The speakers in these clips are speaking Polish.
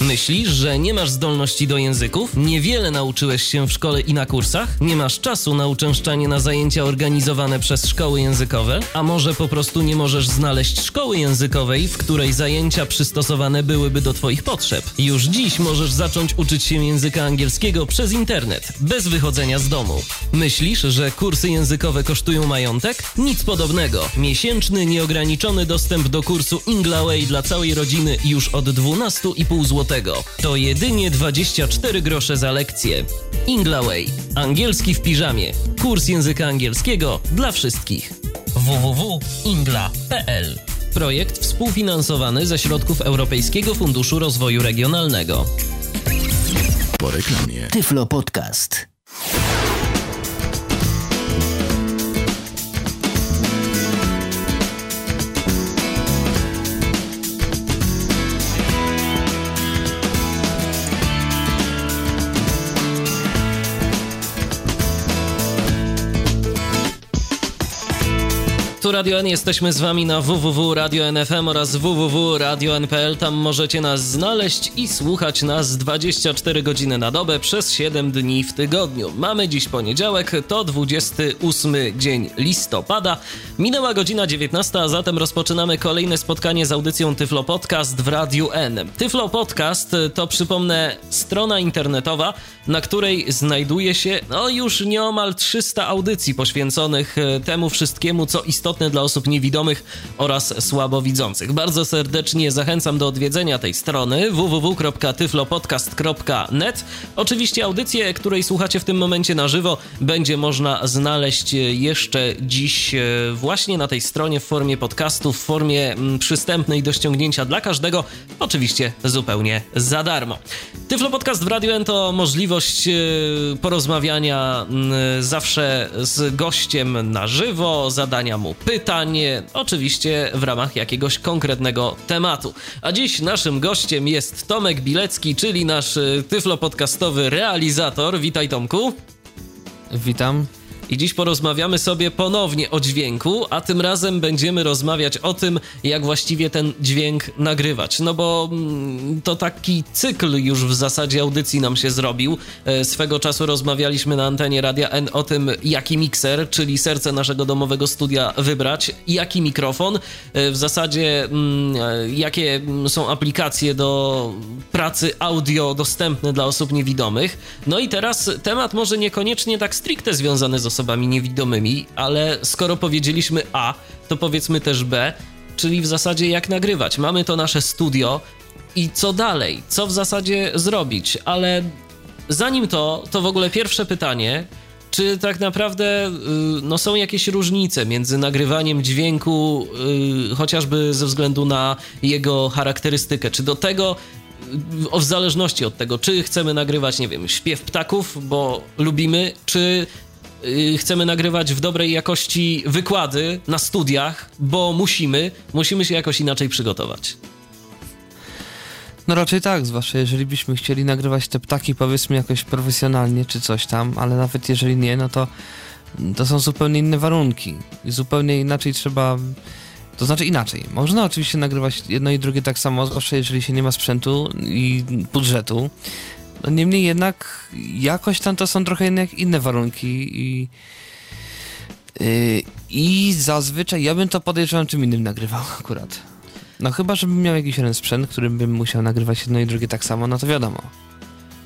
Myślisz, że nie masz zdolności do języków? Niewiele nauczyłeś się w szkole i na kursach? Nie masz czasu na uczęszczanie na zajęcia organizowane przez szkoły językowe? A może po prostu nie możesz znaleźć szkoły językowej, w której zajęcia przystosowane byłyby do Twoich potrzeb? Już dziś możesz zacząć uczyć się języka angielskiego przez internet, bez wychodzenia z domu. Myślisz, że kursy językowe kosztują majątek? Nic podobnego. Miesięczny, nieograniczony dostęp do kursu Inglaway dla całej rodziny już od 12,5 zł to jedynie 24 grosze za lekcję. Inglaway. Angielski w piżamie. Kurs języka angielskiego dla wszystkich. www.ingla.pl Projekt współfinansowany ze środków Europejskiego Funduszu Rozwoju Regionalnego. Po reklamie. Tyflo Podcast. Tu Radio N, jesteśmy z wami na www.radio.nfm oraz www.radio.npl. Tam możecie nas znaleźć i słuchać nas 24 godziny na dobę przez 7 dni w tygodniu. Mamy dziś poniedziałek, to 28 dzień listopada. Minęła godzina 19, a zatem rozpoczynamy kolejne spotkanie z audycją Tyflo Podcast w Radiu N. Tyflo Podcast to przypomnę strona internetowa, na której znajduje się no już nieomal 300 audycji poświęconych temu wszystkiemu, co istotne istotne dla osób niewidomych oraz słabowidzących. Bardzo serdecznie zachęcam do odwiedzenia tej strony www.tyflopodcast.net. Oczywiście audycję, której słuchacie w tym momencie na żywo, będzie można znaleźć jeszcze dziś e, właśnie na tej stronie w formie podcastu, w formie mm, przystępnej do ściągnięcia dla każdego, oczywiście zupełnie za darmo. Tyflo Podcast w Radio N to możliwość e, porozmawiania mm, zawsze z gościem na żywo, zadania mu pytanie, oczywiście w ramach jakiegoś konkretnego tematu. A dziś naszym gościem jest Tomek Bilecki, czyli nasz y, tyflopodcastowy realizator. Witaj Tomku. Witam. I dziś porozmawiamy sobie ponownie o dźwięku, a tym razem będziemy rozmawiać o tym, jak właściwie ten dźwięk nagrywać. No bo mm, to taki cykl już w zasadzie audycji nam się zrobił. E, swego czasu rozmawialiśmy na antenie Radia N o tym, jaki mikser, czyli serce naszego domowego studia wybrać, jaki mikrofon, e, w zasadzie mm, e, jakie są aplikacje do pracy audio dostępne dla osób niewidomych. No i teraz temat może niekoniecznie tak stricte związany z osobami osobami niewidomymi, ale skoro powiedzieliśmy A, to powiedzmy też B, czyli w zasadzie jak nagrywać. Mamy to nasze studio i co dalej? Co w zasadzie zrobić? Ale zanim to, to w ogóle pierwsze pytanie, czy tak naprawdę y, no, są jakieś różnice między nagrywaniem dźwięku, yy, chociażby ze względu na jego charakterystykę? Czy do tego, y, w zależności od tego, czy chcemy nagrywać, nie wiem, śpiew ptaków, bo lubimy, czy Y, chcemy nagrywać w dobrej jakości wykłady na studiach, bo musimy, musimy się jakoś inaczej przygotować. No raczej tak, zwłaszcza jeżeli byśmy chcieli nagrywać te ptaki powiedzmy jakoś profesjonalnie czy coś tam, ale nawet jeżeli nie, no to to są zupełnie inne warunki i zupełnie inaczej trzeba to znaczy inaczej. Można oczywiście nagrywać jedno i drugie tak samo, zwłaszcza jeżeli się nie ma sprzętu i budżetu, no niemniej jednak jakoś tam to są trochę inne, warunki i yy, i zazwyczaj ja bym to podejrzewam czym innym nagrywał akurat. No chyba, żebym miał jakiś jeden sprzęt, którym bym musiał nagrywać jedno i drugie tak samo, no to wiadomo.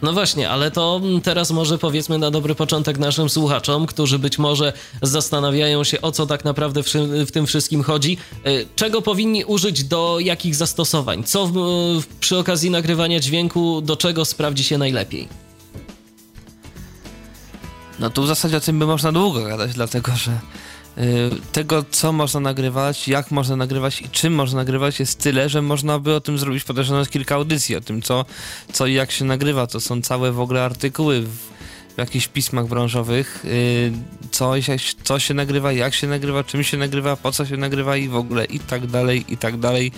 No właśnie, ale to teraz może powiedzmy na dobry początek naszym słuchaczom, którzy być może zastanawiają się, o co tak naprawdę w, w tym wszystkim chodzi. E, czego powinni użyć do jakich zastosowań? Co w, przy okazji nagrywania dźwięku, do czego sprawdzi się najlepiej? No tu w zasadzie o tym by można długo gadać, dlatego że tego, co można nagrywać, jak można nagrywać i czym można nagrywać jest tyle, że można by o tym zrobić podejrzewam kilka audycji, o tym co, co i jak się nagrywa. To są całe w ogóle artykuły w, w jakichś pismach branżowych. Y, co, co się nagrywa, jak się nagrywa, czym się nagrywa, po co się nagrywa i w ogóle i tak dalej, i tak dalej.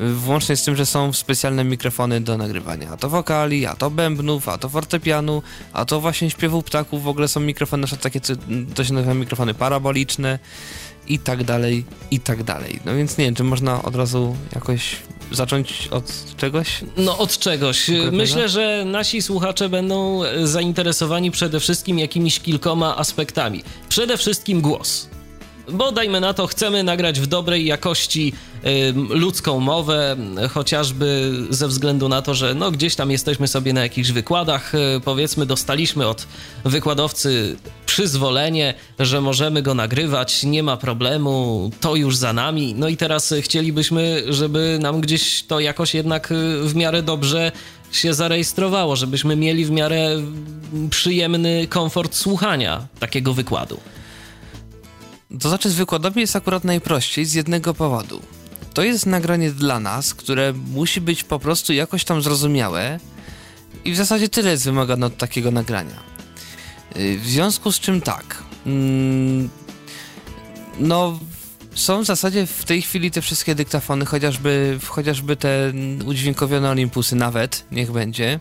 Włącznie z tym, że są specjalne mikrofony do nagrywania. A to wokali, a to bębnów, a to fortepianu, a to właśnie śpiewu ptaków. W ogóle są mikrofony, na takie, to się nazywa mikrofony paraboliczne i tak dalej, i tak dalej. No więc nie wiem, czy można od razu jakoś zacząć od czegoś? No od czegoś. Myślę, że nasi słuchacze będą zainteresowani przede wszystkim jakimiś kilkoma aspektami. Przede wszystkim głos bo dajmy na to, chcemy nagrać w dobrej jakości y, ludzką mowę, chociażby ze względu na to, że no, gdzieś tam jesteśmy sobie na jakichś wykładach, y, powiedzmy, dostaliśmy od wykładowcy przyzwolenie, że możemy go nagrywać, nie ma problemu, to już za nami. No i teraz chcielibyśmy, żeby nam gdzieś to jakoś jednak w miarę dobrze się zarejestrowało, żebyśmy mieli w miarę przyjemny komfort słuchania takiego wykładu. To znaczy z wykładami jest akurat najprościej z jednego powodu. To jest nagranie dla nas, które musi być po prostu jakoś tam zrozumiałe i w zasadzie tyle jest wymagane od takiego nagrania. Y, w związku z czym tak, mm, no są w zasadzie w tej chwili te wszystkie dyktafony, chociażby, chociażby te udźwiękowione Olympusy nawet, niech będzie,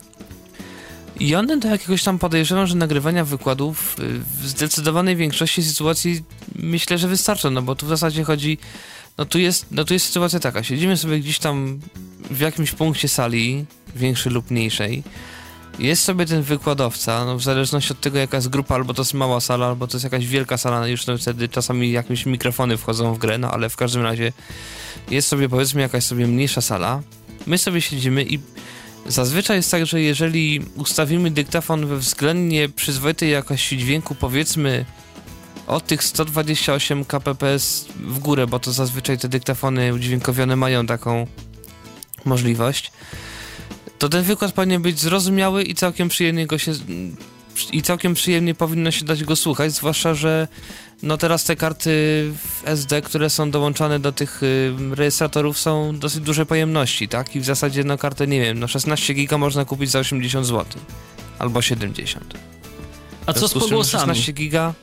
i one do jakiegoś tam podejrzewam, że nagrywania wykładów y, w zdecydowanej większości sytuacji myślę, że wystarczą, no bo tu w zasadzie chodzi, no tu jest, no tu jest sytuacja taka, siedzimy sobie gdzieś tam w jakimś punkcie sali, większej lub mniejszej, jest sobie ten wykładowca, no w zależności od tego jaka jest grupa, albo to jest mała sala, albo to jest jakaś wielka sala, no już no wtedy czasami jakieś mikrofony wchodzą w grę, no ale w każdym razie jest sobie powiedzmy jakaś sobie mniejsza sala, my sobie siedzimy i Zazwyczaj jest tak, że jeżeli ustawimy dyktafon we względnie przyzwoitej jakości dźwięku, powiedzmy od tych 128 kpps w górę, bo to zazwyczaj te dyktafony udźwiękowione mają taką możliwość, to ten wykład powinien być zrozumiały i całkiem przyjemnie go się i całkiem przyjemnie powinno się dać go słuchać, zwłaszcza, że no teraz te karty SD, które są dołączane do tych y, rejestratorów są dosyć duże pojemności, tak? I w zasadzie no kartę, nie wiem, no 16 giga można kupić za 80 zł. Albo 70. A co z pogłosami? 16 giga...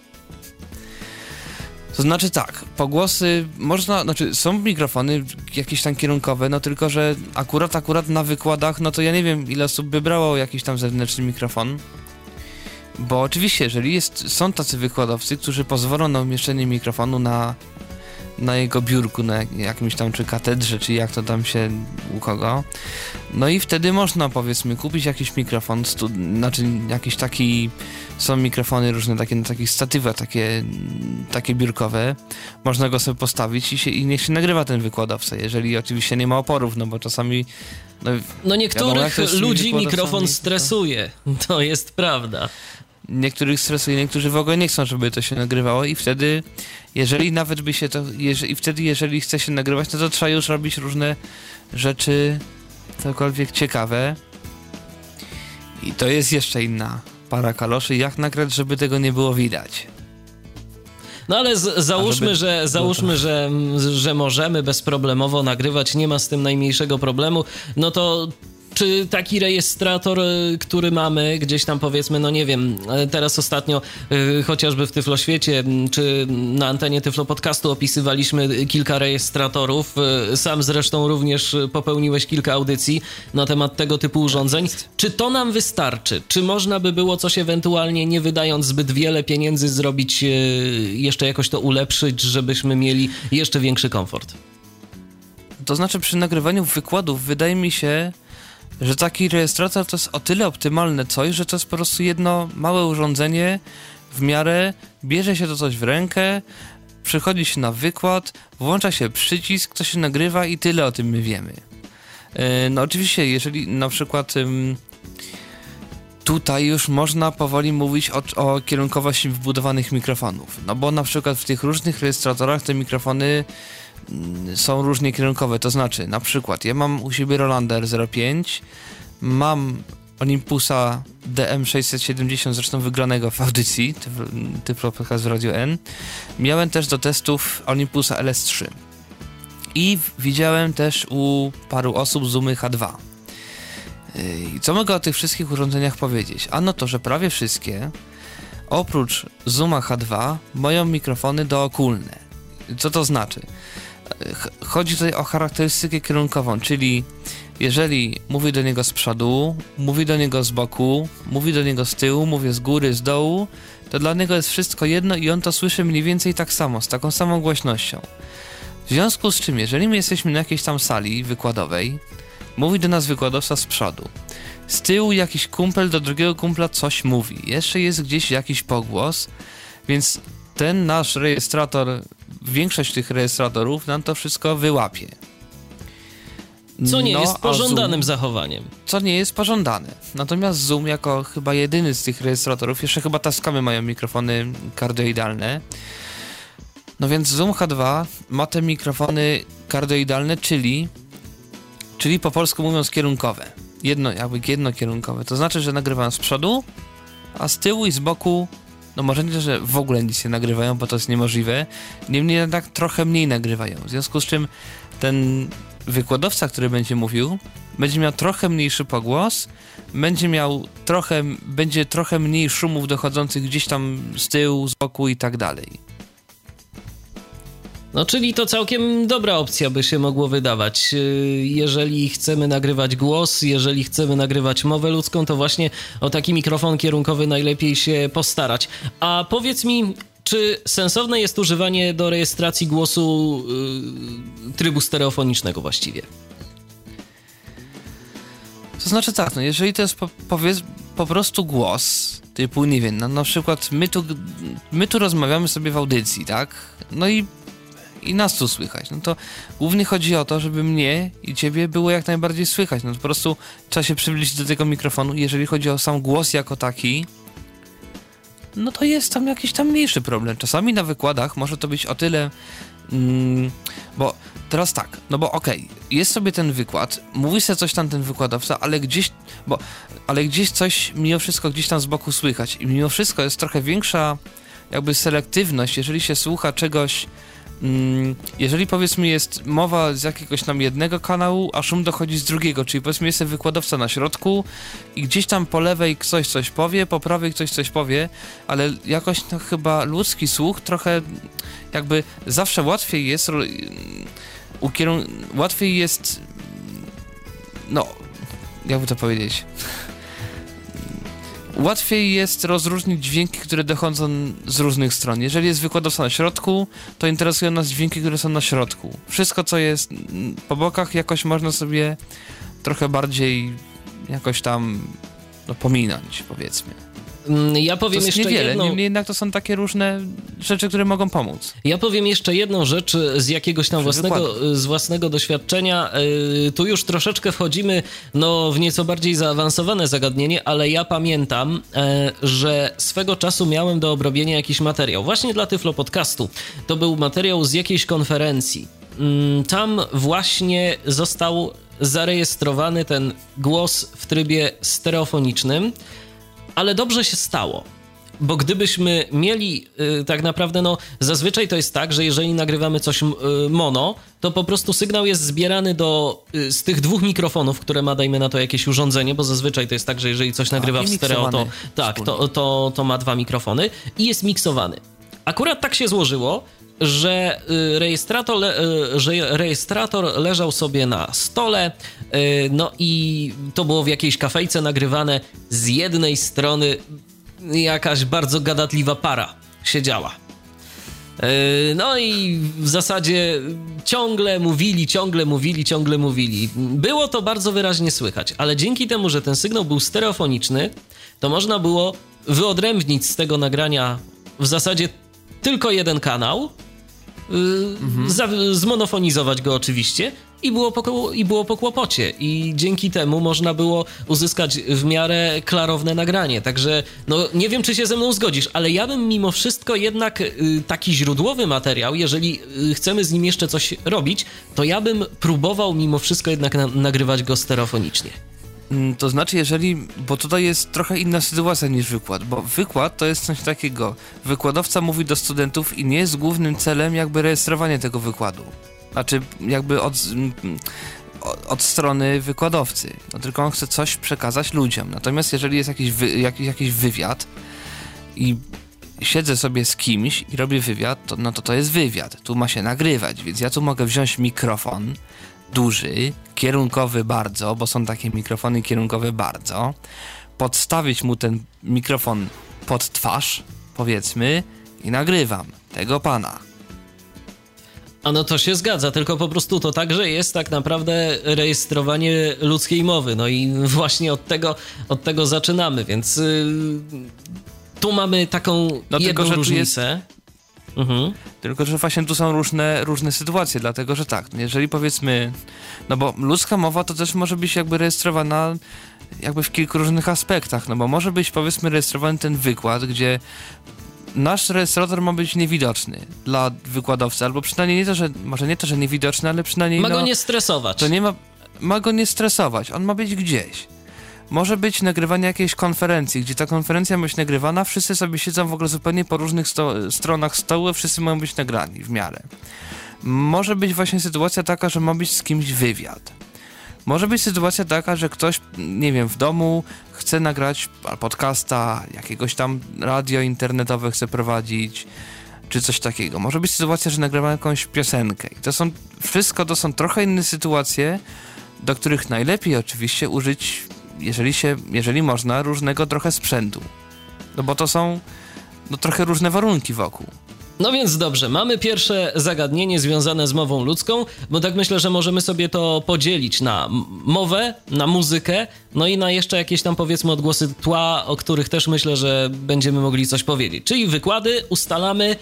To znaczy tak, pogłosy można, znaczy są mikrofony jakieś tam kierunkowe, no tylko, że akurat, akurat na wykładach, no to ja nie wiem ile osób by brało jakiś tam zewnętrzny mikrofon, bo oczywiście, jeżeli jest, są tacy wykładowcy, którzy pozwolą na umieszczenie mikrofonu na, na jego biurku, na jakimś tam czy katedrze, czy jak to tam się u kogo, no i wtedy można powiedzmy kupić jakiś mikrofon, stu, znaczy jakiś taki, są mikrofony różne takie na takich statywach, takie, takie biurkowe, można go sobie postawić i, się, i niech się nagrywa ten wykładowca, jeżeli oczywiście nie ma oporów, no bo czasami no, no niektórych wiadomo, ludzi mikrofon stresuje, to jest prawda niektórych stresuje, niektórzy w ogóle nie chcą, żeby to się nagrywało i wtedy, jeżeli nawet by się to, jeżeli, i wtedy jeżeli chce się nagrywać, no to trzeba już robić różne rzeczy cokolwiek ciekawe i to jest jeszcze inna para kaloszy, jak nagrać, żeby tego nie było widać. No ale z, załóżmy, żeby... że, załóżmy że, że możemy bezproblemowo nagrywać, nie ma z tym najmniejszego problemu, no to czy taki rejestrator, e, który mamy gdzieś tam powiedzmy, no nie wiem, e, teraz ostatnio e, chociażby w Tyfloświecie czy na antenie Tyflo Podcastu opisywaliśmy kilka rejestratorów. Sam zresztą również popełniłeś kilka audycji na temat tego typu urządzeń. Czy to nam wystarczy? Czy można by było coś ewentualnie, nie wydając zbyt wiele pieniędzy, zrobić jeszcze jakoś to ulepszyć, żebyśmy mieli jeszcze większy komfort? To znaczy przy nagrywaniu wykładów wydaje mi się, że taki rejestrator to jest o tyle optymalne coś, że to jest po prostu jedno małe urządzenie w miarę, bierze się to coś w rękę, przychodzi się na wykład, włącza się przycisk, to się nagrywa i tyle o tym my wiemy. E, no oczywiście, jeżeli na przykład tutaj już można powoli mówić o, o kierunkowości wbudowanych mikrofonów, no bo na przykład w tych różnych rejestratorach te mikrofony są różnie kierunkowe, to znaczy na przykład ja mam u siebie Rolander 05, mam Olympusa DM670, zresztą wygranego w audycji, Tyflo Podcast w Radio N. Miałem też do testów Olympusa LS3. I widziałem też u paru osób Zoomy H2. I co mogę o tych wszystkich urządzeniach powiedzieć? Ano to, że prawie wszystkie oprócz Zooma H2 mają mikrofony dookólne. Co to znaczy? Chodzi tutaj o charakterystykę kierunkową, czyli jeżeli mówi do niego z przodu, mówi do niego z boku, mówi do niego z tyłu, mówię z góry, z dołu, to dla niego jest wszystko jedno i on to słyszy mniej więcej tak samo, z taką samą głośnością. W związku z czym, jeżeli my jesteśmy na jakiejś tam sali wykładowej, mówi do nas wykładowca z przodu. Z tyłu jakiś kumpel do drugiego kumpla coś mówi. Jeszcze jest gdzieś jakiś pogłos, więc ten nasz rejestrator, większość tych rejestratorów nam to wszystko wyłapie. Co nie No, jest pożądanym Zoom- zachowaniem. co nie jest pożądane. Natomiast Zoom jako chyba jedyny z tych rejestratorów, jeszcze chyba Tascamy mają mikrofony kardioidalne. No więc Zoom H2 ma te mikrofony kardioidalne, czyli czyli po polsku mówiąc kierunkowe. Jedno, jakby jednokierunkowe. To znaczy, że nagrywają z przodu, a z tyłu i z boku no może nie, że w ogóle nic nie nagrywają, bo to jest niemożliwe. Niemniej jednak trochę mniej nagrywają. W związku z czym ten wykładowca, który będzie mówił, będzie miał trochę mniejszy pogłos, będzie miał trochę, będzie trochę mniej szumów dochodzących gdzieś tam z tyłu, z boku i tak dalej. No, czyli to całkiem dobra opcja by się mogło wydawać. Yy, Jeżeli chcemy nagrywać głos, jeżeli chcemy nagrywać mowę ludzką, to właśnie o taki mikrofon kierunkowy najlepiej się postarać. A powiedz mi, czy sensowne jest używanie do rejestracji głosu yy, trybu stereofonicznego właściwie? To znaczy tak, no jeżeli to jest po, powiedz, po prostu głos, typu, nie wiem, no, na przykład my tu, my tu rozmawiamy sobie w audycji, tak? No i, i nas tu słychać. No to głównie chodzi o to, żeby mnie i ciebie było jak najbardziej słychać. No po prostu trzeba się przybliżyć do tego mikrofonu. Jeżeli chodzi o sam głos jako taki, no to jest tam jakiś tam mniejszy problem. Czasami na wykładach może to być o tyle, mm, bo teraz tak, no bo okej, jest sobie ten wykład, mówi sobie coś tam ten wykładowca, ale gdzieś, bo, ale gdzieś coś mimo wszystko gdzieś tam z boku słychać i mimo wszystko jest trochę większa jakby selektywność, jeżeli się słucha czegoś, jeżeli powiedzmy jest mowa z jakiegoś tam jednego kanału, a szum dochodzi z drugiego, czyli powiedzmy jest ten wykładowca na środku i gdzieś tam po lewej ktoś coś powie, po prawej ktoś coś powie, ale jakoś no chyba ludzki słuch trochę jakby zawsze łatwiej jest ukierun- łatwiej jest no jakby to powiedzieć łatwiej jest rozróżnić dźwięki, które dochodzą z różnych stron. Jeżeli jest wykładowca na środku, to interesują nas dźwięki, które są na środku. Wszystko, co jest po bokach, jakoś można sobie trochę bardziej jakoś tam no, pominąć, powiedzmy. Mm, Ja To powiem jest jeszcze niewiele, jedną... niemniej jednak to są takie różne rzeczy, które mogą pomóc. Ja powiem jeszcze jedną rzecz z jakiegoś tam Przy własnego, wykładach. z własnego doświadczenia. Yy, Tu już troszeczkę wchodzimy no, w nieco bardziej zaawansowane zagadnienie, ale ja pamiętam, e, że swego czasu miałem do obrobienia jakiś materiał. Właśnie dla Tyflo Podcastu. To był materiał z jakiejś konferencji. Mm, Tam właśnie został zarejestrowany ten głos w trybie stereofonicznym, ale dobrze się stało. Bo gdybyśmy mieli y, tak naprawdę, no zazwyczaj to jest tak, że jeżeli nagrywamy coś y, mono, to po prostu sygnał jest zbierany do, y, z tych dwóch mikrofonów, które ma, dajmy na to jakieś urządzenie, bo zazwyczaj to jest tak, że jeżeli coś nagrywa i w stereo, to, tak, to, to, to ma dwa mikrofony i jest miksowany. Akurat tak się złożyło, że y, rejestrator, y, że rejestrator leżał sobie na stole, y, no i to było w jakiejś kafejce nagrywane. Z jednej strony jakaś bardzo gadatliwa para siedziała. No i w zasadzie ciągle mówili, ciągle mówili, ciągle mówili. Było to bardzo wyraźnie słychać, ale dzięki temu, że ten sygnał był stereofoniczny, to można było wyodrębnić z tego nagrania w zasadzie tylko jeden kanał, y, za, zmonofonizować go oczywiście i było, po, i było po kłopocie. I dzięki temu można było uzyskać w miarę klarowne nagranie. Także no nie wiem, czy się ze mną zgodzisz, ale ja bym mimo wszystko jednak y, taki źródłowy materiał, jeżeli y, chcemy z nim jeszcze coś robić, to ja bym próbował mimo wszystko jednak na, nagrywać go stereofonicznie. Mm, To znaczy, jeżeli, bo tutaj jest trochę inna sytuacja niż wykład, bo wykład to jest coś takiego. Wykładowca mówi do studentów i nie jest głównym celem jakby rejestrowanie tego wykładu. Znaczy, jakby od, mm, od, strony wykładowcy. No tylko on chce coś przekazać ludziom. Natomiast jeżeli jest jakiś, wy, jakiś, jakiś wywiad i siedzę sobie z kimś i robię wywiad, to, no to to jest wywiad. Tu ma się nagrywać, więc ja tu mogę wziąć mikrofon duży, kierunkowy bardzo, bo są takie mikrofony kierunkowe bardzo, podstawić mu ten mikrofon pod twarz, powiedzmy, i nagrywam tego pana. A no to się zgadza, tylko po prostu to także jest tak naprawdę rejestrowanie ludzkiej mowy. No i właśnie od tego, od tego zaczynamy, więc yy, tu mamy taką no, jedną tylko, różnicę. Jest... Mhm. Tylko, że właśnie tu są różne, różne sytuacje, dlatego że tak, jeżeli powiedzmy, no bo ludzka mowa to też może być jakby rejestrowana jakby w kilku różnych aspektach, no bo może być powiedzmy rejestrowany ten wykład, gdzie nasz rejestrator ma być niewidoczny dla wykładowcy, albo przynajmniej nie to, że, może nie to, że niewidoczny, ale przynajmniej... Ma no, go nie stresować. To nie ma, ma go nie stresować, on ma być gdzieś. Może być nagrywanie jakiejś konferencji, gdzie ta konferencja ma być nagrywana, wszyscy sobie siedzą w ogóle zupełnie po różnych sto stronach stołu, wszyscy mają być nagrani w miarę. Może być właśnie sytuacja taka, że ma być z kimś wywiad. Może być sytuacja taka, że ktoś, nie wiem, w domu chce nagrać podcasta, jakiegoś tam radio internetowe chce prowadzić, czy coś takiego. Może być sytuacja, że nagrywa jakąś piosenkę. I to są, wszystko to są trochę inne sytuacje, do których najlepiej oczywiście użyć, jeżeli się, jeżeli można, różnego trochę sprzętu. No bo to są, no trochę różne warunki wokół. No więc dobrze, mamy pierwsze zagadnienie związane z mową ludzką, bo tak myślę, że możemy sobie to podzielić na mowę, na muzykę, no i na jeszcze jakieś tam powiedzmy odgłosy tła, o których też myślę, że będziemy mogli coś powiedzieć. Czyli wykłady ustalamy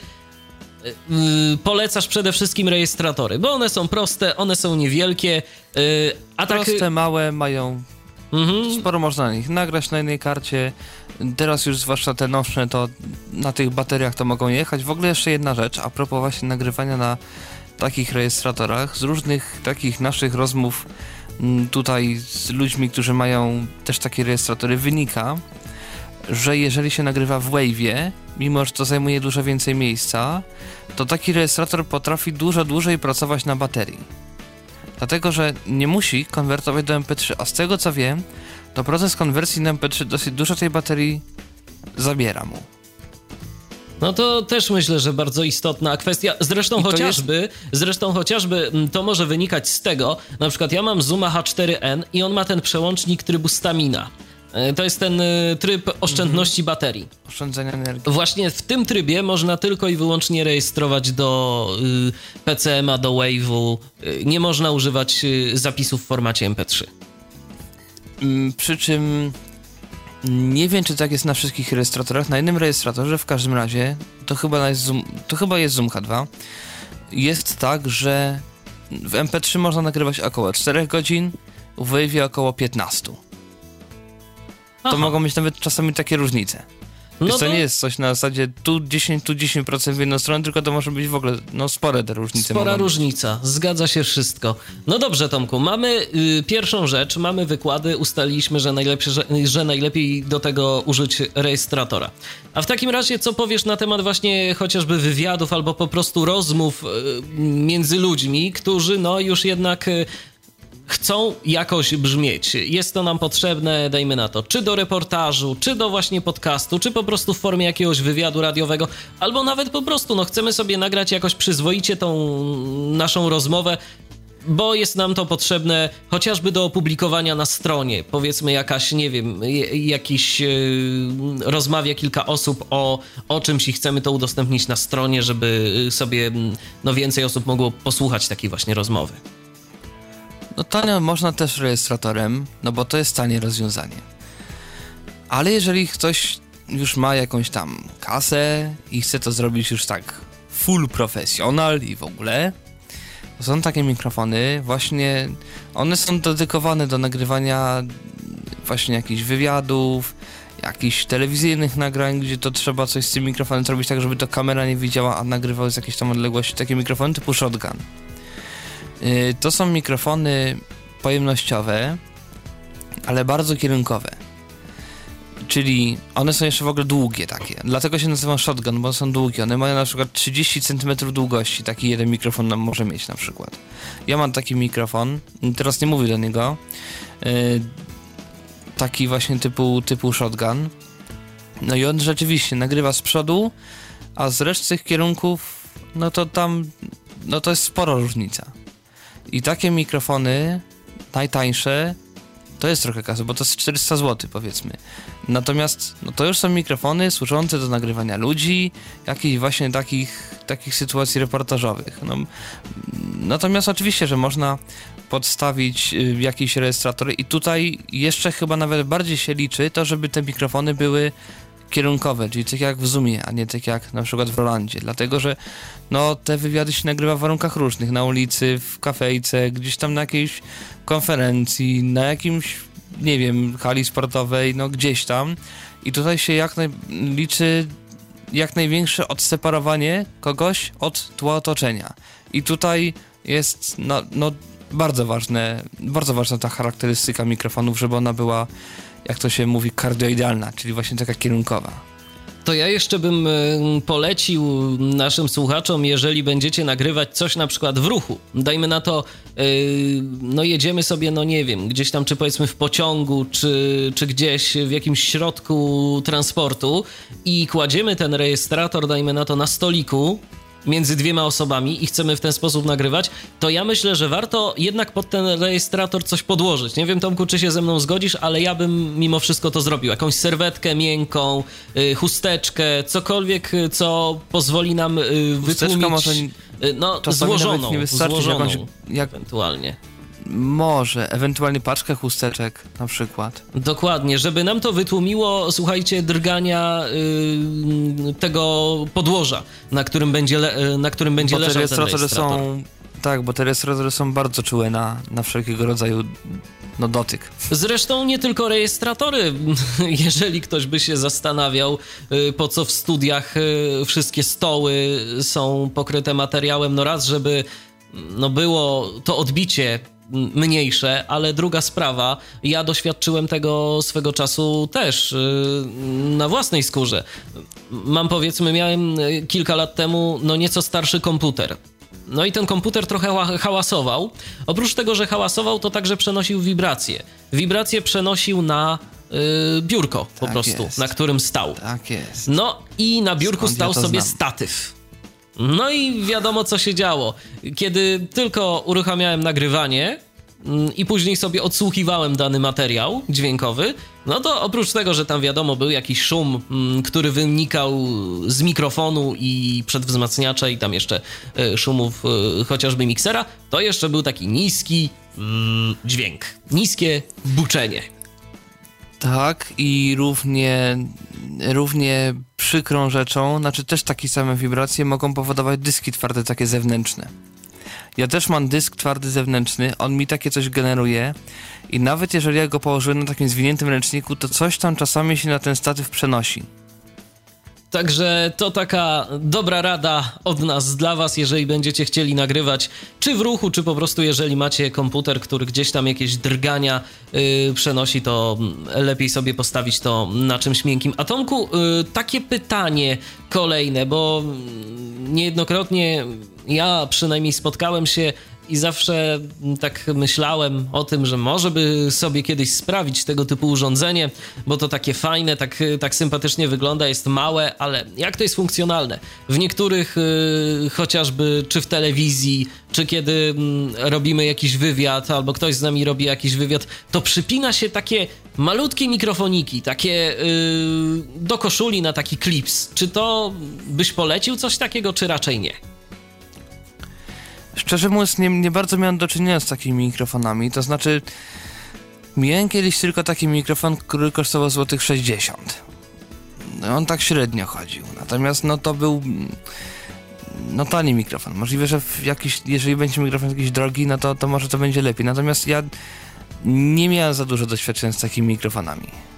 Yy, polecasz przede wszystkim rejestratory, bo one są proste, one są niewielkie. Yy, a tak- proste, tak... małe, mają Mhm. Sporo można na nich nagrać na jednej karcie. Teraz już zwłaszcza te nowsze, to na tych bateriach to mogą jechać. W ogóle jeszcze jedna rzecz, a propos właśnie nagrywania na takich rejestratorach, z różnych takich naszych rozmów mm, tutaj z ludźmi, którzy mają też takie rejestratory, wynika, że jeżeli się nagrywa w Wave'ie, mimo że to zajmuje dużo więcej miejsca, to taki rejestrator potrafi dużo dłużej pracować na baterii. Dlatego, że nie musi konwertować do MP3, a z tego co wiem, to proces konwersji na MP3 dosyć dużo tej baterii zabiera mu. No to też myślę, że bardzo istotna kwestia. Zresztą chociażby, jest... zresztą chociażby mm, to może wynikać z tego, na przykład ja mam Zuma H4n i on ma ten przełącznik trybu stamina. E, to jest ten e, tryb oszczędności mhm. baterii. Oszczędzania energii. Właśnie w tym trybie można tylko i wyłącznie rejestrować do y, PCM-a, do Wave'u. Y, nie można używać y, zapisów w formacie MP3. Mm, przy czym nie wiem, czy tak jest na wszystkich rejestratorach. Na jednym rejestratorze w każdym razie, to chyba jest Zoom, to chyba jest Zoom H2, jest tak, że w MP3 można nagrywać około 4 godzin, w Wave'ie około 15 to mogą być nawet czasami takie różnice. No to... to nie jest coś na zasadzie tu 10, tu 10% w jedną stronę, tylko to może być w ogóle no, spore te różnice. Spora różnica, zgadza się wszystko. No dobrze, Tomku, mamy y, pierwszą rzecz, mamy wykłady, ustaliliśmy, że, najlepsze, że, że najlepiej do tego użyć rejestratora. A w takim razie, co powiesz na temat właśnie chociażby wywiadów albo po prostu rozmów y, między ludźmi, którzy no już jednak y, chcą jakoś brzmieć. Jest to nam potrzebne, dajmy na to, czy do reportażu, czy do właśnie podcastu, czy po prostu w formie jakiegoś wywiadu radiowego, albo nawet po prostu, no chcemy sobie nagrać jakoś przyzwoicie tą naszą rozmowę, bo jest nam to potrzebne chociażby do opublikowania na stronie. Powiedzmy jakaś, nie wiem, jakiś yy, rozmawia kilka osób o, o czymś i chcemy to udostępnić na stronie, żeby sobie no, więcej osób mogło posłuchać takiej właśnie rozmowy. No tanio można też rejestratorem, no bo to jest tanie rozwiązanie. Ale jeżeli ktoś już ma jakąś tam kasę i chce to zrobić już tak full profesjonal i w ogóle, są takie mikrofony, właśnie one są dedykowane do nagrywania właśnie jakichś wywiadów, jakichś telewizyjnych nagrań, gdzie to trzeba coś z tym mikrofonem zrobić tak, żeby to kamera nie widziała, a nagrywał z jakiejś tam odległości. Takie mikrofony typu shotgun. Y, to są mikrofony pojemnościowe, ale bardzo kierunkowe. Czyli one są jeszcze w ogóle długie takie. Dlatego się nazywają shotgun, bo są długie. One mają na przykład 30 cm długości. Taki jeden mikrofon nam może mieć na przykład. Ja mam taki mikrofon, teraz nie mówię do niego. Yy, taki właśnie typu, typu shotgun. No i on rzeczywiście nagrywa z przodu, a z reszty tych kierunków, no to tam, no to jest spora różnica. I takie mikrofony, najtańsze, to jest trochę kasy, bo to jest 400 zł powiedzmy. Natomiast no to już są mikrofony służące do nagrywania ludzi, jakichś właśnie takich, takich sytuacji reportażowych. No, natomiast oczywiście, że można podstawić y, jakiś rejestrator i tutaj jeszcze chyba nawet bardziej się liczy to, żeby te mikrofony były kierunkowe, czyli tak jak w Zoomie, a nie tak jak na przykład w Rolandzie, dlatego że no, te wywiady się nagrywa w warunkach różnych, na ulicy, w kafejce, gdzieś tam na jakiejś konferencji, na jakimś, nie wiem, hali sportowej, no gdzieś tam. I tutaj się jak naj... liczy jak największe odseparowanie kogoś od tła otoczenia. I tutaj jest no, no bardzo ważne, bardzo ważna ta charakterystyka mikrofonów, żeby ona była jak to się mówi, kardioidalna, czyli właśnie taka kierunkowa. To ja jeszcze bym e, polecił naszym słuchaczom, jeżeli będziecie nagrywać coś na przykład w ruchu, dajmy na to, e, no jedziemy sobie, no nie wiem, gdzieś tam, czy powiedzmy w pociągu, czy, czy gdzieś w jakimś środku transportu i kładziemy ten rejestrator, dajmy na to, na stoliku, między dwiema osobami i chcemy w ten sposób nagrywać, to ja myślę, że warto jednak pod ten rejestrator coś podłożyć. Nie wiem, Tomku, czy się ze mną zgodzisz, ale ja bym mimo wszystko to zrobił. Jakąś serwetkę miękką, y, chusteczkę, cokolwiek, y, co pozwoli nam y, wytłumić... Może no, złożoną, nie złożoną jakąś, jak... ewentualnie. Może, ewentualnie paczkę chusteczek na przykład. Dokładnie, żeby nam to wytłumiło, słuchajcie, drgania yy, tego podłoża, na którym będzie, le, y, na którym będzie bo leżał te rejestratory są Tak, bo te rejestratory są bardzo czułe na, na wszelkiego rodzaju no, dotyk. Zresztą nie tylko rejestratory. Jeżeli ktoś by się zastanawiał, y, po co w studiach y, wszystkie stoły są pokryte materiałem, no raz, żeby no było to odbicie mniejsze, ale druga sprawa, ja doświadczyłem tego swego czasu też y, na własnej skórze. Mam powiedzmy, miałem y, kilka lat temu no nieco starszy komputer. No i ten komputer trochę hałasował. Oprócz tego, że hałasował, to także przenosił wibracje. Wibracje przenosił na yy, biurko po tak prostu, jest. na którym stał. Tak jest. No i na biurku Skąd stał ja sobie znam? statyw. No i wiadomo, co się działo. Kiedy tylko uruchamiałem nagrywanie mm, i później sobie odsłuchiwałem dany materiał dźwiękowy, no to oprócz tego, że tam wiadomo był jakiś szum, mm, który wynikał z mikrofonu i przedwzmacniacza i tam jeszcze e, szumów e, chociażby miksera, to jeszcze był taki niski mm, dźwięk, niskie buczenie. Tak, i równie, równie przykrą rzeczą, znaczy też takie same wibracje mogą powodować dyski twarde, takie zewnętrzne. Ja też mam dysk twardy zewnętrzny, on mi takie coś generuje i nawet jeżeli ja go położyłem na takim zwiniętym ręczniku, to coś tam czasami się na ten statyw przenosi. Także to taka dobra rada od nas dla Was, jeżeli będziecie chcieli nagrywać, czy w ruchu, czy po prostu jeżeli macie komputer, który gdzieś tam jakieś drgania yy, przenosi, to lepiej sobie postawić to na czymś miękkim. A Tomku, yy, takie pytanie kolejne, bo niejednokrotnie ja przynajmniej spotkałem się i zawsze tak myślałem o tym, że może by sobie kiedyś sprawić tego typu urządzenie, bo to takie fajne, tak, tak sympatycznie wygląda, jest małe, ale jak to jest funkcjonalne? W niektórych y, chociażby, czy w telewizji, czy kiedy y, robimy jakiś wywiad, albo ktoś z nami robi jakiś wywiad, to przypina się takie malutkie mikrofoniki, takie y, do koszuli na taki klips. Czy to byś polecił coś takiego, czy raczej nie? Szczerze mówiąc, nie, nie bardzo miałem do czynienia z takimi mikrofonami. To znaczy, miałem kiedyś tylko taki mikrofon, który kosztował złotych 60. No, on tak średnio chodził. Natomiast no to był no tani mikrofon. Możliwe, że jakiś, jeżeli będzie mikrofon jakiś drogi, no to, to może to będzie lepiej. Natomiast ja nie miałem za dużo doświadczenia z takimi mikrofonami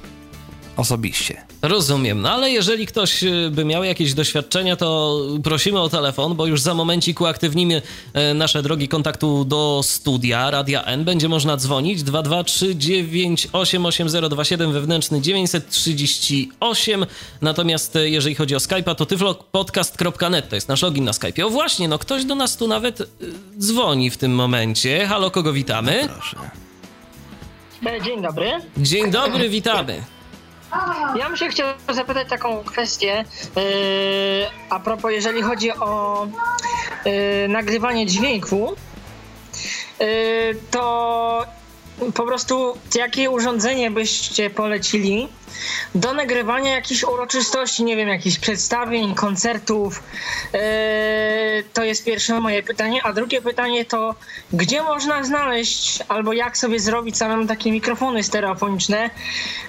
osobiście. Rozumiem, no ale jeżeli ktoś y, by miał jakieś doświadczenia, to prosimy o telefon, bo już za momencik uaktywnimy e, nasze drogi kontaktu do studia Radia N. Będzie można dzwonić 223988027 wewnętrzny 938. Natomiast e, jeżeli chodzi o Skype'a, to tyflopodcast.net to jest nasz login na Skype. O właśnie, no ktoś do nas tu nawet e, dzwoni w tym momencie. Halo, kogo witamy? Proszę. Dzień dobry. Dzień dobry, witamy. Ja bym się chciał zapytać taką kwestię yy, a propos, jeżeli chodzi o yy, nagrywanie dźwięku, yy, to po prostu jakie urządzenie byście polecili do nagrywania jakichś uroczystości, nie wiem, jakichś przedstawień, koncertów? Yy, to jest pierwsze moje pytanie. A drugie pytanie to, gdzie można znaleźć albo jak sobie zrobić samemu takie mikrofony stereofoniczne?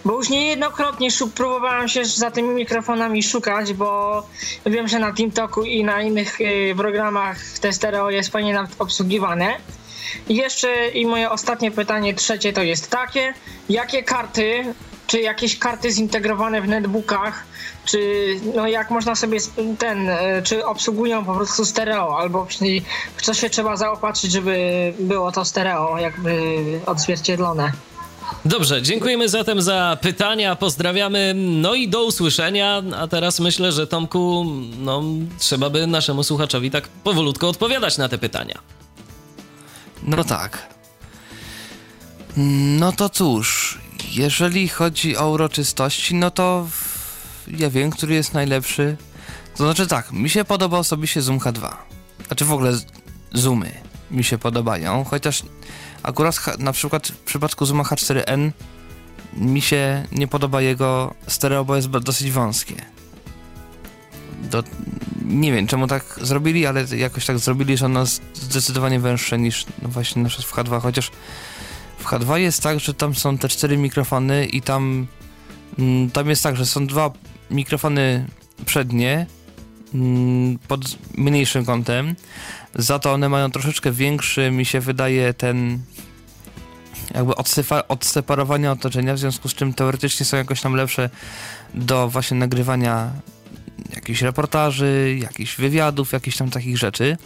Bo już niejednokrotnie próbowałam się za tymi mikrofonami szukać, bo wiem, że na TeamTalku i na innych yy, programach te stereo jest fajnie obsługiwane. I jeszcze i moje ostatnie pytanie, trzecie to jest takie, jakie karty, czy jakieś karty zintegrowane w netbookach, czy no jak można sobie ten, e, czy obsługują po prostu stereo, albo w co się trzeba zaopatrzyć, żeby było to stereo jakby odzwierciedlone. Dobrze, dziękujemy zatem za pytania, pozdrawiamy, no i do usłyszenia. A teraz myślę, że Tomku, no trzeba by naszemu słuchaczowi tak powolutko odpowiadać na te pytania. No tak. No to cóż, jeżeli chodzi o uroczystości, no to ja wiem, który jest najlepszy. To znaczy tak, mi się podoba osobiście Zoom H2. Znaczy w ogóle Zoomy mi się podobają, chociaż akurat na przykład w przypadku Zooma H4n mi się nie podoba jego stereo, bo jest dosyć wąskie. Nie wiem czemu tak zrobili, ale jakoś tak zrobili, że jest zdecydowanie węższe niż no właśnie na przykład w H2, chociaż w H2 jest tak, że tam są te cztery mikrofony i tam mm, tam jest tak, że są dwa mikrofony przednie mm, pod mniejszym kątem, za to one mają troszeczkę większy, mi się wydaje, ten jakby odseparowania otoczenia, w związku z czym teoretycznie są jakoś tam lepsze do właśnie nagrywania jakichś reportaży, jakichś wywiadów, jakichś tam takich rzeczy.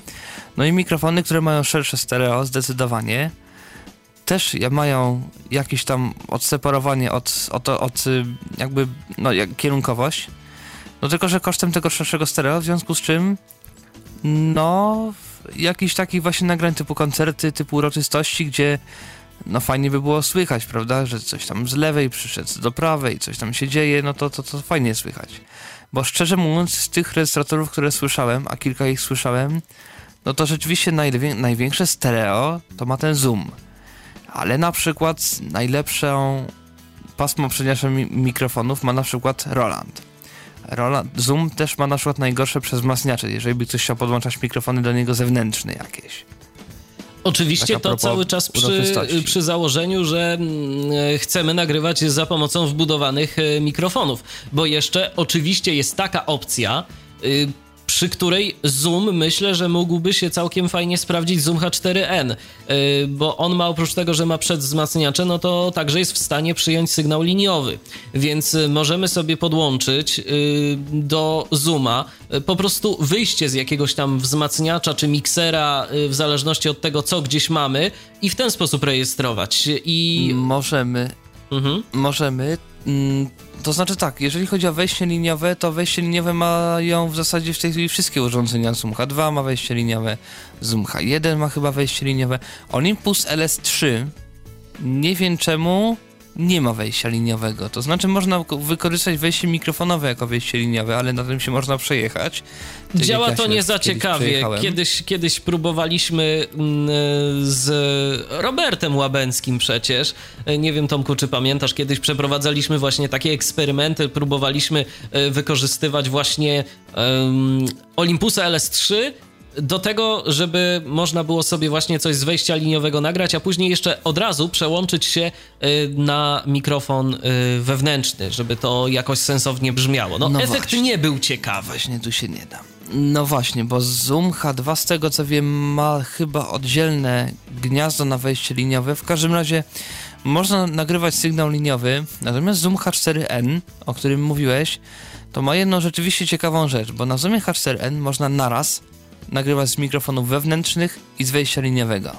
No i mikrofony, które mają szersze stereo, zdecydowanie, też mają jakieś tam odseparowanie od, od, od jakby, no, jak, kierunkowość. No tylko, że kosztem tego szerszego stereo, w związku z czym, no, jakiś takich właśnie nagrań typu koncerty, typu uroczystości, gdzie no fajnie by było słychać, prawda, że coś tam z lewej przyszedł do prawej, coś tam się dzieje, no to, to, to fajnie słychać. Bo szczerze mówiąc, z tych rejestratorów, które słyszałem, a kilka ich słyszałem, no to rzeczywiście najwię największe stereo to ma ten Zoom. Ale na przykład najlepszą pasmo przeniesione mi mikrofonów ma na przykład Roland. Roland. Zoom też ma na przykład najgorsze przez wzmacniacze, jeżeli by ktoś chciał podłączać mikrofony do niego zewnętrzne jakieś. Oczywiście to cały czas przy, przy założeniu, że mm, chcemy nagrywać za pomocą wbudowanych e, mikrofonów, bo jeszcze oczywiście jest taka opcja, y, przy której Zoom myślę, że mógłby się całkiem fajnie sprawdzić Zoom H4n, y, bo on ma oprócz tego, że ma przedwzmacniacze, no to także jest w stanie przyjąć sygnał liniowy, więc y, możemy sobie podłączyć y, do Zooma po prostu wyjście z jakiegoś tam wzmacniacza czy miksera, w zależności od tego, co gdzieś mamy i w ten sposób rejestrować. I możemy. Mhm. Możemy. Mm, to znaczy tak, jeżeli chodzi o wejście liniowe, to wejście liniowe mają w zasadzie w tej chwili wszystkie urządzenia. Zoom H2 ma wejście liniowe, Zoom H1 ma chyba wejście liniowe. Olympus LS3 nie wiem czemu nie ma wejścia liniowego. To znaczy można wykorzystać wejście mikrofonowe jako wejście liniowe, ale na tym się można przejechać. Tak Działa to nie za ciekawie. Kiedyś, kiedyś próbowaliśmy mm, z Robertem Łabęckim przecież. Nie wiem, Tomku, czy pamiętasz, kiedyś przeprowadzaliśmy właśnie takie eksperymenty, próbowaliśmy e, wykorzystywać właśnie um, Olympusa LS3 do tego, żeby można było sobie właśnie coś z wejścia liniowego nagrać, a później jeszcze od razu przełączyć się y, na mikrofon y, wewnętrzny, żeby to jakoś sensownie brzmiało. No, no efekt właśnie. nie był ciekawy. Właśnie tu się nie da. No właśnie, bo Zoom H2 z tego co wiem ma chyba oddzielne gniazdo na wejście liniowe. W każdym razie można nagrywać sygnał liniowy, natomiast Zoom H4n, o którym mówiłeś, to ma jedną rzeczywiście ciekawą rzecz, bo na Zoomie H4n można naraz nagrywać z mikrofonów wewnętrznych i z wejścia liniowego.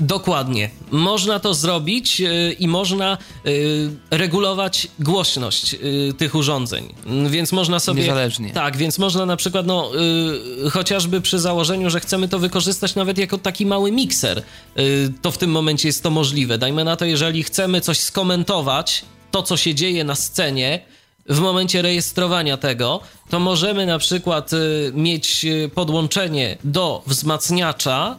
Dokładnie. Można to zrobić yy, i można yy, regulować głośność yy, tych urządzeń. Więc można sobie. Niezależnie. Tak, więc można na przykład, no, chociażby przy założeniu, że chcemy to wykorzystać nawet jako taki mały mikser, to w tym momencie jest to możliwe. Dajmy na to, jeżeli chcemy coś skomentować, to, co się dzieje na scenie, w momencie rejestrowania tego, to możemy na przykład y, mieć y, podłączenie do wzmacniacza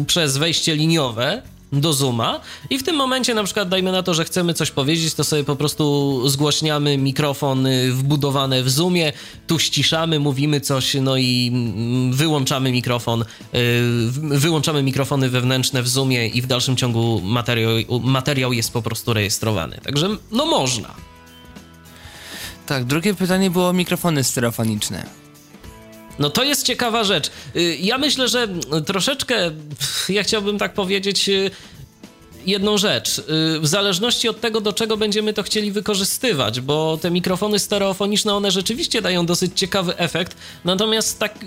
y, przez wejście liniowe do Zooma i w tym momencie na przykład dajmy na to, że chcemy coś powiedzieć, to sobie po prostu zgłośniamy mikrofon wbudowane w Zoomie, tu ściszamy, mówimy coś, no i mm, wyłączamy mikrofon, wyłączamy mikrofony wewnętrzne w Zoomie i w dalszym ciągu materiał, materiał jest po prostu rejestrowany. Także no można. Tak, drugie pytanie było o mikrofony stereofoniczne. No to jest ciekawa rzecz. Y, ja myślę, że troszeczkę, ja chciałbym tak powiedzieć, y, jedną rzecz. Y, w zależności od tego, do czego będziemy to chcieli wykorzystywać, bo te mikrofony stereofoniczne, one rzeczywiście dają dosyć ciekawy efekt, natomiast tak,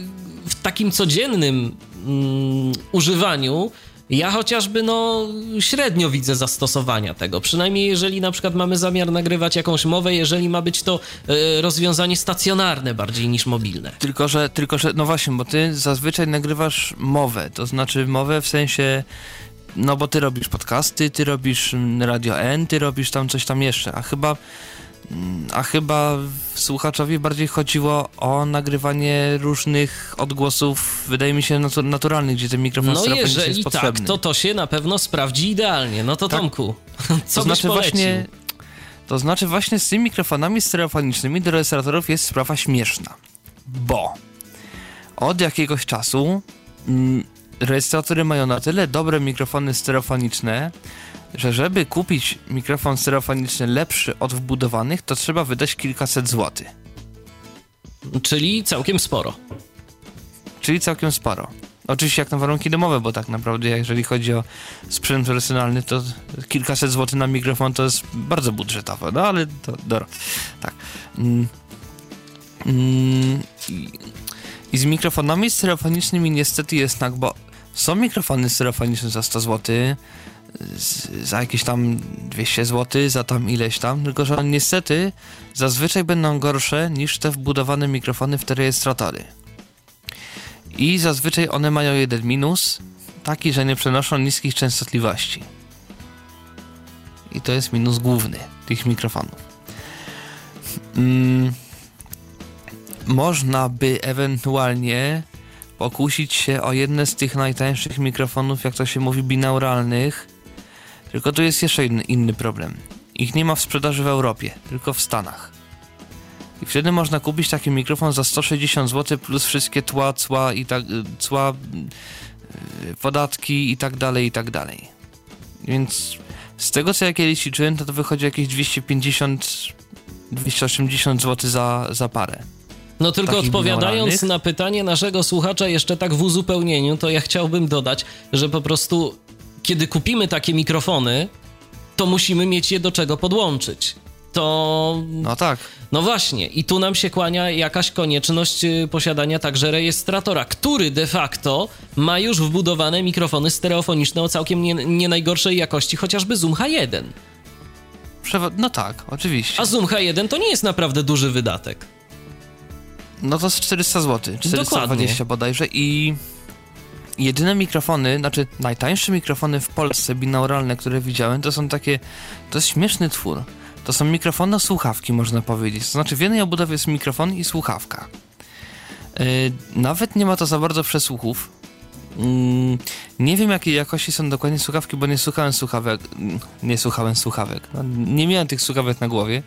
w takim codziennym mm, używaniu ja chociażby no średnio widzę zastosowania tego. Przynajmniej jeżeli na przykład mamy zamiar nagrywać jakąś mowę, jeżeli ma być to y, rozwiązanie stacjonarne bardziej niż mobilne. Tylko że, tylko, że no właśnie, bo ty zazwyczaj nagrywasz mowę, to znaczy mowę w sensie no bo ty robisz podcasty, ty robisz mm, Radio N, ty robisz tam coś tam jeszcze, a chyba a chyba słuchaczowi bardziej chodziło o nagrywanie różnych odgłosów, wydaje mi się, naturalnych, gdzie ten mikrofon no jeżeli jest tak, to to się na pewno sprawdzi idealnie. No to tak. Tomku, co to znaczy właśnie To znaczy właśnie z tymi mikrofonami stereofonicznymi do rejestratorów jest sprawa śmieszna, bo od jakiegoś czasu mm, rejestratory mają na tyle dobre mikrofony stereofoniczne, że żeby kupić mikrofon stereofoniczny lepszy od wbudowanych, to trzeba wydać kilkaset złotych. Czyli całkiem sporo. Czyli całkiem sporo. Oczywiście jak na warunki domowe, bo tak naprawdę jeżeli chodzi o sprzęt profesjonalny, to kilkaset złotych na mikrofon to jest bardzo budżetowe, no ale to dobra. Tak. Mm. Mm. I, z mikrofonami stereofonicznymi niestety jest tak, bo są mikrofony stereofoniczne za 100 zł, za jakieś tam 200 zł, za tam ileś tam, tylko że niestety zazwyczaj będą gorsze niż te wbudowane mikrofony w te rejestratory. I zazwyczaj one mają jeden minus, taki, że nie przenoszą niskich częstotliwości. I to jest minus główny tych mikrofonów. Mm, można by ewentualnie pokusić się o jedne z tych najtańszych mikrofonów, jak to się mówi, binauralnych, tylko tu jest jeszcze inny, inny problem. Ich nie ma w sprzedaży w Europie, tylko w Stanach. I wtedy można kupić taki mikrofon za 160 zł plus wszystkie tła, cła i tak, cła, yy, podatki i tak dalej, i tak dalej. Więc z tego co ja kiedyś liczyłem, to to wychodzi jakieś 250 280 zł za, za parę. No tylko odpowiadając na pytanie naszego słuchacza jeszcze tak w uzupełnieniu, to ja chciałbym dodać, że po prostu kiedy kupimy takie mikrofony, to musimy mieć je do czego podłączyć. To. No tak. No właśnie, i tu nam się kłania jakaś konieczność y, posiadania także rejestratora, który de facto ma już wbudowane mikrofony stereofoniczne o całkiem nie, nie najgorszej jakości, chociażby Zoom H1. no tak, oczywiście. A Zoom H1 to nie jest naprawdę duży wydatek. No to jest 400 zł, 420 Dokładnie. bodajże i jedyne mikrofony, znaczy najtańsze mikrofony w Polsce binauralne, które widziałem, to są takie, to jest śmieszny twór. To są mikrofony słuchawki, można powiedzieć. To znaczy w jednej obudowie jest mikrofon i słuchawka. Yy, nawet nie ma to za bardzo przesłuchów. Yy, nie wiem jakiej jakości są dokładnie słuchawki, bo nie słuchałem słuchawek. Nie słuchałem słuchawek. No, nie miałem tych słuchawek na głowie.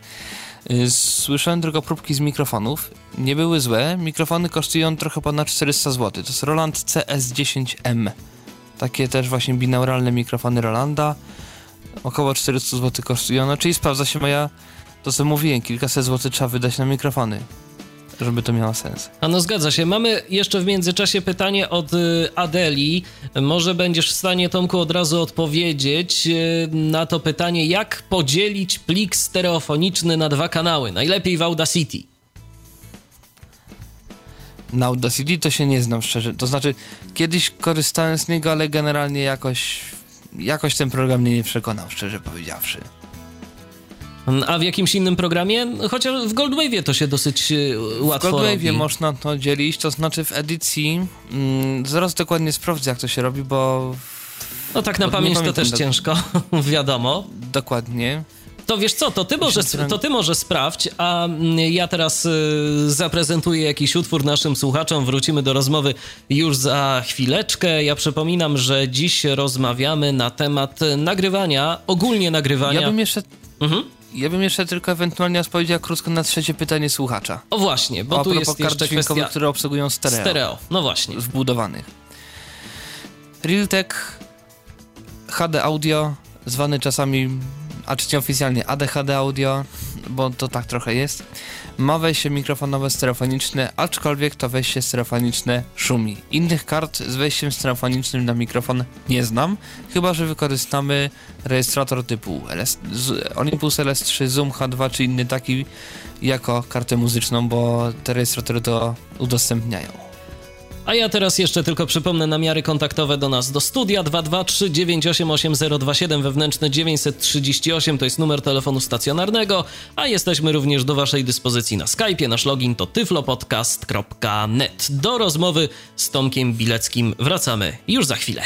Y, słyszałem tylko próbki z mikrofonów. Nie były złe. Mikrofony kosztują trochę ponad 400 zł. To jest Roland CS10M. Takie też właśnie binauralne mikrofony Rolanda. Około 400 zł kosztują. No, czyli sprawdza się moja, to co mówiłem, kilkaset złotych trzeba wydać na mikrofony żeby to miało sens. A no zgadza się. Mamy jeszcze w międzyczasie pytanie od y, Adeli. Może będziesz w stanie, Tomku, od razu odpowiedzieć y, na to pytanie, jak podzielić plik stereofoniczny na dwa kanały, najlepiej w Audacity. Na Audacity to się nie znam szczerze. To znaczy, kiedyś korzystałem z niego, ale generalnie jakoś, jakoś ten program mnie nie przekonał, szczerze powiedziawszy. A w jakimś innym programie? Chociaż w Goldwave to się dosyć y, łatwo W Goldwave robi. można to dzielić, to znaczy w edycji, mm, zaraz dokładnie sprawdzę jak to się robi, bo... No tak na pamięć to też do... ciężko, wiadomo. Dokładnie. To wiesz co, to ty może, to ty może sprawdź, a mm, ja teraz y, zaprezentuję jakiś utwór naszym słuchaczom. Wrócimy do rozmowy już za chwileczkę. Ja przypominam, że dziś rozmawiamy na temat nagrywania, ogólnie nagrywania. Ja bym jeszcze... Mhm. Ja bym jeszcze tylko ewentualnie odpowiedział krótko na trzecie pytanie słuchacza. O właśnie, bo o tu jest jeszcze kwestia... które obsługują stereo. Stereo, no właśnie. Wbudowanych. Realtek HD Audio, zwany czasami, a czy oficjalnie ADHD Audio, bo to tak trochę jest, ma wejście mikrofonowe stereofoniczne, aczkolwiek to wejście stereofoniczne szumi. Innych kart z wejściem stereofonicznym na mikrofon nie znam, chyba że wykorzystamy rejestrator typu LS, Olympus LS3, Zoom H2 czy inny taki jako kartę muzyczną, bo te rejestratory to udostępniają. A ja teraz jeszcze tylko przypomnę namiary kontaktowe do nas do studia 223988027 wewnętrzne 938 to jest numer telefonu stacjonarnego, a jesteśmy również do waszej dyspozycji na Skype'ie. Nasz login to tyflopodcast.net. Do rozmowy z Tomkiem Bileckim wracamy już za chwilę.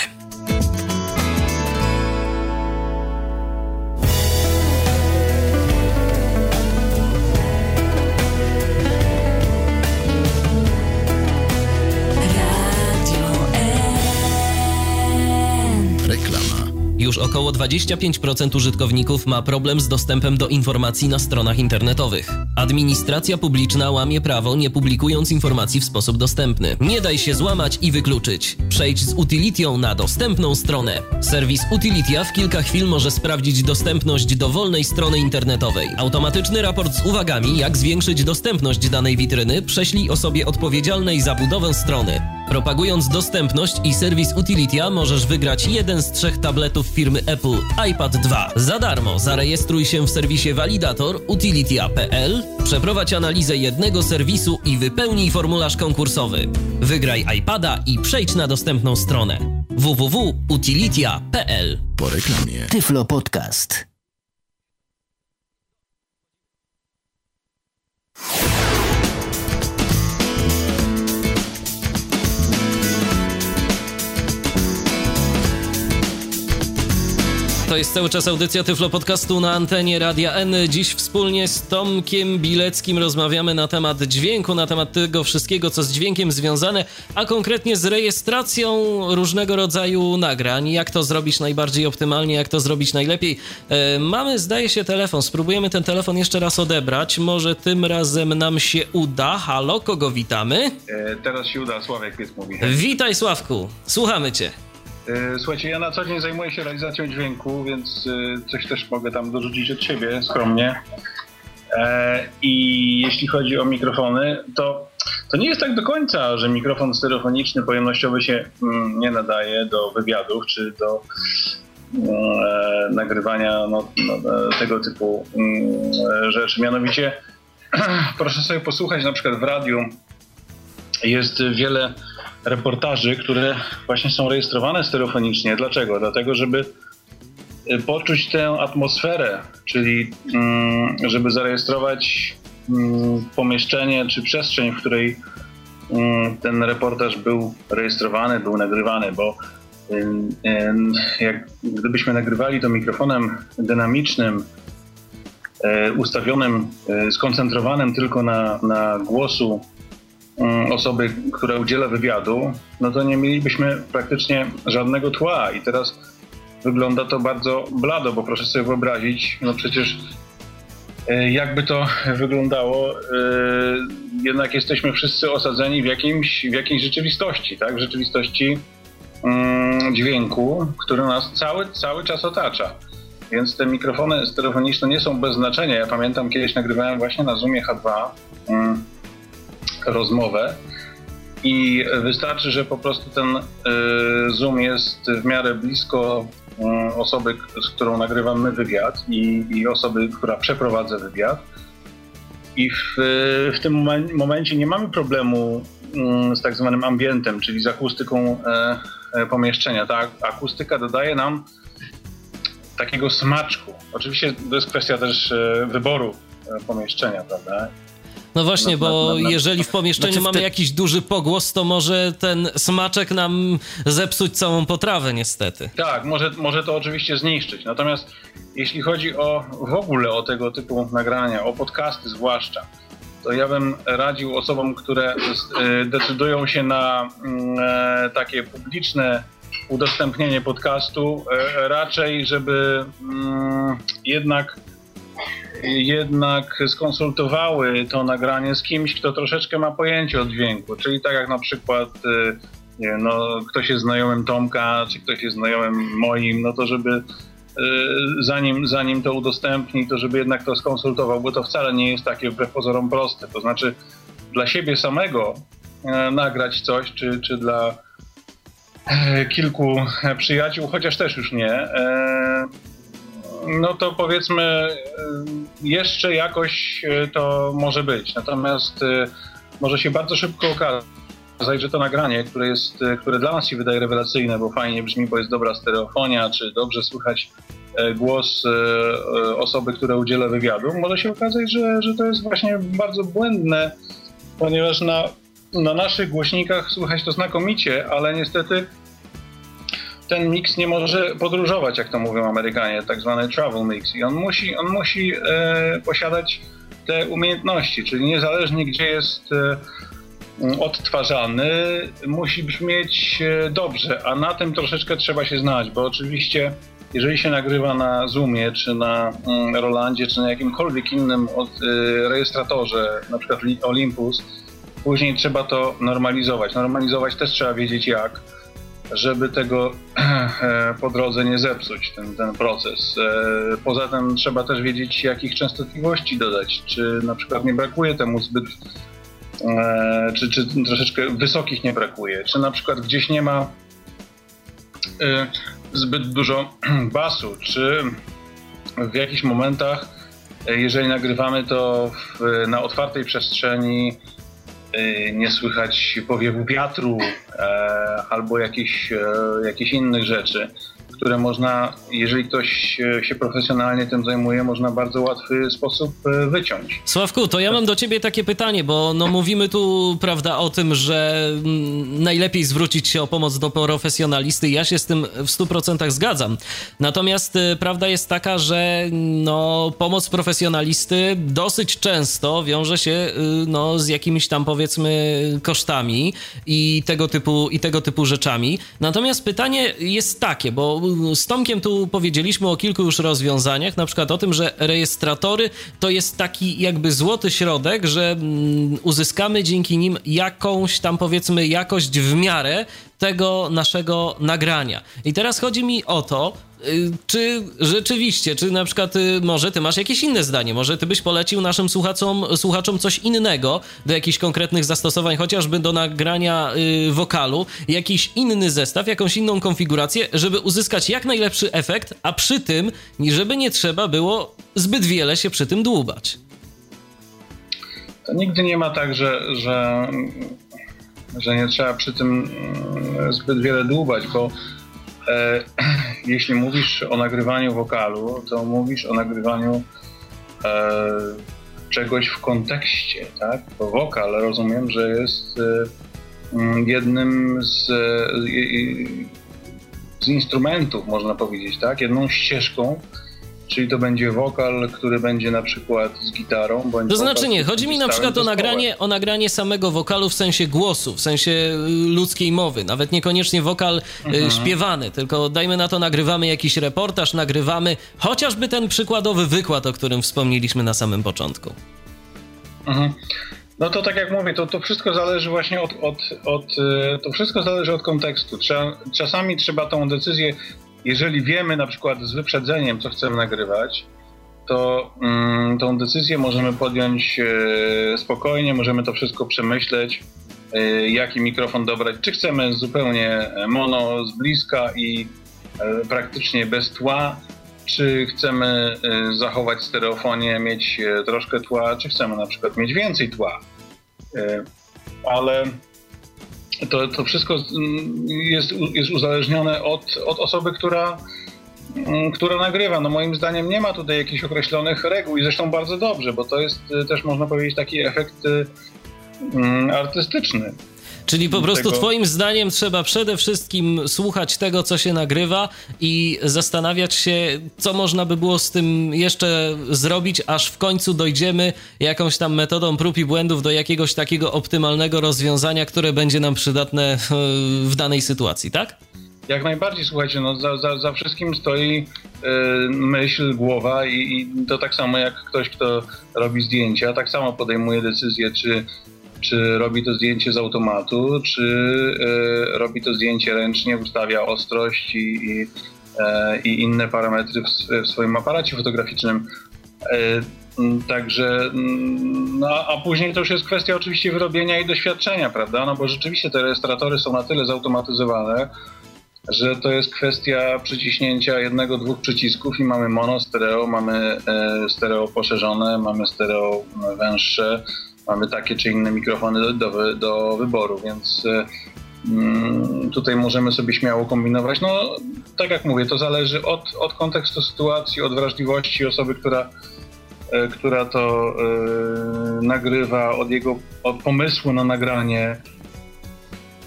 Już około 25% użytkowników ma problem z dostępem do informacji na stronach internetowych. Administracja publiczna łamie prawo, nie publikując informacji w sposób dostępny. Nie daj się złamać i wykluczyć. Przejdź z Utilitią na dostępną stronę. Serwis Utilitia w kilka chwil może sprawdzić dostępność dowolnej strony internetowej. Automatyczny raport z uwagami, jak zwiększyć dostępność danej witryny, prześlij osobie odpowiedzialnej za budowę strony. Propagując dostępność i serwis Utilitia możesz wygrać jeden z trzech tabletów firmy Apple iPad 2. Za darmo zarejestruj się w serwisie Validator Utilitia.pl, przeprowadź analizę jednego serwisu i wypełnij formularz konkursowy. Wygraj iPada i przejdź na dostępną stronę www.utilitia.pl. Po reklamie. Tyflo Podcast. To jest cały czas audycja Tyflo Podcastu na antenie Radia N. Dziś wspólnie z Tomkiem Bileckim rozmawiamy na temat dźwięku, na temat tego wszystkiego, co z dźwiękiem związane, a konkretnie z rejestracją różnego rodzaju nagrań. Jak to zrobić najbardziej optymalnie, jak to zrobić najlepiej. E, mamy, zdaje się, telefon. Spróbujemy ten telefon jeszcze raz odebrać. Może tym razem nam się uda. Halo, kogo witamy? E, teraz się uda, Sławek Piec mówi. Witaj, Sławku. Słuchamy cię. E, słuchajcie, ja na co dzień zajmuję się realizacją dźwięku, więc e, coś też mogę tam dorzucić od siebie skromnie. E, I jeśli chodzi o mikrofony, to, to nie jest tak do końca, że mikrofon stereofoniczny pojemnościowy się mm, nie nadaje do wywiadów czy do mm, nagrywania no, no, tego typu mm, rzeczy. Mianowicie, proszę sobie posłuchać na przykład w radiu jest wiele reportaży, które właśnie są rejestrowane stereofonicznie. Dlaczego? Dlatego, żeby y, poczuć tę atmosferę, czyli mm, żeby zarejestrować mm, pomieszczenie czy przestrzeń, w której mm, ten reportaż był rejestrowany, był nagrywany, bo jak gdybyśmy nagrywali to mikrofonem dynamicznym, e, ustawionym, e, skoncentrowanym tylko na, na głosu osoby, która udziela wywiadu, no to nie mielibyśmy praktycznie żadnego tła i teraz wygląda to bardzo blado, bo proszę sobie wyobrazić, no przecież e, jakby to wyglądało, e, jednak jesteśmy wszyscy osadzeni w, jakimś, w jakiejś rzeczywistości, tak? W rzeczywistości mm, dźwięku, który nas cały, cały czas otacza. Więc te mikrofony stereofoniczne nie są bez znaczenia. Ja pamiętam, kiedyś nagrywałem właśnie na Zoomie H2 rozmowę i wystarczy, że po prostu ten y, Zoom jest w miarę blisko y, osoby, z którą nagrywamy wywiad i, i osoby, która przeprowadza wywiad. I w, w tym momencie nie mamy problemu y, z tak zwanym ambientem, czyli z akustyką pomieszczenia. Ta akustyka dodaje nam takiego smaczku. Oczywiście to jest kwestia też wyboru pomieszczenia, prawda? No właśnie, bo jeżeli w pomieszczeniu znaczy mamy te... jakiś duży pogłos, to może ten smaczek nam zepsuć całą potrawę niestety. Tak, może, może to oczywiście zniszczyć. Natomiast jeśli chodzi o w ogóle o tego typu nagrania, o podcasty zwłaszcza, to ja bym radził osobom, które y, decydują się na mm, e, takie publiczne udostępnienie podcastu, e, raczej żeby mm, jednak jednak skonsultowały to nagranie z kimś, kto troszeczkę ma pojęcie o dźwięku. Czyli tak jak na przykład y, nie wiem, no, ktoś jest znajomym Tomka, czy ktoś jest znajomym moim, no to żeby y, zanim, zanim to udostępni, to żeby jednak to skonsultował, bo to wcale nie jest takie wbrew pozorom proste. To znaczy dla siebie samego e, nagrać coś, czy, czy dla kilku przyjaciół, chociaż też już nie, no to powiedzmy jeszcze jakoś to może być. Natomiast może się bardzo szybko okazać, że to nagranie, które, jest, które dla nas się wydaje rewelacyjne, bo fajnie brzmi, bo jest dobra stereofonia, czy dobrze słychać e, głos e, e, osoby, która udziela wywiadu, może się okazać, że, że to jest właśnie bardzo błędne, ponieważ na, na naszych głośnikach słychać to znakomicie, ale niestety ten mix nie może podróżować, jak to mówią Amerykanie, tak zwany travel mix. I on musi, on musi e, posiadać te umiejętności, czyli niezależnie gdzie jest e, odtwarzany, musi brzmieć e, dobrze, a na tym troszeczkę trzeba się znać, bo oczywiście jeżeli się nagrywa na Zoomie, czy na mm, Rolandzie, czy na jakimkolwiek innym rejestratorze, na przykład Olympus, później trzeba to normalizować. Normalizować też trzeba wiedzieć jak, żeby tego e, po drodze nie zepsuć, ten, ten proces. Poza tym trzeba też wiedzieć, jakich częstotliwości dodać, czy na przykład nie brakuje temu zbyt E, czy, czy troszeczkę wysokich nie brakuje, czy na przykład gdzieś nie ma e, zbyt dużo basu, czy w jakichś momentach, e, jeżeli nagrywamy to w, na otwartej przestrzeni, nie słychać powiewu wiatru albo jakichś, jakichś innych rzeczy które można, jeżeli ktoś się profesjonalnie tym zajmuje, można w bardzo łatwy sposób e, wyciąć. Sławku, to ja mam do ciebie takie pytanie, bo no mówimy tu, prawda, o tym, że mm, najlepiej zwrócić się o pomoc do profesjonalisty. Ja się z tym w 100% zgadzam. Natomiast e, prawda jest taka, że no, pomoc profesjonalisty dosyć często wiąże się e, no, z jakimiś tam powiedzmy kosztami i tego typu, i tego typu rzeczami. Natomiast pytanie jest takie, bo z Tomkiem tu powiedzieliśmy o kilku już rozwiązaniach, na przykład o tym, że rejestratory to jest taki jakby złoty środek, że mm, uzyskamy dzięki nim jakąś tam powiedzmy jakość w miarę tego naszego nagrania. I teraz chodzi mi o to, czy rzeczywiście, czy na przykład y, może ty masz jakieś inne zdanie, może ty byś polecił naszym słuchaczom, słuchaczom coś innego do jakichś konkretnych zastosowań, chociażby do nagrania y, wokalu, jakiś inny zestaw, jakąś inną konfigurację, żeby uzyskać jak najlepszy efekt, a przy tym, żeby nie trzeba było zbyt wiele się przy tym dłubać. To nigdy nie ma tak, że, że że nie trzeba przy tym mm, zbyt wiele dłubać, bo e, jeśli mówisz o nagrywaniu wokalu, to mówisz o nagrywaniu e, czegoś w kontekście, tak? Bo wokal rozumiem, że jest e, mm, jednym z, e, z instrumentów, można powiedzieć, tak? Jedną ścieżką, Czyli to będzie wokal, który będzie na przykład z gitarą. Bądź to znaczy nie, chodzi mi na przykład o nagranie, o nagranie samego wokalu w sensie głosu, w sensie y, ludzkiej mowy. Nawet niekoniecznie wokal y, mhm. śpiewany, tylko dajmy na to nagrywamy jakiś reportaż, nagrywamy chociażby ten przykładowy wykład, o którym wspomnieliśmy na samym początku. Mhm. No to tak jak mówię, to, to wszystko zależy właśnie od, od, od, y, to wszystko zależy od kontekstu. Trzeba, czasami trzeba tą decyzję jeżeli wiemy na przykład z wyprzedzeniem, co chcemy nagrywać, to mm, tą decyzję możemy podjąć e, spokojnie, możemy to wszystko przemyśleć, e, jaki mikrofon dobrać. Czy chcemy zupełnie mono z bliska i e, praktycznie bez tła, czy chcemy e, zachować stereofonię, mieć e, troszkę tła, czy chcemy na przykład mieć więcej tła. E, ale to, to wszystko jest, jest uzależnione od, od osoby, która mm, która nagrywa. No moim zdaniem nie ma tutaj jakichś określonych reguł i zresztą bardzo dobrze, bo to jest y, też można powiedzieć taki efekt y, mm, artystyczny. Czyli po prostu tego... Twoim zdaniem trzeba przede wszystkim słuchać tego, co się nagrywa i zastanawiać się, co można by było z tym jeszcze zrobić, aż w końcu dojdziemy jakąś tam metodą prób i błędów do jakiegoś takiego optymalnego rozwiązania, które będzie nam przydatne e, w danej sytuacji, tak? Jak najbardziej, słuchajcie, no za, za, za wszystkim stoi yy, myśl, głowa i, i, to tak samo jak ktoś, kto robi zdjęcia, tak samo podejmuje decyzję, czy czy robi to zdjęcie z automatu, czy y, robi to zdjęcie ręcznie, ustawia ostrość i, i, e, i inne parametry w, w, swoim aparacie fotograficznym. E, także, no, a później to już jest kwestia oczywiście wyrobienia i doświadczenia, prawda? No bo rzeczywiście te rejestratory są na tyle zautomatyzowane, że to jest kwestia przyciśnięcia jednego, dwóch przycisków i mamy mono, stereo, mamy e, stereo poszerzone, mamy stereo węższe, mamy takie czy inne mikrofony do, do, do wyboru, więc e, mm, tutaj możemy sobie śmiało kombinować. No, tak jak mówię, to zależy od, od kontekstu sytuacji, od wrażliwości osoby, która, e, która to e, nagrywa, od jego od pomysłu na nagranie.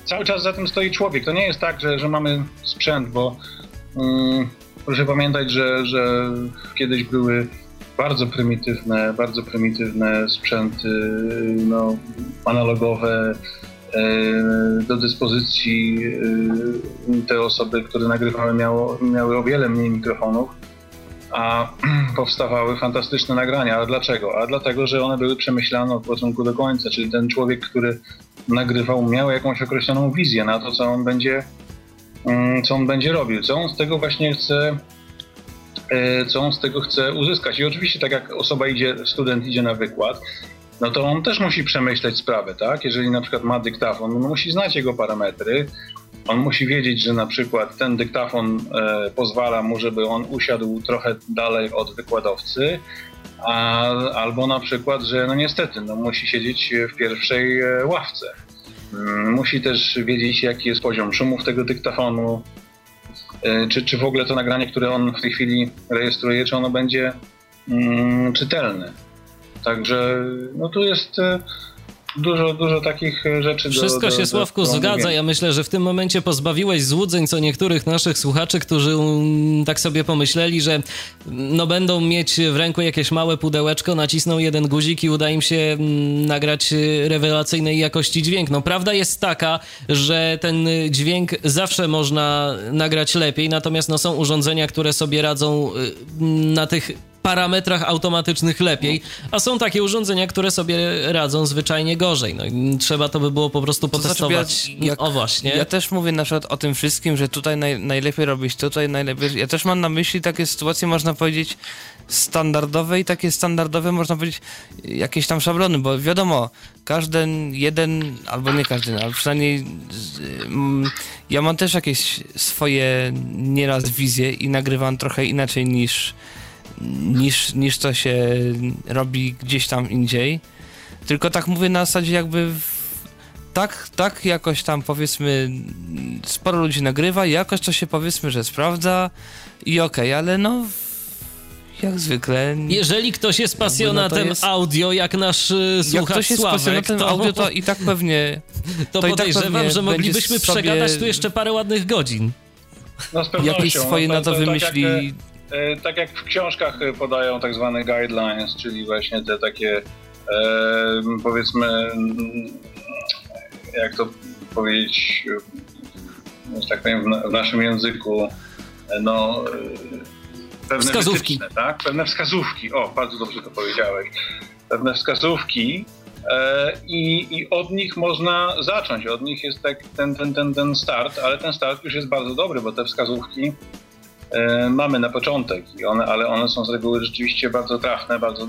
Cały czas za tym stoi człowiek. To nie jest tak, że, że mamy sprzęt, bo mm, proszę pamiętać, że, że kiedyś były bardzo prymitywne, bardzo prymitywne sprzęty no, analogowe e, do dyspozycji e, te osoby, które nagrywały miało, miały o wiele mniej mikrofonów, a powstawały fantastyczne nagrania. A dlaczego? A dlatego, że one były przemyślane od początku do końca, czyli ten człowiek, który nagrywał, miał jakąś określoną wizję na to, co on będzie, mm, co on będzie robił, co on z tego właśnie chce co on z tego chce uzyskać. I oczywiście tak jak osoba idzie, student idzie na wykład, no to on też musi przemyśleć sprawę, tak? Jeżeli na przykład ma dyktafon, on musi znać jego parametry, on musi wiedzieć, że na przykład ten dyktafon e, pozwala mu, żeby on usiadł trochę dalej od wykładowcy, a, albo na przykład, że no niestety, no musi siedzieć w pierwszej e, ławce. Mm, musi też wiedzieć, jaki jest poziom szumów tego dyktafonu, E, czy, czy w ogóle to nagranie, które on w tej chwili rejestruje, czy ono będzie mm, czytelne. Także no tu jest e, dużo, dużo takich e, rzeczy. Wszystko do, do, się, Sławku, zgadza. Ja myślę, że w tym momencie pozbawiłeś złudzeń co niektórych naszych słuchaczy, którzy mm, tak sobie pomyśleli, że no będą mieć w ręku jakieś małe pudełeczko, nacisną jeden guzik i uda im się mm, nagrać rewelacyjnej jakości dźwięk. No prawda jest taka, że ten dźwięk zawsze można nagrać lepiej, natomiast no są urządzenia, które sobie radzą y, na tych parametrach automatycznych lepiej, a są takie urządzenia, które sobie radzą zwyczajnie gorzej. No, trzeba to by było po prostu potestować. Znaczy, ja, jak, o właśnie. Ja też mówię na przykład o tym wszystkim, że tutaj naj, najlepiej robić, tutaj najlepiej. Ja też mam na myśli takie sytuacje, można powiedzieć, standardowe i takie standardowe, można powiedzieć, jakieś tam szablony, bo wiadomo, każdy jeden, albo nie każdy, ale przynajmniej mm, ja mam też jakieś swoje nieraz wizje i nagrywam trochę inaczej niż niż, niż to się robi gdzieś tam indziej. Tylko tak mówię na zasadzie jakby w, tak, tak jakoś tam powiedzmy sporo ludzi nagrywa, jakoś to się powiedzmy, że sprawdza i okej, okay, ale no jak zwykle. Jeżeli ktoś jest pasjonatem no jest... audio, jak nasz y, słuchacz Jak ktoś jest Sławek, pasjonatem to... audio, to i tak pewnie... To, to tak podejrzewam, tak że moglibyśmy sobie... przegadać tu jeszcze parę ładnych godzin. No z pewnością. Jakieś swoje no, to, na to, to wymyśli... Tak jak tak jak w książkach podają tak zwane guidelines, czyli właśnie te takie e, powiedzmy, jak to powiedzieć, tak powiem w naszym języku, no pewne wskazówki. tak? Pewne wskazówki. O, bardzo dobrze to powiedziałeś. Pewne wskazówki e, i, i od nich można zacząć. Od nich jest tak ten, ten, ten, ten start, ale ten start już jest bardzo dobry, bo te wskazówki E, mamy na początek, i one, ale one są z reguły rzeczywiście bardzo trafne, bardzo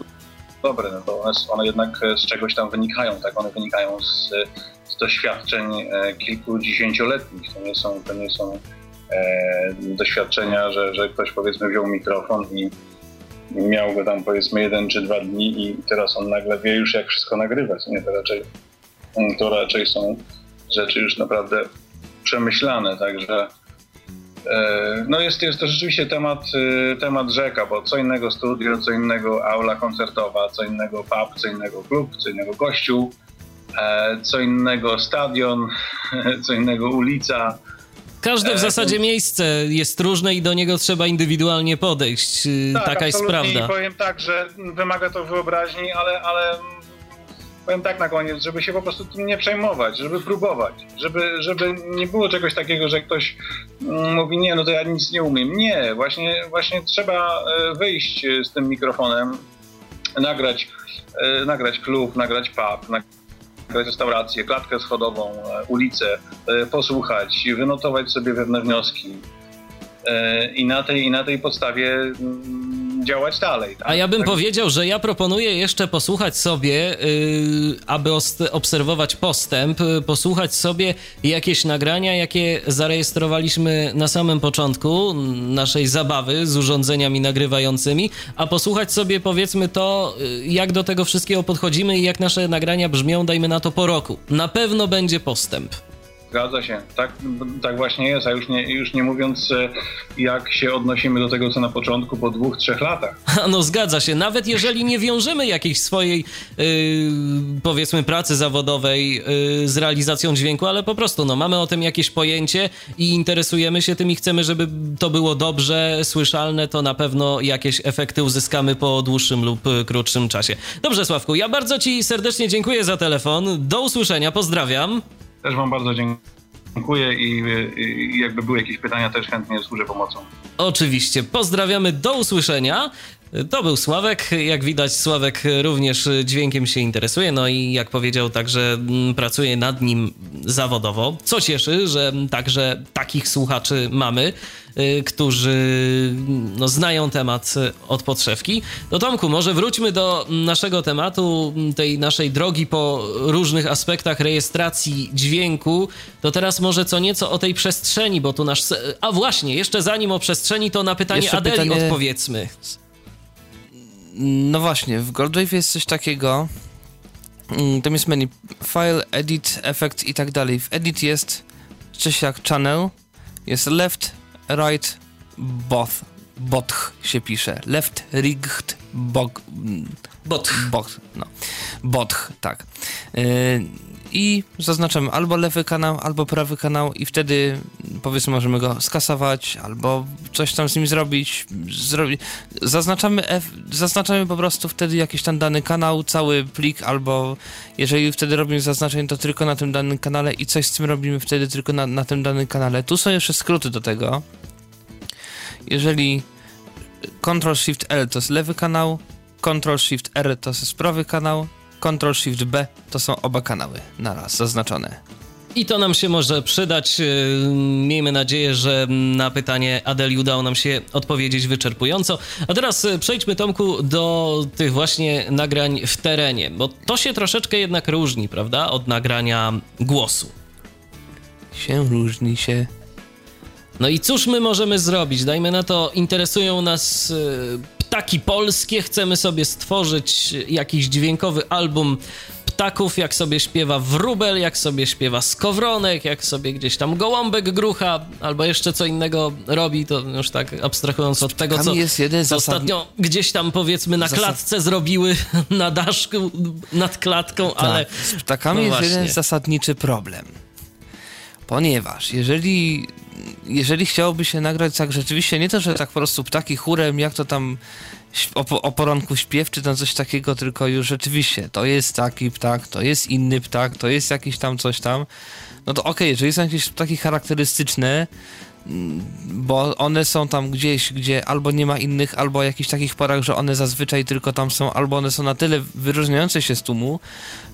dobre, no bo one, one jednak z czegoś tam wynikają, tak? One wynikają z, z doświadczeń e, kilkudziesięcioletnich. To nie są, to nie są e, doświadczenia, że, że ktoś powiedzmy wziął mikrofon i miał go tam powiedzmy jeden czy dwa dni i teraz on nagle wie już jak wszystko nagrywać. Nie, to raczej, to raczej są rzeczy już naprawdę przemyślane, także No jest, jest to rzeczywiście temat, temat rzeka, bo co innego studio, co innego aula koncertowa, co innego pub, co innego klub, co innego kościół, co innego stadion, co innego ulica. Każde w zasadzie miejsce jest różne i do niego trzeba indywidualnie podejść. Tak, Taka jest prawda. I powiem tak, że wymaga to wyobraźni, ale, ale powiem tak na koniec, żeby się po prostu tym nie przejmować, żeby próbować, żeby, żeby nie było czegoś takiego, że ktoś mm, mówi, nie, no to ja nic nie umiem. Nie, właśnie, właśnie trzeba e, wyjść z tym mikrofonem, nagrać, e, nagrać klub, nagrać pub, nagrać restaurację, klatkę schodową, e, ulicę, posłuchać, wynotować sobie pewne wnioski i na tej, i na tej podstawie mm, działać dalej. Tak? A ja bym tak. powiedział, że ja proponuję jeszcze posłuchać sobie, yy, aby obserwować postęp, yy, posłuchać sobie jakieś nagrania, jakie zarejestrowaliśmy na samym początku naszej zabawy z urządzeniami nagrywającymi, a posłuchać sobie powiedzmy to, yy, jak do tego wszystkiego podchodzimy i jak nasze nagrania brzmią, dajmy na to po roku. Na pewno będzie postęp. Zgadza się, tak, tak właśnie jest, a już nie, już nie mówiąc e, jak się odnosimy do tego, co na początku, po dwóch, trzech latach. No zgadza się, nawet jeżeli nie wiążemy jakiejś swojej yy, powiedzmy pracy zawodowej yy, z realizacją dźwięku, ale po prostu no, mamy o tym jakieś pojęcie i interesujemy się tym i chcemy, żeby to było dobrze słyszalne, to na pewno jakieś efekty uzyskamy po dłuższym lub krótszym czasie. Dobrze Sławku, ja bardzo Ci serdecznie dziękuję za telefon, do usłyszenia, pozdrawiam. Też Wam bardzo dziękuję i, i jakby były jakieś pytania, też chętnie służę pomocą. Oczywiście. Pozdrawiamy, do usłyszenia. To był Sławek. Jak widać, Sławek również dźwiękiem się interesuje, no i jak powiedział, także mm, pracuje nad nim zawodowo. Co cieszy, że także takich słuchaczy mamy. Y, którzy no, znają temat od podszewki. No Tomku, może wróćmy do naszego tematu, tej naszej drogi po różnych aspektach rejestracji dźwięku. To teraz może co nieco o tej przestrzeni, bo tu nasz... A właśnie, jeszcze zanim o przestrzeni, to na pytanie jeszcze Adeli pytanie... odpowiedzmy. No właśnie, w Goldwave jest coś takiego, mm, tam jest menu file, edit, effect i tak dalej. W edit jest coś jak channel, jest left, right, both, botch się pisze. Left, rigged, bog, botch. botch, no. Botch, tak. Yy, I zaznaczamy albo lewy kanał, albo prawy kanał i wtedy powiedzmy możemy go skasować, albo coś tam z nim zrobić. Zrobi... Zaznaczamy, F, zaznaczamy po prostu wtedy jakiś tam dany kanał, cały plik, albo jeżeli wtedy robimy zaznaczenie, to tylko na tym danym kanale i coś z tym robimy wtedy tylko na, na tym danym kanale. Tu są jeszcze skróty do tego jeżeli Ctrl-Shift-L to jest lewy kanał, Ctrl-Shift-R to jest prawy kanał, Ctrl-Shift-B to są oba kanały naraz zaznaczone. I to nam się może przydać. Yy, miejmy nadzieję, że na pytanie Adeli udało nam się odpowiedzieć wyczerpująco. A teraz yy, przejdźmy, Tomku, do tych właśnie nagrań w terenie, bo to się troszeczkę jednak różni, prawda, od nagrania głosu. Się różni się. No i cóż my możemy zrobić? Dajmy na to, interesują nas y, ptaki polskie, chcemy sobie stworzyć jakiś dźwiękowy album ptaków, jak sobie śpiewa wróbel, jak sobie śpiewa skowronek, jak sobie gdzieś tam gołąbek grucha, albo jeszcze co innego robi, to już tak abstrahując od tego, co, co ostatnio gdzieś tam powiedzmy na klatce zrobiły, na daszku, nad klatką, tak. ale... Z ptakami no jest właśnie. jeden zasadniczy problem. Ponieważ jeżeli jeżeli chciałoby się nagrać tak rzeczywiście, nie to, że tak po prostu ptaki chórem, jak to tam o, o poranku śpiew, czy tam coś takiego, tylko już rzeczywiście to jest taki ptak, to jest inny ptak, to jest jakiś tam coś tam, no to okej, okay, jeżeli są jakieś ptaki charakterystyczne, bo one są tam gdzieś, gdzie albo nie ma innych, albo jakichś takich porach, że one zazwyczaj tylko tam są, albo one są na tyle wyróżniające się z tłumu,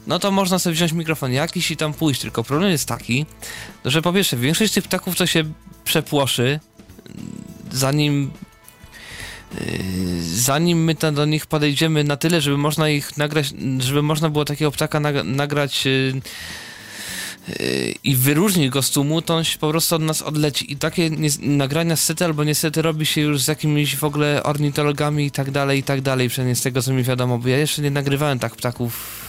no to można sobie wziąć mikrofon jakiś i tam pójść. Tylko problem jest taki, że po pierwsze, większość tych ptaków to się przepłoszy, zanim yy, zanim my do nich podejdziemy na tyle, żeby można ich nagrać, żeby można było takiego ptaka nagrać yy, i wyróżnić go z tłumu, to on się po prostu od nas odleci. I takie nagrania sety albo niestety robi się już z jakimiś w ogóle ornitologami i tak dalej, i tak dalej, przynajmniej z tego co mi wiadomo, bo ja jeszcze nie nagrywałem tak ptaków,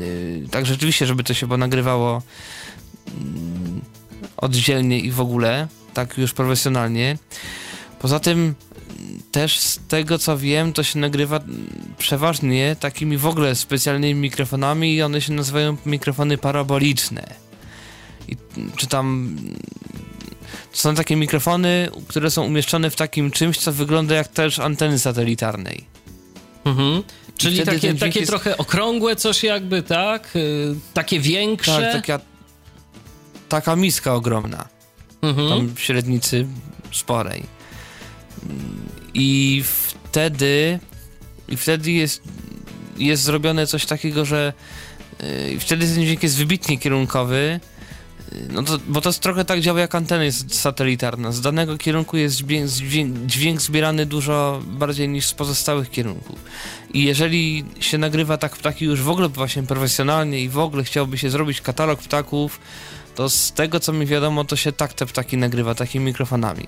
yy, tak rzeczywiście, żeby to się bo nagrywało yy, oddzielnie i w ogóle, tak już profesjonalnie. Poza tym też z tego co wiem, to się nagrywa przeważnie takimi w ogóle specjalnymi mikrofonami i one się nazywają mikrofony paraboliczne. I, czy tam są takie mikrofony, które są umieszczone w takim czymś, co wygląda jak też anteny satelitarnej. Mhm. Czyli takie, takie jest... trochę okrągłe coś jakby, tak? Yy, takie większe? Tak, taka, taka miska ogromna. Mhm. Tam w średnicy sporej. I wtedy i wtedy jest, jest zrobione coś takiego, że yy, wtedy ten dźwięk jest wybitnie kierunkowy, no to, bo to jest trochę tak działa jak antena jest satelitarna. Z danego kierunku jest dźwięk, dźwięk, zbierany dużo bardziej niż z pozostałych kierunków. I jeżeli się nagrywa tak ptaki już w ogóle właśnie profesjonalnie i w ogóle chciałoby się zrobić katalog ptaków, to z tego co mi wiadomo, to się tak te ptaki nagrywa takimi mikrofonami.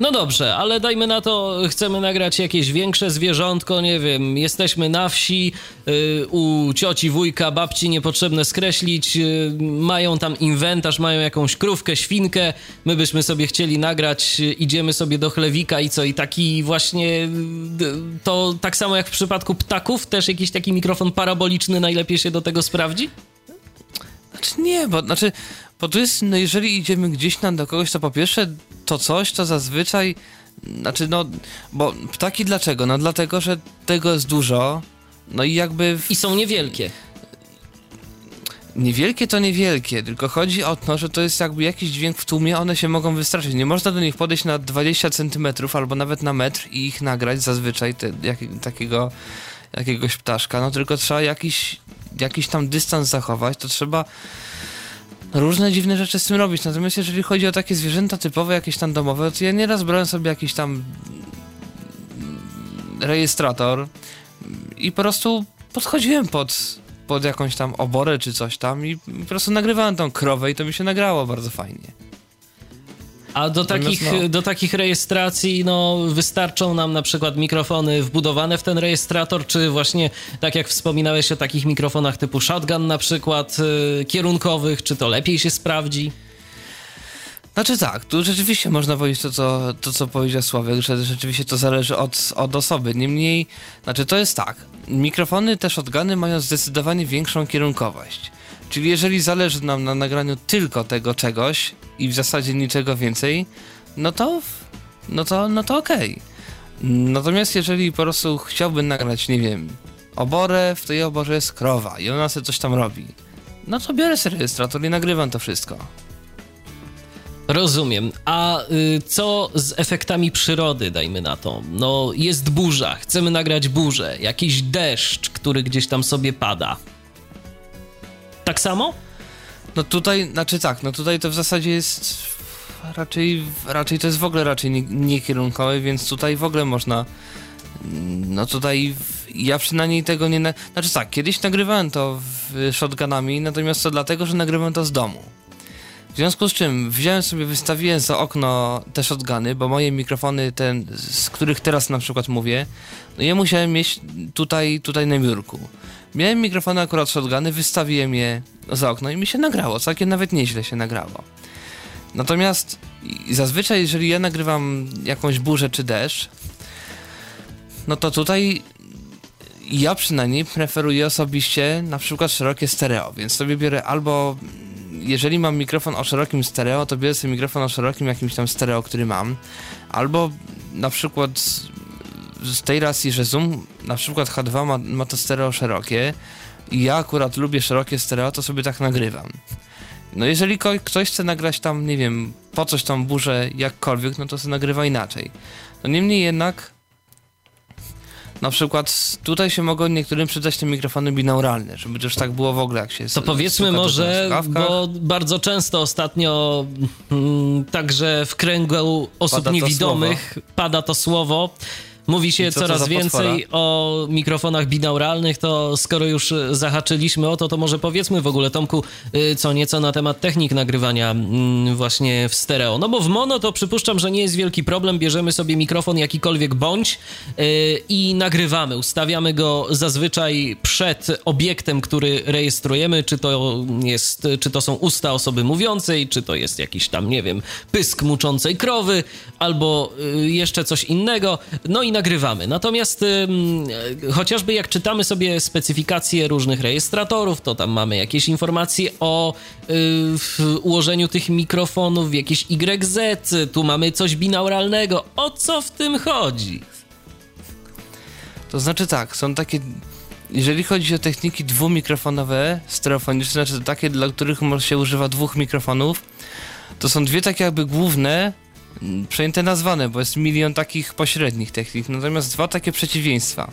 No dobrze, ale dajmy na to, chcemy nagrać jakieś większe zwierzątko, nie wiem, jesteśmy na wsi, y, u cioci, wujka, babci, niepotrzebne skreślić, y, mają tam inwentarz, mają jakąś krówkę, świnkę, my byśmy sobie chcieli nagrać, y, idziemy sobie do chlewika i co, i taki właśnie, to tak samo jak w przypadku ptaków, też jakiś taki mikrofon paraboliczny najlepiej się do tego sprawdzi? Znaczy nie, bo znaczy bo tu jest, no jeżeli idziemy gdzieś na do kogoś, to po pierwsze to coś, to zazwyczaj, znaczy no, bo ptaki dlaczego? No dlatego, że tego jest dużo, no i jakby... W... I są niewielkie. Niewielkie to niewielkie, tylko chodzi o to, że to jest jakby jakiś dźwięk w tłumie, one się mogą wystraszyć. Nie można do nich podejść na 20 cm albo nawet na metr i ich nagrać zazwyczaj, te, jak, takiego jakiegoś ptaszka, no tylko trzeba jakiś, jakiś tam dystans zachować, to trzeba różne dziwne rzeczy z tym robić. Natomiast jeżeli chodzi o takie zwierzęta typowe, jakieś tam domowe, to ja nieraz brałem sobie jakiś tam rejestrator i po prostu podchodziłem pod, pod jakąś tam oborę czy coś tam i po prostu nagrywałem tą krowę i to mi się nagrało bardzo fajnie. A do takich, no. do takich rejestracji no, wystarczą nam na przykład mikrofony wbudowane w ten rejestrator, czy właśnie tak jak wspominałeś o takich mikrofonach typu shotgun na przykład, yy, kierunkowych, czy to lepiej się sprawdzi? Znaczy tak, tu rzeczywiście można powiedzieć to, co, to, co powiedział Sławek, że rzeczywiście to zależy od, od osoby. Niemniej, znaczy to jest tak, mikrofony te shotguny mają zdecydowanie większą kierunkowość. Czyli jeżeli zależy nam na nagraniu tylko tego czegoś i w zasadzie niczego więcej, no to, no to, no to okej. Okay. Natomiast jeżeli po prostu chciałbym nagrać, nie wiem, oborę, w tej oborze jest krowa i ona sobie coś tam robi, no to biorę sobie rejestrator i nagrywam to wszystko. Rozumiem. A y, co z efektami przyrody, dajmy na to? No, jest burza, chcemy nagrać burzę, jakiś deszcz, który gdzieś tam sobie pada tak samo? No tutaj, znaczy tak, no tutaj to w zasadzie jest raczej, raczej to jest w ogóle raczej niekierunkowe, nie więc tutaj w ogóle można no tutaj ja przynajmniej tego nie... Na... Znaczy tak, kiedyś nagrywałem to w shotgunami, natomiast to dlatego, że nagrywałem to z domu. W związku z czym wziąłem sobie, wystawiłem za okno te shotguny, bo moje mikrofony, ten, z których teraz na przykład mówię, no ja musiałem mieć tutaj, tutaj na biurku. Miałem mikrofony akurat shotguny, wystawiłem je za okno i mi się nagrało, całkiem nawet nieźle się nagrało. Natomiast zazwyczaj, jeżeli ja nagrywam jakąś burzę czy deszcz, no to tutaj ja przynajmniej preferuję osobiście na przykład szerokie stereo, więc sobie biorę albo jeżeli mam mikrofon o szerokim stereo, to biorę sobie mikrofon o szerokim jakimś tam stereo, który mam, albo na przykład z tej racji, że Zoom na przykład H2 ma, ma to stereo szerokie i ja akurat lubię szerokie stereo, to sobie tak nagrywam. No jeżeli ktoś chce nagrać tam, nie wiem, po coś tam burzę jakkolwiek, no to się nagrywa inaczej. No niemniej jednak na przykład tutaj się mogą niektórym przydać te mikrofony binauralne, żeby też tak było w ogóle, jak się To powiedzmy może, bo bardzo często ostatnio mm, także w kręgu osób niewidomych pada to słowo Mówi się co coraz za więcej o mikrofonach binauralnych, to skoro już zahaczyliśmy o to, to może powiedzmy w ogóle, Tomku, y, co nieco na temat technik nagrywania mm, właśnie w stereo. No bo w mono to przypuszczam, że nie jest wielki problem, bierzemy sobie mikrofon jakikolwiek bądź y, i nagrywamy. Ustawiamy go zazwyczaj przed obiektem, który rejestrujemy, czy to jest, czy to są usta osoby mówiącej, czy to jest jakiś tam, nie wiem, pysk muczącej krowy, albo y, jeszcze coś innego, no i nagrywamy. Natomiast e, chociażby jak czytamy sobie specyfikacje różnych rejestratorów, to tam mamy jakieś informacje o y, ułożeniu tych mikrofonów, jakieś YZ, tu mamy coś binauralnego. O co w tym chodzi? To znaczy tak, są takie. Jeżeli chodzi o techniki dwumikrofonowe, stereofoniczne, znaczy takie, dla których się używa dwóch mikrofonów, to są dwie takie jakby główne, przejęte nazwane, bo jest milion takich pośrednich technik, natomiast dwa takie przeciwieństwa.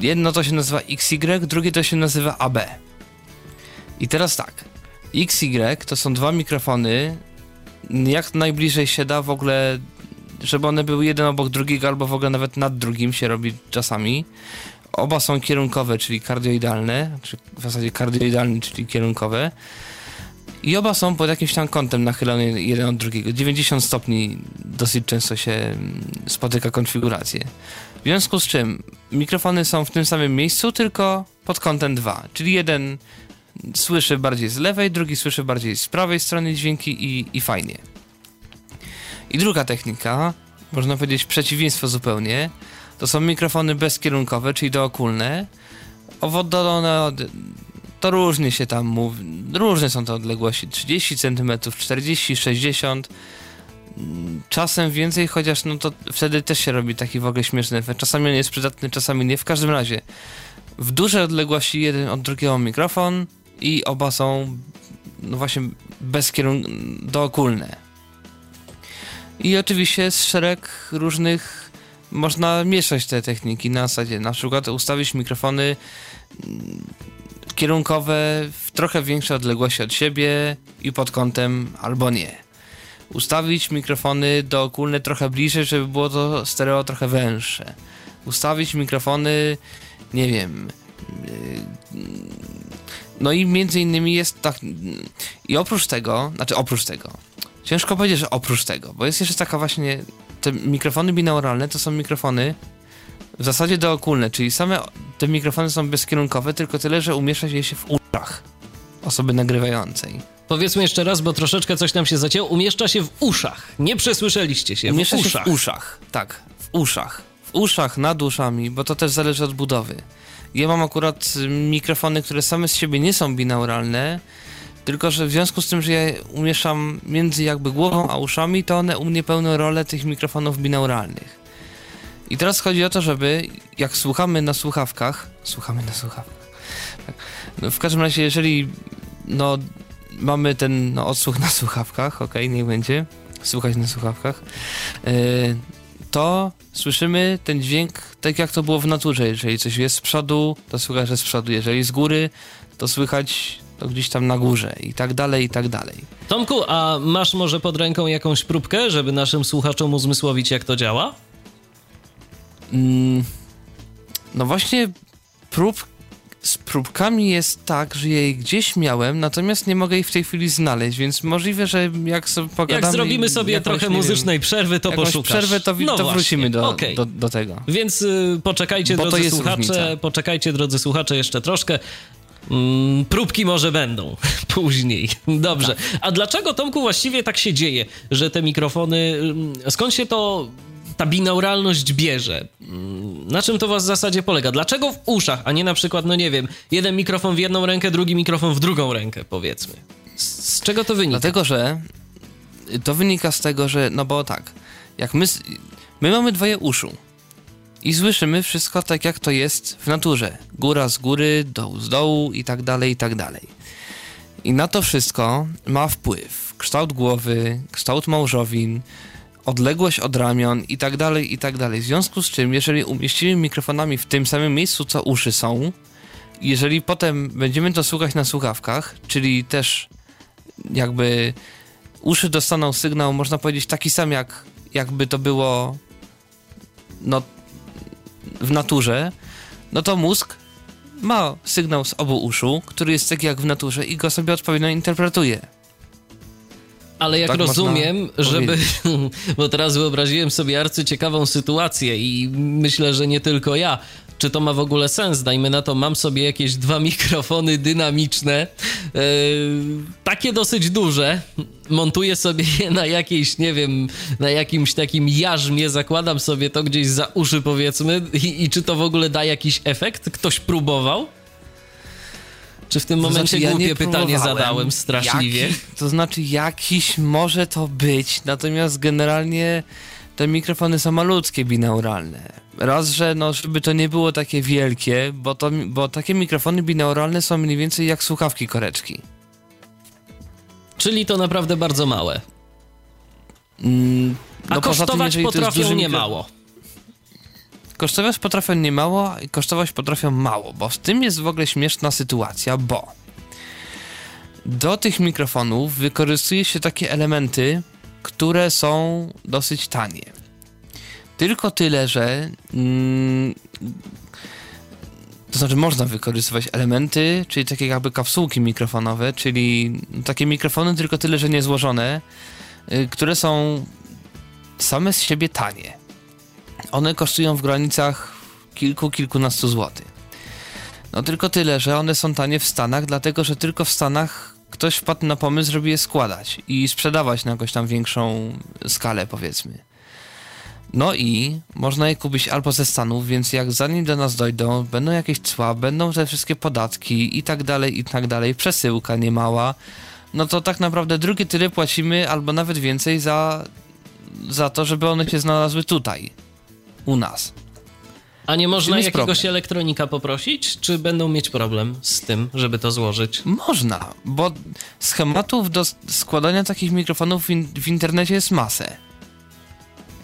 Jedno to się nazywa XY, drugie to się nazywa AB. I teraz tak, XY to są dwa mikrofony, jak najbliżej się da w ogóle żeby one były jeden obok drugiego, albo w ogóle nawet nad drugim się robi czasami. Oba są kierunkowe, czyli kardioidalne, czy w zasadzie kardioidalne, czyli kierunkowe. I oba są pod jakimś tam kątem nachylone jeden od drugiego. 90 stopni dosyć często się mm, spotyka konfigurację. W związku z czym mikrofony są w tym samym miejscu, tylko pod kątem 2. Czyli jeden słyszy bardziej z lewej, drugi słyszy bardziej z prawej strony dźwięki i, i fajnie. I druga technika, można powiedzieć przeciwieństwo zupełnie, to są mikrofony bezkierunkowe, czyli dookulne. Oddalone od, to różnie się tam mówi, różne są te odległości, 30 cm, 40, 60 czasem więcej, chociaż no to wtedy też się robi taki w ogóle śmieszny efekt. Czasami on jest przydatny, czasami nie. W każdym razie w dużej odległości jeden od drugiego mikrofon i oba są no właśnie bezkierun- dookulne. I oczywiście jest szereg różnych, można mieszać te techniki na zasadzie, na przykład ustawić mikrofony kierunkowe w trochę większej odległości od siebie i pod kątem albo nie. Ustawić mikrofony dookulne trochę bliżej, żeby było to stereo trochę węższe. Ustawić mikrofony, nie wiem, yy, no i między innymi jest tak. I oprócz tego, znaczy oprócz tego, ciężko powiedzieć, że oprócz tego, bo jest jeszcze taka właśnie. Te mikrofony binauralne to są mikrofony w zasadzie dookulne, czyli same te mikrofony są bezkierunkowe, tylko tyle, że umieszcza je się w uszach osoby nagrywającej. Powiedzmy jeszcze raz, bo troszeczkę coś nam się zacięło. Umieszcza się w uszach. Nie przesłyszeliście się. Umieszcza w się uszach. w uszach. Tak, w uszach. W uszach, nad uszami, bo to też zależy od budowy. Ja mam akurat mikrofony, które same z siebie nie są binauralne, tylko że w związku z tym, że ja je umieszczam między jakby głową a uszami, to one u mnie pełnią rolę tych mikrofonów binauralnych. I teraz chodzi o to, żeby jak słuchamy na słuchawkach, słuchamy na słuchawkach. Tak. No, w każdym razie, jeżeli no, mamy ten no, odsłuch na słuchawkach, ok, niech będzie, słuchać na słuchawkach, yy, to słyszymy ten dźwięk tak jak to było w naturze. Jeżeli coś jest z przodu, to słychać, z przodu. Jeżeli z góry, to słychać to gdzieś tam na górze i tak dalej, i tak dalej. Tomku, a masz może pod ręką jakąś próbkę, żeby naszym słuchaczom uzmysłowić, jak to działa? Mm, no właśnie prób, z próbkami jest tak, że je gdzieś miałem, natomiast nie mogę ich w tej chwili znaleźć, więc możliwe, że jak sobie pogadamy... Jak zrobimy sobie jakąś, trochę nie wiem, muzycznej przerwy, to poszukasz. przerwę, to, no to wrócimy do, Okej. do, do tego. Więc y, poczekajcie, Bo drodzy słuchacze, różnica. poczekajcie, drodzy słuchacze, jeszcze troszkę. Mm, próbki może będą później. Dobrze. Tak. A dlaczego, Tomku, właściwie tak się dzieje, że te mikrofony. mm, Skąd się to. Ta binauralność bierze. Mm, Na czym to was w zasadzie polega? Dlaczego w uszach, a nie na przykład, no nie wiem, jeden mikrofon w jedną rękę, drugi mikrofon w drugą rękę, powiedzmy? Z, z czego to wynika? Dlatego, że to wynika z tego, że, no bo tak, jak my, my mamy dwoje uszu i słyszymy wszystko tak, jak to jest w naturze. Góra z góry, dół z dołu i tak dalej, i tak dalej. I na to wszystko ma wpływ kształt głowy, kształt małżowin, odległość od ramion i tak dalej, i tak dalej. W związku z czym, jeżeli umieścimy mikrofonami w tym samym miejscu, co uszy są, jeżeli potem będziemy to słuchać na słuchawkach, czyli też jakby uszy dostaną sygnał, można powiedzieć, taki sam jak jakby to było no w naturze, no to mózg ma sygnał z obu uszu, który jest taki jak w naturze i go sobie odpowiednio interpretuje. Ale jak Tak rozumiem, żeby. Bo teraz wyobraziłem sobie arcyciekawą sytuację i myślę, że nie tylko ja. Czy to ma w ogóle sens? Dajmy na to, mam sobie jakieś dwa mikrofony dynamiczne, yy, takie dosyć duże. Montuję sobie je na jakiejś, nie wiem, na jakimś takim jarzmie, zakładam sobie to gdzieś za uszy, powiedzmy. I, i czy to w ogóle da jakiś efekt? Ktoś próbował? Czy w tym To momencie znaczy, ja głupie nie pytanie zadałem straszliwie? Jaki, to znaczy, jakiś może to być, natomiast generalnie te mikrofony są malutkie, binauralne. Raz, że no, żeby to nie było takie wielkie, bo, to, bo takie mikrofony binauralne są mniej więcej jak słuchawki koreczki. Czyli to naprawdę bardzo małe. Mm, A no poza tym, kosztować jest potrafią mikro- niemało. Kosztować potrafią niemało i kosztować potrafią mało, bo w tym jest w ogóle śmieszna sytuacja, bo do tych mikrofonów wykorzystuje się takie elementy, które są dosyć tanie. Tylko tyle, że mm, to znaczy można wykorzystywać elementy, czyli takie jakby kapsułki mikrofonowe, czyli takie mikrofony, tylko tyle, że niezłożone, y, które są same z siebie tanie. One kosztują w granicach kilku, kilkunastu złotych. No tylko tyle, że one są tanie w Stanach, dlatego że tylko w Stanach ktoś wpadł na pomysł, żeby je składać i sprzedawać na jakąś tam większą skalę, powiedzmy. No i można je kupić albo ze Stanów, więc jak zanim do nas dojdą, będą jakieś cła, będą te wszystkie podatki i tak dalej, i tak dalej, przesyłka niemała, no to tak naprawdę drugie tyle płacimy, albo nawet więcej za, za to, żeby one się znalazły tutaj, u nas. A nie można jakiegoś problem? elektronika poprosić? Czy będą mieć problem z tym, żeby to złożyć? Można, bo schematów do składania takich mikrofonów w, in w internecie jest masę.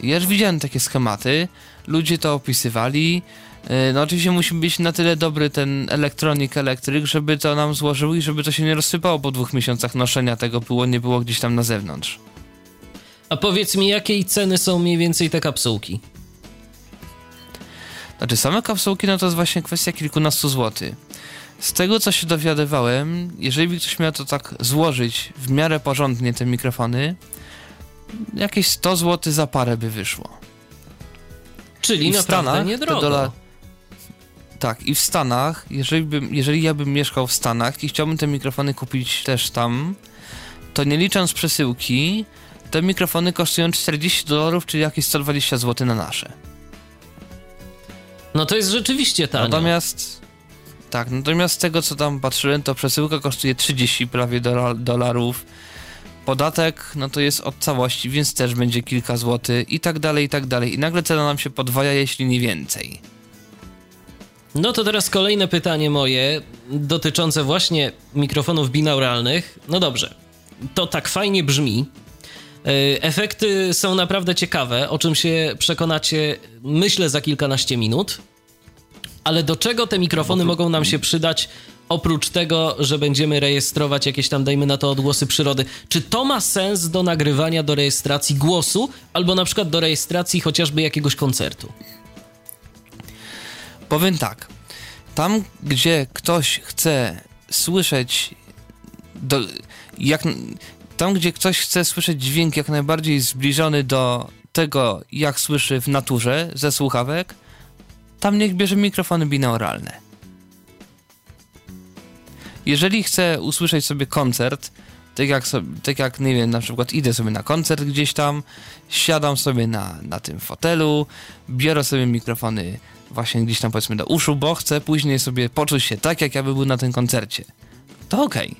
Ja już widziałem takie schematy, ludzie to opisywali. Yy, No oczywiście musi być na tyle dobry ten elektronik elektryk, żeby to nam złożył i żeby to się nie rozsypało po dwóch miesiącach noszenia tego było, nie było gdzieś tam na zewnątrz. A powiedz mi, jakiej ceny są mniej więcej te kapsułki? Znaczy same kapsułki no to jest właśnie kwestia kilkunastu złotych. Z tego co się dowiadywałem, jeżeli by ktoś miał to tak złożyć w miarę porządnie te mikrofony, jakieś 100 zł za parę by wyszło. Czyli I naprawdę Stanach niedrogo. dola- Tak, i w Stanach, jeżeli, bym, jeżeli ja bym mieszkał w Stanach i chciałbym te mikrofony kupić też tam, to nie licząc przesyłki, te mikrofony kosztują 40 dolarów, czyli jakieś 120 zł na nasze. No to jest rzeczywiście tanio. Natomiast tak, natomiast z tego co tam patrzyłem, to przesyłka kosztuje 30 prawie dola- dolarów. Podatek, no to jest od całości, więc też będzie kilka złotych i tak dalej, i tak dalej. I nagle cena nam się podwaja, jeśli nie więcej. No to teraz kolejne pytanie moje dotyczące właśnie mikrofonów binauralnych. No dobrze, to tak fajnie brzmi. Yy, Efekty są naprawdę ciekawe, o czym się przekonacie, myślę, za kilkanaście minut. Ale do czego te mikrofony mogą nam się przydać, oprócz tego, że będziemy rejestrować jakieś tam, dajmy na to, odgłosy przyrody? Czy to ma sens do nagrywania, do rejestracji głosu, albo na przykład do rejestracji chociażby jakiegoś koncertu? Powiem tak. Tam, gdzie ktoś chce słyszeć. Do, jak, tam, gdzie ktoś chce słyszeć dźwięk jak najbardziej zbliżony do tego, jak słyszy w naturze ze słuchawek, tam niech bierze mikrofony binauralne. Jeżeli chce usłyszeć sobie koncert, tak jak, sobie, tak jak nie wiem, na przykład idę sobie na koncert gdzieś tam, siadam sobie na, na tym fotelu, biorę sobie mikrofony właśnie gdzieś tam powiedzmy do uszu, bo chcę później sobie poczuć się tak, jak był na tym koncercie. To okej.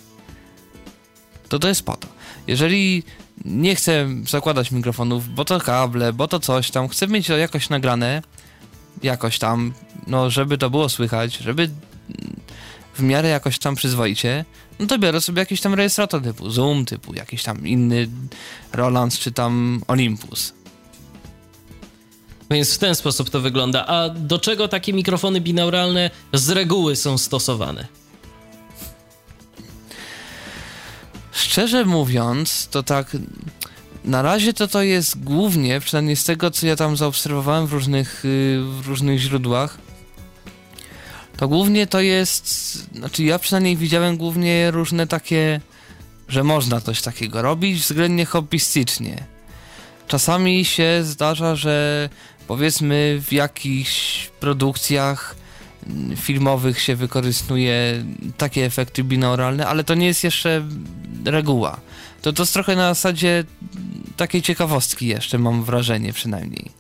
To to jest po to. Jeżeli nie chcę zakładać mikrofonów, bo to kable, bo to coś tam, chcę mieć to jakoś nagrane, jakoś tam, no żeby to było słychać, żeby w miarę jakoś tam przyzwoicie, no to biorę sobie jakiś tam rejestrator typu Zoom, typu jakiś tam inny Roland czy tam Olympus. Więc w ten sposób to wygląda. A do czego takie mikrofony binauralne z reguły są stosowane? Szczerze mówiąc, to tak na razie to to jest głównie, przynajmniej z tego, co ja tam zaobserwowałem w różnych, y, w różnych źródłach, to głównie to jest, znaczy ja przynajmniej widziałem głównie różne takie, że można coś takiego robić względnie hobbystycznie. Czasami się zdarza, że powiedzmy w jakichś produkcjach filmowych się wykorzystuje takie efekty binauralne, ale to nie jest jeszcze reguła. To to jest trochę na zasadzie takiej ciekawostki jeszcze, mam wrażenie przynajmniej.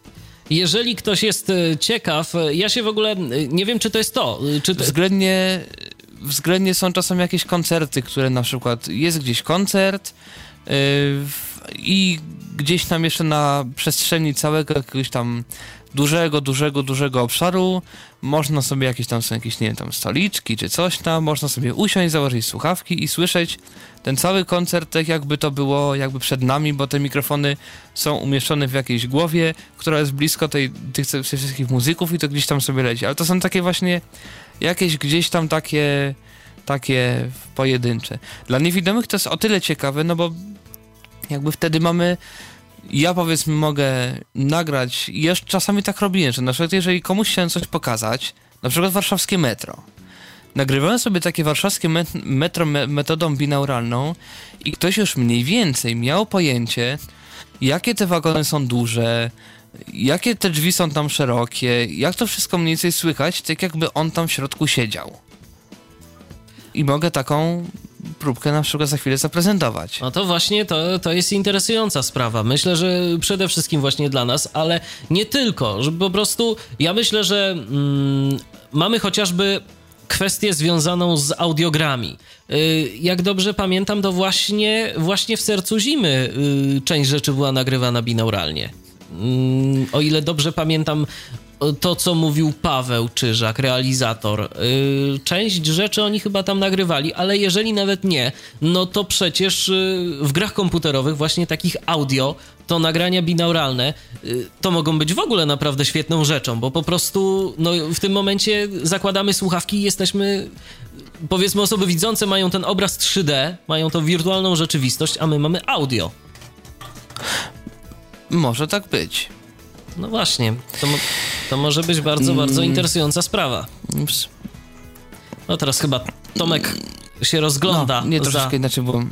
Jeżeli ktoś jest e, ciekaw, e, ja się w ogóle e, nie wiem, czy to jest to. Czy to... Względnie, względnie są czasem jakieś koncerty, które na przykład jest gdzieś koncert yy, i gdzieś tam jeszcze na przestrzeni całego jakiegoś tam dużego, dużego, dużego obszaru można sobie jakieś tam są jakieś, nie wiem, tam stoliczki czy coś tam, można sobie usiąść, założyć słuchawki i słyszeć ten cały koncert tak jakby to było jakby przed nami, bo te mikrofony są umieszczone w jakiejś głowie, która jest blisko tej, tych wszystkich muzyków i to gdzieś tam sobie leci. Ale to są takie właśnie jakieś gdzieś tam takie takie pojedyncze. Dla niewidomych to jest o tyle ciekawe, no bo jakby wtedy mamy ja powiedzmy mogę nagrać, jeszcze czasami tak robiłem, że na przykład jeżeli komuś chciałem coś pokazać, na przykład warszawskie metro, nagrywałem sobie takie warszawskie metro metodą binauralną i ktoś już mniej więcej miał pojęcie, jakie te wagony są duże, jakie te drzwi są tam szerokie, jak to wszystko mniej więcej słychać, tak jakby on tam w środku siedział. I mogę taką próbkę na przykład za chwilę zaprezentować. No to właśnie to, to jest interesująca sprawa. Myślę, że przede wszystkim właśnie dla nas, ale nie tylko, że po prostu ja myślę, że mm, mamy chociażby kwestię związaną z audiogrami. Y, jak dobrze pamiętam, to właśnie, właśnie w sercu zimy y, część rzeczy była nagrywana binauralnie. Mm, o ile dobrze pamiętam, to, co mówił Paweł Czyżak, realizator. Yy, część rzeczy oni chyba tam nagrywali, ale jeżeli nawet nie, no to przecież yy, w grach komputerowych, właśnie takich audio, to nagrania binauralne, yy, to mogą być w ogóle naprawdę świetną rzeczą, bo po prostu no, w tym momencie zakładamy słuchawki i jesteśmy. Powiedzmy, osoby widzące mają ten obraz 3D, mają tą wirtualną rzeczywistość, a my mamy audio. Może tak być. No właśnie, to, to może być bardzo, bardzo mm. interesująca sprawa. No teraz chyba Tomek się rozgląda. No, nie, troszeczkę za... inaczej, bo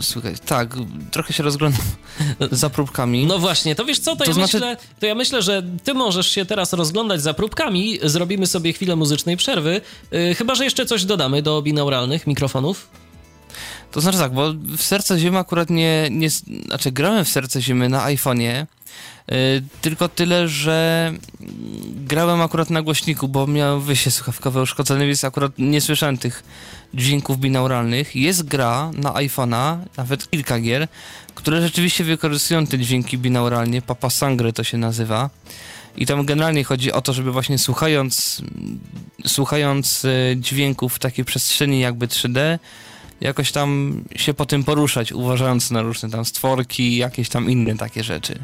Słuchaj, tak, trochę się rozglądam za próbkami. No właśnie, to wiesz co, to, to ja znaczy... myślę, to ja myślę, że ty możesz się teraz rozglądać za próbkami, zrobimy sobie chwilę muzycznej przerwy, yy, chyba, że jeszcze coś dodamy do binauralnych mikrofonów. To znaczy tak, bo w Serce Zimy akurat nie, nie znaczy grałem w Serce Zimy na iPhone'ie, tylko tyle, że grałem akurat na głośniku, bo miałem wyjście słuchawkowe uszkodzone, więc akurat nie słyszałem tych dźwięków binauralnych. Jest gra na iPhone'a, nawet kilka gier, które rzeczywiście wykorzystują te dźwięki binauralnie. Papa Sangre to się nazywa. I tam generalnie chodzi o to, żeby właśnie słuchając, słuchając y, dźwięków w takiej przestrzeni jakby 3D, jakoś tam się po tym poruszać, uważając na różne tam stworki, jakieś tam inne takie rzeczy.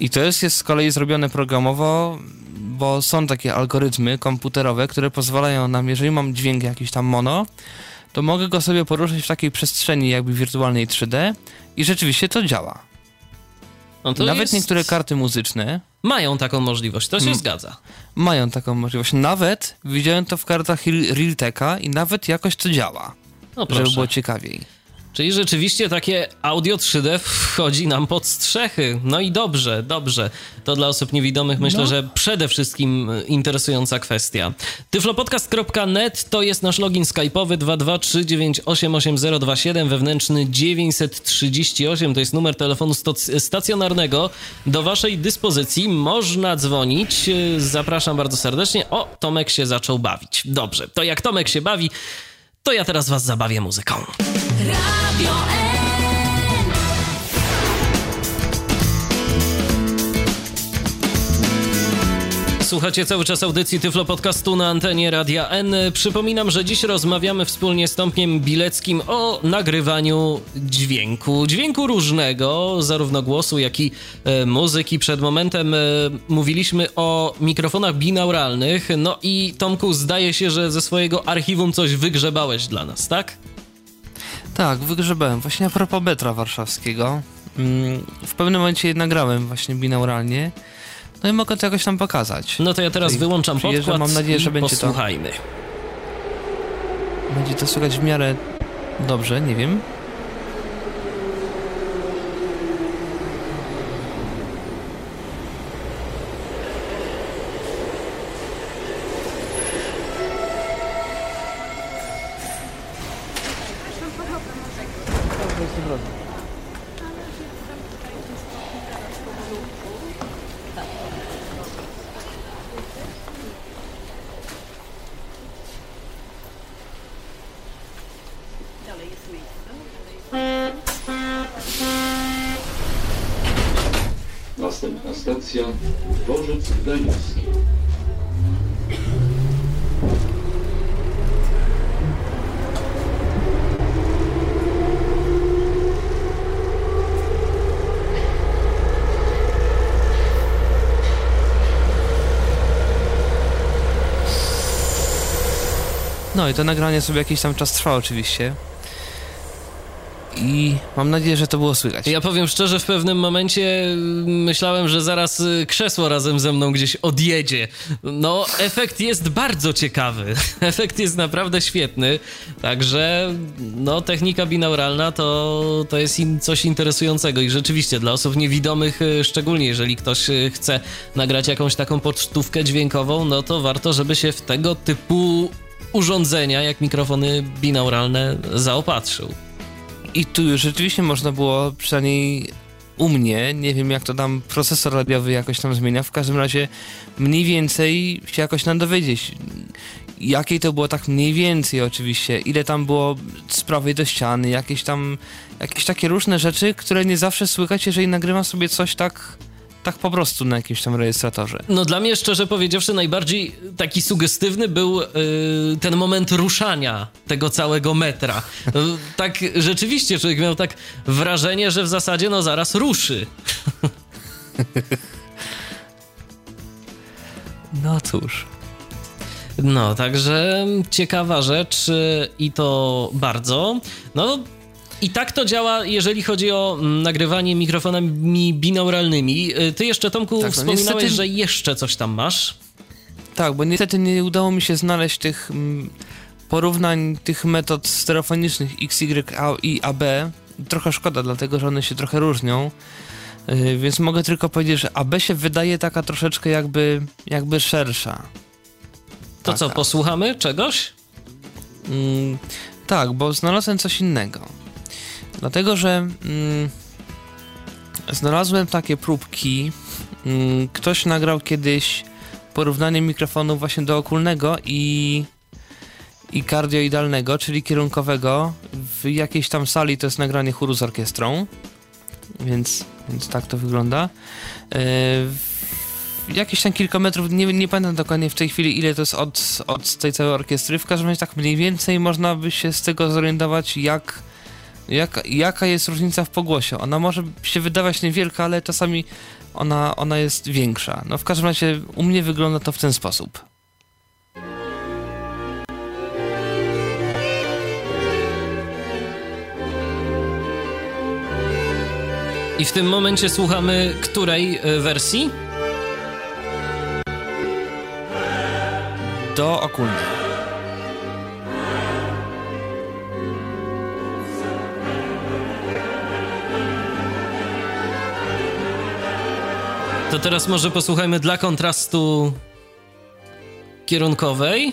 I to jest, jest z kolei zrobione programowo, bo są takie algorytmy komputerowe, które pozwalają nam, jeżeli mam dźwięk jakiś tam mono, to mogę go sobie poruszać w takiej przestrzeni jakby wirtualnej 3D i rzeczywiście to działa. No to Nawet jest... niektóre karty muzyczne mają taką możliwość, to się m- zgadza. Mają taką możliwość. Nawet widziałem to w kartach Realteka i nawet jakoś to działa. No żeby było ciekawiej. Czyli rzeczywiście takie audio 3D wchodzi nam pod strzechy. No i dobrze, dobrze. To dla osób niewidomych myślę, no. że przede wszystkim interesująca kwestia. tyflopodcast.net to jest nasz login skype'owy 223988027 wewnętrzny 938 to jest numer telefonu stacjonarnego do waszej dyspozycji. Można dzwonić. Zapraszam bardzo serdecznie. O, Tomek się zaczął bawić. Dobrze, to jak Tomek się bawi, to ja teraz was zabawię muzyką. Radio Słuchacie cały czas audycji Tyflo Podcastu na antenie Radia N. Przypominam, że dziś rozmawiamy wspólnie z Tomkiem Bileckim o nagrywaniu dźwięku. Dźwięku różnego, zarówno głosu, jak i e, muzyki. Przed momentem e, mówiliśmy o mikrofonach binauralnych. No i Tomku, zdaje się, że ze swojego archiwum coś wygrzebałeś dla nas, tak? Tak, wygrzebałem. Właśnie a propos metra warszawskiego. mm, w pewnym momencie nagrałem właśnie binauralnie. No i mogę to jakoś tam pokazać. No to ja teraz Tutaj wyłączam podkład mam nadzieję, że będzie to- posłuchajmy. Będzie to słychać w miarę dobrze, nie wiem. I to nagranie sobie jakiś tam czas trwa oczywiście. I mam nadzieję, że to było słychać. Ja powiem szczerze, w pewnym momencie mm, myślałem, że zaraz y, krzesło razem ze mną gdzieś odjedzie. No, efekt jest bardzo ciekawy. Efekt jest naprawdę świetny. Także, no, technika binauralna to, to jest coś interesującego i rzeczywiście dla osób niewidomych, y, szczególnie jeżeli ktoś y, chce nagrać jakąś taką pocztówkę dźwiękową, no to warto, żeby się w tego typu urządzenia, jak mikrofony binauralne, zaopatrzył. I tu już rzeczywiście można było, przynajmniej u mnie, nie wiem jak to tam procesor radiowy jakoś tam zmienia, w każdym razie mniej więcej się jakoś nam dowiedzieć. Jakiej to było tak mniej więcej oczywiście, ile tam było z prawej do ściany, jakieś tam, jakieś takie różne rzeczy, które nie zawsze słychać, jeżeli nagrywam sobie coś tak, tak po prostu na jakimś tam rejestratorze. No dla mnie szczerze powiedziawszy najbardziej taki sugestywny był y, ten moment ruszania tego całego metra. Y, tak rzeczywiście człowiek miał tak wrażenie, że w zasadzie no zaraz ruszy. No cóż. No, także ciekawa rzecz y, i to bardzo. No i tak to działa, jeżeli chodzi o mm, nagrywanie mikrofonami binauralnymi. Y, Ty jeszcze, Tomku, Tak, no wspominałeś, niestety- że jeszcze coś tam masz. Tak, bo niestety nie udało mi się znaleźć tych mm, porównań tych metod stereofonicznych X, Y A i AB. Trochę szkoda, dlatego że one się trochę różnią. Yy, więc mogę tylko powiedzieć, że AB się wydaje taka troszeczkę jakby, jakby szersza. To co, Taka. posłuchamy czegoś? Mm, tak, bo znalazłem coś innego. Dlatego, że mm, znalazłem takie próbki. Mm, ktoś nagrał kiedyś porównanie mikrofonu właśnie do okulnego i, i kardioidalnego, czyli kierunkowego w jakiejś tam sali. To jest nagranie chóru z orkiestrą. Więc, więc tak to wygląda. Yy, jakieś tam kilka metrów, nie, nie pamiętam dokładnie w tej chwili ile to jest od, od tej całej orkiestry, w każdym razie tak mniej więcej można by się z tego zorientować jak, jak, jaka jest różnica w pogłosie. Ona może się wydawać niewielka, ale czasami ona, ona jest większa. No w każdym razie u mnie wygląda to w ten sposób. I w tym momencie słuchamy której y, wersji? Do okulnej. To teraz może posłuchajmy dla kontrastu kierunkowej.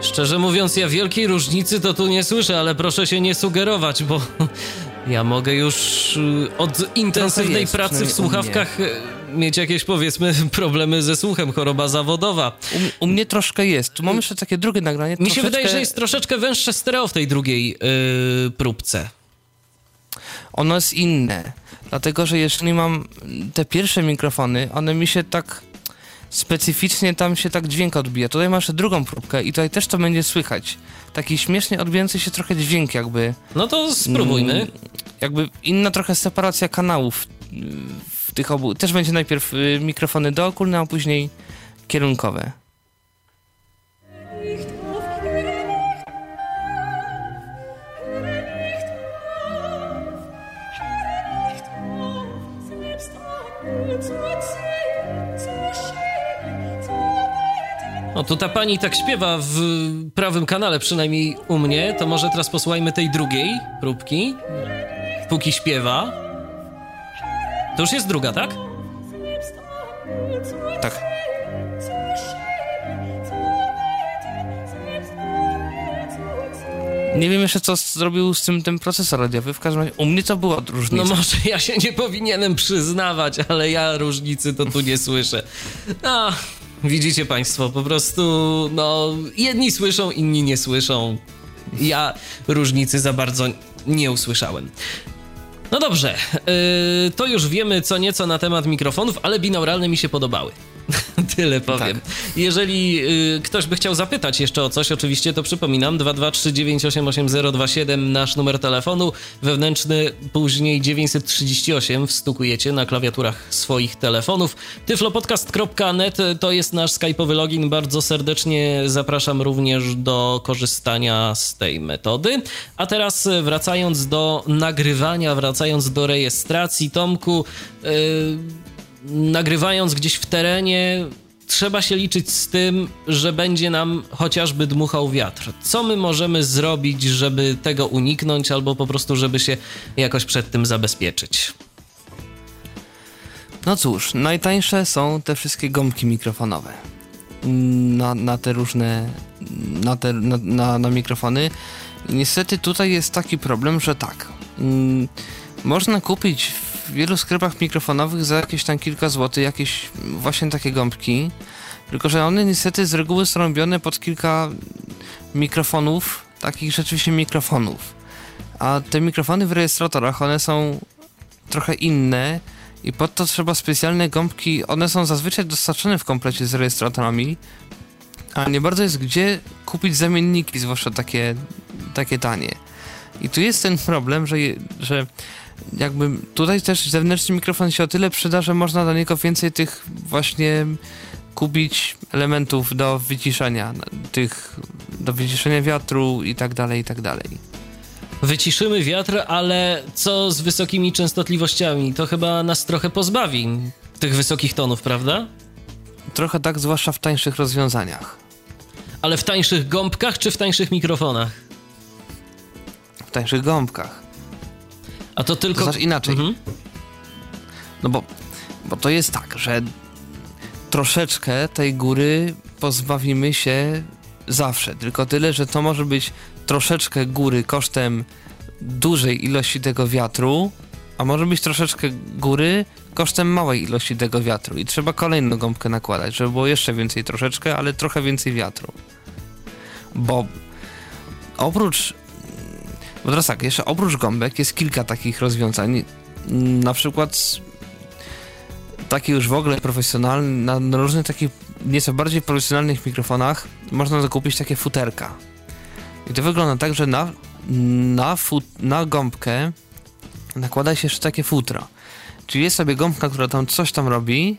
Szczerze mówiąc, ja wielkiej różnicy to tu nie słyszę, ale proszę się nie sugerować, bo ja mogę już y, od intensywnej jest, pracy w słuchawkach y, mieć jakieś powiedzmy problemy ze słuchem, choroba zawodowa. U, u mnie troszkę jest. Tu mam jeszcze takie drugie nagranie. Mi się wydaje, że jest troszeczkę węższe stereo w tej drugiej yy, próbce. ono jest inne. Dlatego, że jeżeli mam te pierwsze mikrofony, one mi się tak specyficznie tam się tak dźwięk odbija. Tutaj masz drugą próbkę i tutaj też to będzie słychać. Taki śmiesznie odbijający się trochę dźwięk jakby. No to spróbujmy. Mm, jakby inna trochę separacja kanałów y, w tych obu. Też będzie najpierw y, mikrofony dookólne, a później kierunkowe. No tu ta pani tak śpiewa w prawym kanale, przynajmniej u mnie, to może teraz posłuchajmy tej drugiej próbki, póki śpiewa. To już jest druga, tak? Tak. Nie wiem jeszcze, co zrobił z tym ten procesor radiowy. W każdym razie u mnie to była różnica. No może ja się nie powinienem przyznawać, ale ja różnicy to tu nie słyszę. No, widzicie państwo, po prostu, no, jedni słyszą, inni nie słyszą. Ja różnicy za bardzo nie usłyszałem. No dobrze, yy, to już wiemy co nieco na temat mikrofonów, ale binauralne mi się podobały. Tyle powiem. Tak. Jeżeli y, ktoś by chciał zapytać jeszcze o coś, oczywiście to przypominam 223988027 nasz numer telefonu, wewnętrzny później 938 wstukujecie na klawiaturach swoich telefonów. tyflopodcast.net to jest nasz skype'owy login. Bardzo serdecznie zapraszam również do korzystania z tej metody. A teraz wracając do nagrywania, wracając do rejestracji, Tomku, yy, nagrywając gdzieś w terenie, trzeba się liczyć z tym, że będzie nam chociażby dmuchał wiatr. Co my możemy zrobić, żeby tego uniknąć, albo po prostu, żeby się jakoś przed tym zabezpieczyć? No cóż, najtańsze są te wszystkie gąbki mikrofonowe. Na, na te różne. Na, te, na, na, na mikrofony. Niestety tutaj jest taki problem, że tak. Mm, można kupić w wielu sklepach mikrofonowych za jakieś tam kilka złotych jakieś właśnie takie gąbki. Tylko, że one niestety z reguły są robione pod kilka mikrofonów, takich rzeczywiście mikrofonów. A te mikrofony w rejestratorach, one są trochę inne i pod to trzeba specjalne gąbki. One są zazwyczaj dostarczone w komplecie z rejestratorami, a nie bardzo jest gdzie kupić zamienniki, zwłaszcza takie, takie tanie. I tu jest ten problem, że, że jakby tutaj też zewnętrzny mikrofon się o tyle przyda, że można do niego więcej tych właśnie kupić elementów do wyciszenia, tych do wyciszenia wiatru i tak dalej, i tak dalej. Wyciszymy wiatr, ale co z wysokimi częstotliwościami? To chyba nas trochę pozbawi tych wysokich tonów, prawda? Trochę tak, zwłaszcza w tańszych rozwiązaniach. Ale w tańszych gąbkach czy w tańszych mikrofonach? W tańszych gąbkach. A to tylko. To znaczy inaczej. Mhm. No bo, bo to jest tak, że troszeczkę tej góry pozbawimy się zawsze. Tylko tyle, że to może być troszeczkę góry kosztem dużej ilości tego wiatru, a może być troszeczkę góry kosztem małej ilości tego wiatru. I trzeba kolejną gąbkę nakładać, żeby było jeszcze więcej troszeczkę, ale trochę więcej wiatru. Bo oprócz bo teraz tak, jeszcze oprócz gąbek jest kilka takich rozwiązań. Na przykład takie już w ogóle profesjonalne, na różnych takich nieco bardziej profesjonalnych mikrofonach można zakupić takie futerka. I to wygląda tak, że na, na, fut, na gąbkę nakłada się jeszcze takie futro. Czyli jest sobie gąbka, która tam coś tam robi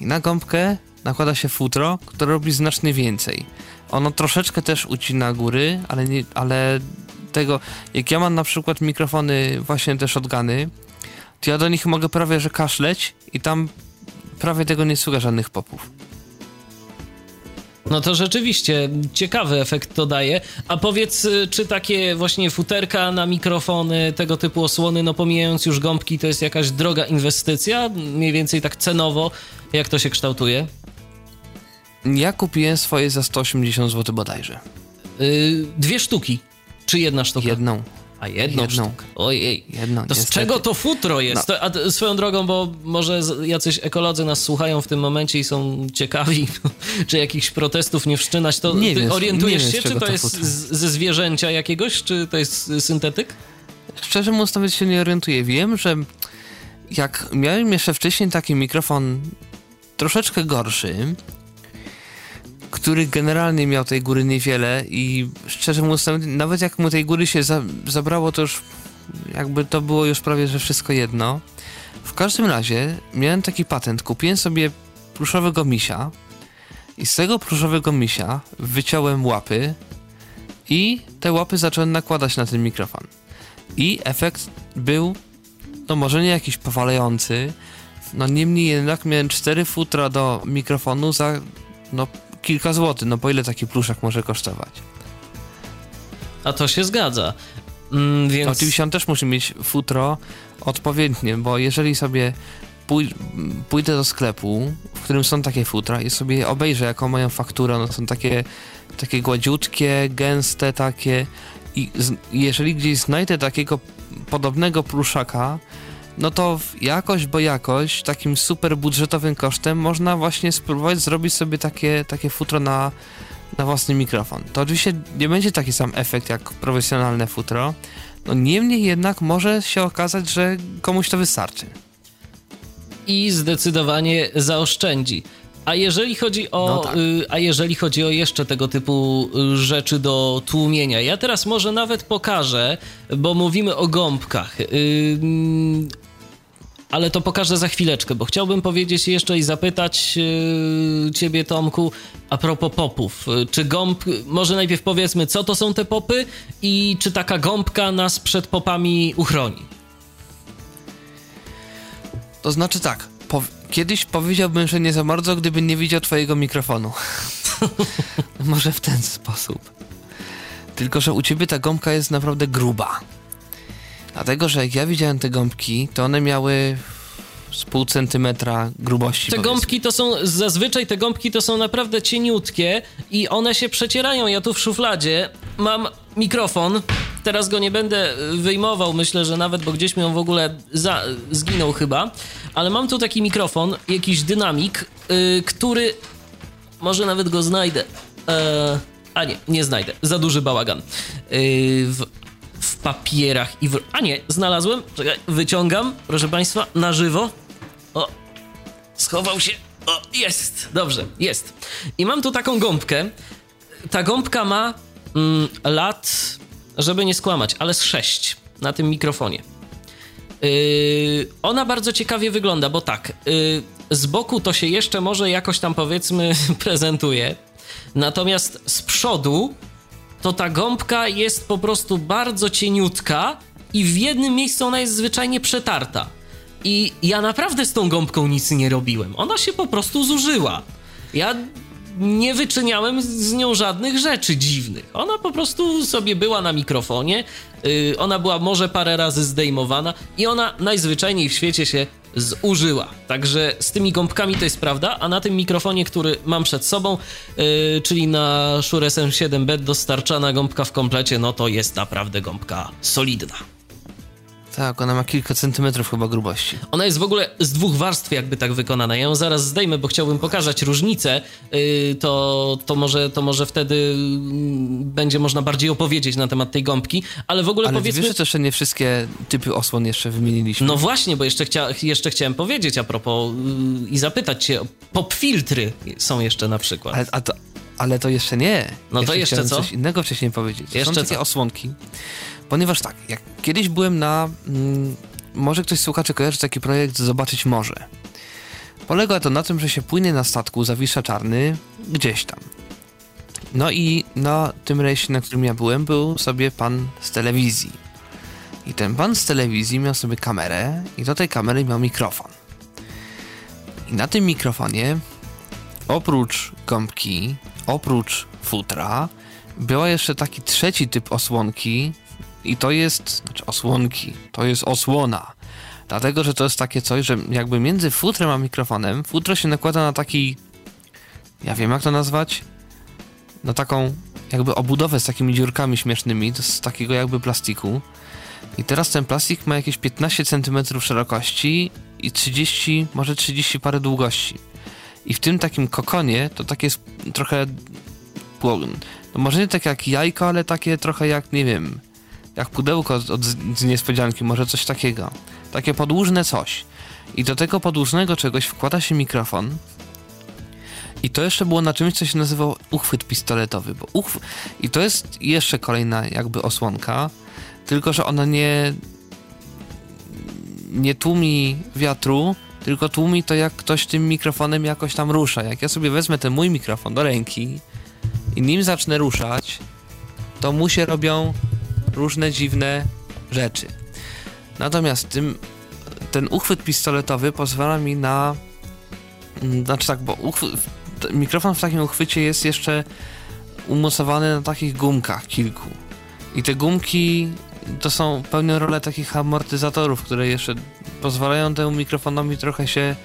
i na gąbkę nakłada się futro, które robi znacznie więcej. Ono troszeczkę też ucina góry, ale, nie, ale tego, jak ja mam na przykład mikrofony właśnie te shotguny, to ja do nich mogę prawie że kaszleć i tam prawie tego nie słychać żadnych popów. No to rzeczywiście ciekawy efekt to daje. A powiedz, y, czy takie właśnie futerka na mikrofony, tego typu osłony, no pomijając już gąbki, to jest jakaś droga inwestycja? Mniej więcej tak cenowo, jak to się kształtuje? Ja kupiłem swoje za 180 zł bodajże. Yy, dwie sztuki. Czy jedna sztuka? Jedną. A jedną, jedną. sztukę. Ojej. Jedną, to z czego to futro jest? No. To, a swoją drogą, bo może jacyś ekolodzy nas słuchają w tym momencie i są ciekawi, czy jakichś protestów nie wszczynać, to nie wiem, orientujesz nie się, czy to, to jest z, ze zwierzęcia jakiegoś, czy to jest syntetyk? Szczerze mówiąc, nawet się nie orientuję. Wiem, że jak miałem jeszcze wcześniej taki mikrofon troszeczkę gorszy, który generalnie miał tej góry niewiele i szczerze mówiąc, nawet jak mu tej góry się za, zabrało, to już jakby to było już prawie, że wszystko jedno. W każdym razie miałem taki patent. Kupiłem sobie pluszowego misia i z tego pluszowego misia wyciąłem łapy i te łapy zacząłem nakładać na ten mikrofon. I efekt był, no może nie jakiś powalający, no niemniej jednak miałem cztery futra do mikrofonu za no kilka złotych, no po ile taki pluszak może kosztować? A to się zgadza. Mm, więc... Oczywiście on też musi mieć futro odpowiednie, bo jeżeli sobie pój pójdę do sklepu, w którym są takie futra i sobie obejrzę jaką mają fakturę, no są takie, takie gładziutkie, gęste takie i jeżeli gdzieś znajdę takiego podobnego pluszaka, no to jakoś, bo jakoś, takim super budżetowym kosztem można właśnie spróbować zrobić sobie takie, takie futro na, na własny mikrofon. To oczywiście nie będzie taki sam efekt jak profesjonalne futro, no niemniej jednak może się okazać, że komuś to wystarczy. I zdecydowanie zaoszczędzi. A jeżeli chodzi o, no tak. y, a jeżeli chodzi o jeszcze tego typu y, rzeczy do tłumienia, ja teraz może nawet pokażę, bo mówimy o gąbkach. Ale to pokażę za chwileczkę, bo chciałbym powiedzieć jeszcze i zapytać yy, ciebie, Tomku, a propos popów. Czy gąb, może najpierw powiedzmy, co to są te popy i czy taka gąbka nas przed popami uchroni? To znaczy tak, po, kiedyś powiedziałbym, że nie za bardzo, gdyby nie widział twojego mikrofonu. może w ten sposób. Tylko, że u ciebie ta gąbka jest naprawdę gruba. Dlatego, że jak ja widziałem te gąbki, to one miały z pół centymetra grubości. Te gąbki to są, zazwyczaj te gąbki to są naprawdę cieniutkie i one się przecierają. Ja tu w szufladzie mam mikrofon, teraz go nie będę wyjmował, myślę, że nawet, bo gdzieś mi on w ogóle za, zginął chyba, ale mam tu taki mikrofon, jakiś dynamik, yy, który, może nawet go znajdę, yy, a nie, nie znajdę, za duży bałagan. Yy, w w papierach i w... A nie, znalazłem. Czekaj, wyciągam, proszę państwa, na żywo. O, schował się. O, jest. Dobrze, jest. I mam tu taką gąbkę. Ta gąbka ma mm, lat, żeby nie skłamać, ale z 6 na tym mikrofonie. Yy, ona bardzo ciekawie wygląda, bo tak, yy, z boku to się jeszcze może jakoś tam powiedzmy prezentuje, natomiast z przodu to ta gąbka jest po prostu bardzo cieniutka i w jednym miejscu ona jest zwyczajnie przetarta. I ja naprawdę z tą gąbką nic nie robiłem. Ona się po prostu zużyła. Ja nie wyczyniałem z nią żadnych rzeczy dziwnych. Ona po prostu sobie była na mikrofonie, yy, ona była może parę razy zdejmowana i ona najzwyczajniej w świecie się zużyła. Także z tymi gąbkami to jest prawda, a na tym mikrofonie, który mam przed sobą, yy, czyli na Shure SM7B dostarczana gąbka w komplecie, no to jest naprawdę gąbka solidna. Tak, ona ma kilka centymetrów chyba grubości. Ona jest w ogóle z dwóch warstw jakby tak wykonana. Ja ją zaraz zdejmę, bo chciałbym pokazać różnicę. Yy, to, to, może, to może wtedy yy, będzie można bardziej opowiedzieć na temat tej gąbki, ale w ogóle ale powiedzmy... wiesz, że też nie wszystkie typy osłon jeszcze wymieniliśmy. No właśnie, bo jeszcze, chcia... jeszcze chciałem powiedzieć a propos yy, i zapytać cię, pop filtry są jeszcze na przykład. Ale, to, ale to jeszcze nie. No jeszcze to jeszcze co? coś innego wcześniej powiedzieć. Jeszcze są takie co? osłonki, Ponieważ tak, jak kiedyś byłem na. Mm, może ktoś słuchaczy kojarzy taki projekt Zobaczyć Morze. Polega to na tym, że się płynie na statku Zawisza Czarny gdzieś tam. No i na tym rejsie, na którym ja byłem, był sobie pan z telewizji. I ten pan z telewizji miał sobie kamerę i do tej kamery miał mikrofon. I na tym mikrofonie, oprócz gąbki, oprócz futra, była jeszcze taki trzeci typ osłonki, i to jest, znaczy osłonki, to jest osłona. Dlatego, że to jest takie coś, że jakby między futrem a mikrofonem, futro się nakłada na taki, ja wiem jak to nazwać, na taką jakby obudowę z takimi dziurkami śmiesznymi, z takiego jakby plastiku. I teraz ten plastik ma jakieś 15 cm szerokości i 30, może 30 parę długości. I w tym takim kokonie to takie jest trochę, no może nie tak jak jajko, ale takie trochę jak, nie wiem, jak pudełko od, od, z niespodzianki, może coś takiego. Takie podłużne coś. I do tego podłużnego czegoś wkłada się mikrofon I to jeszcze było na czymś, co się nazywało uchwyt pistoletowy. Bo uchw... I to jest jeszcze kolejna jakby osłonka, tylko że ona nie, nie tłumi wiatru, tylko tłumi to, jak ktoś tym mikrofonem jakoś tam rusza. Jak ja sobie wezmę ten mój mikrofon do ręki i nim zacznę ruszać, to mu się robią różne dziwne rzeczy. Natomiast tym, ten uchwyt pistoletowy pozwala mi na. mm, Znaczy tak, bo uchwy, mikrofon w takim uchwycie jest jeszcze umocowany na takich gumkach kilku. I te gumki to są pełnią rolę takich amortyzatorów, które jeszcze pozwalają temu mikrofonowi trochę się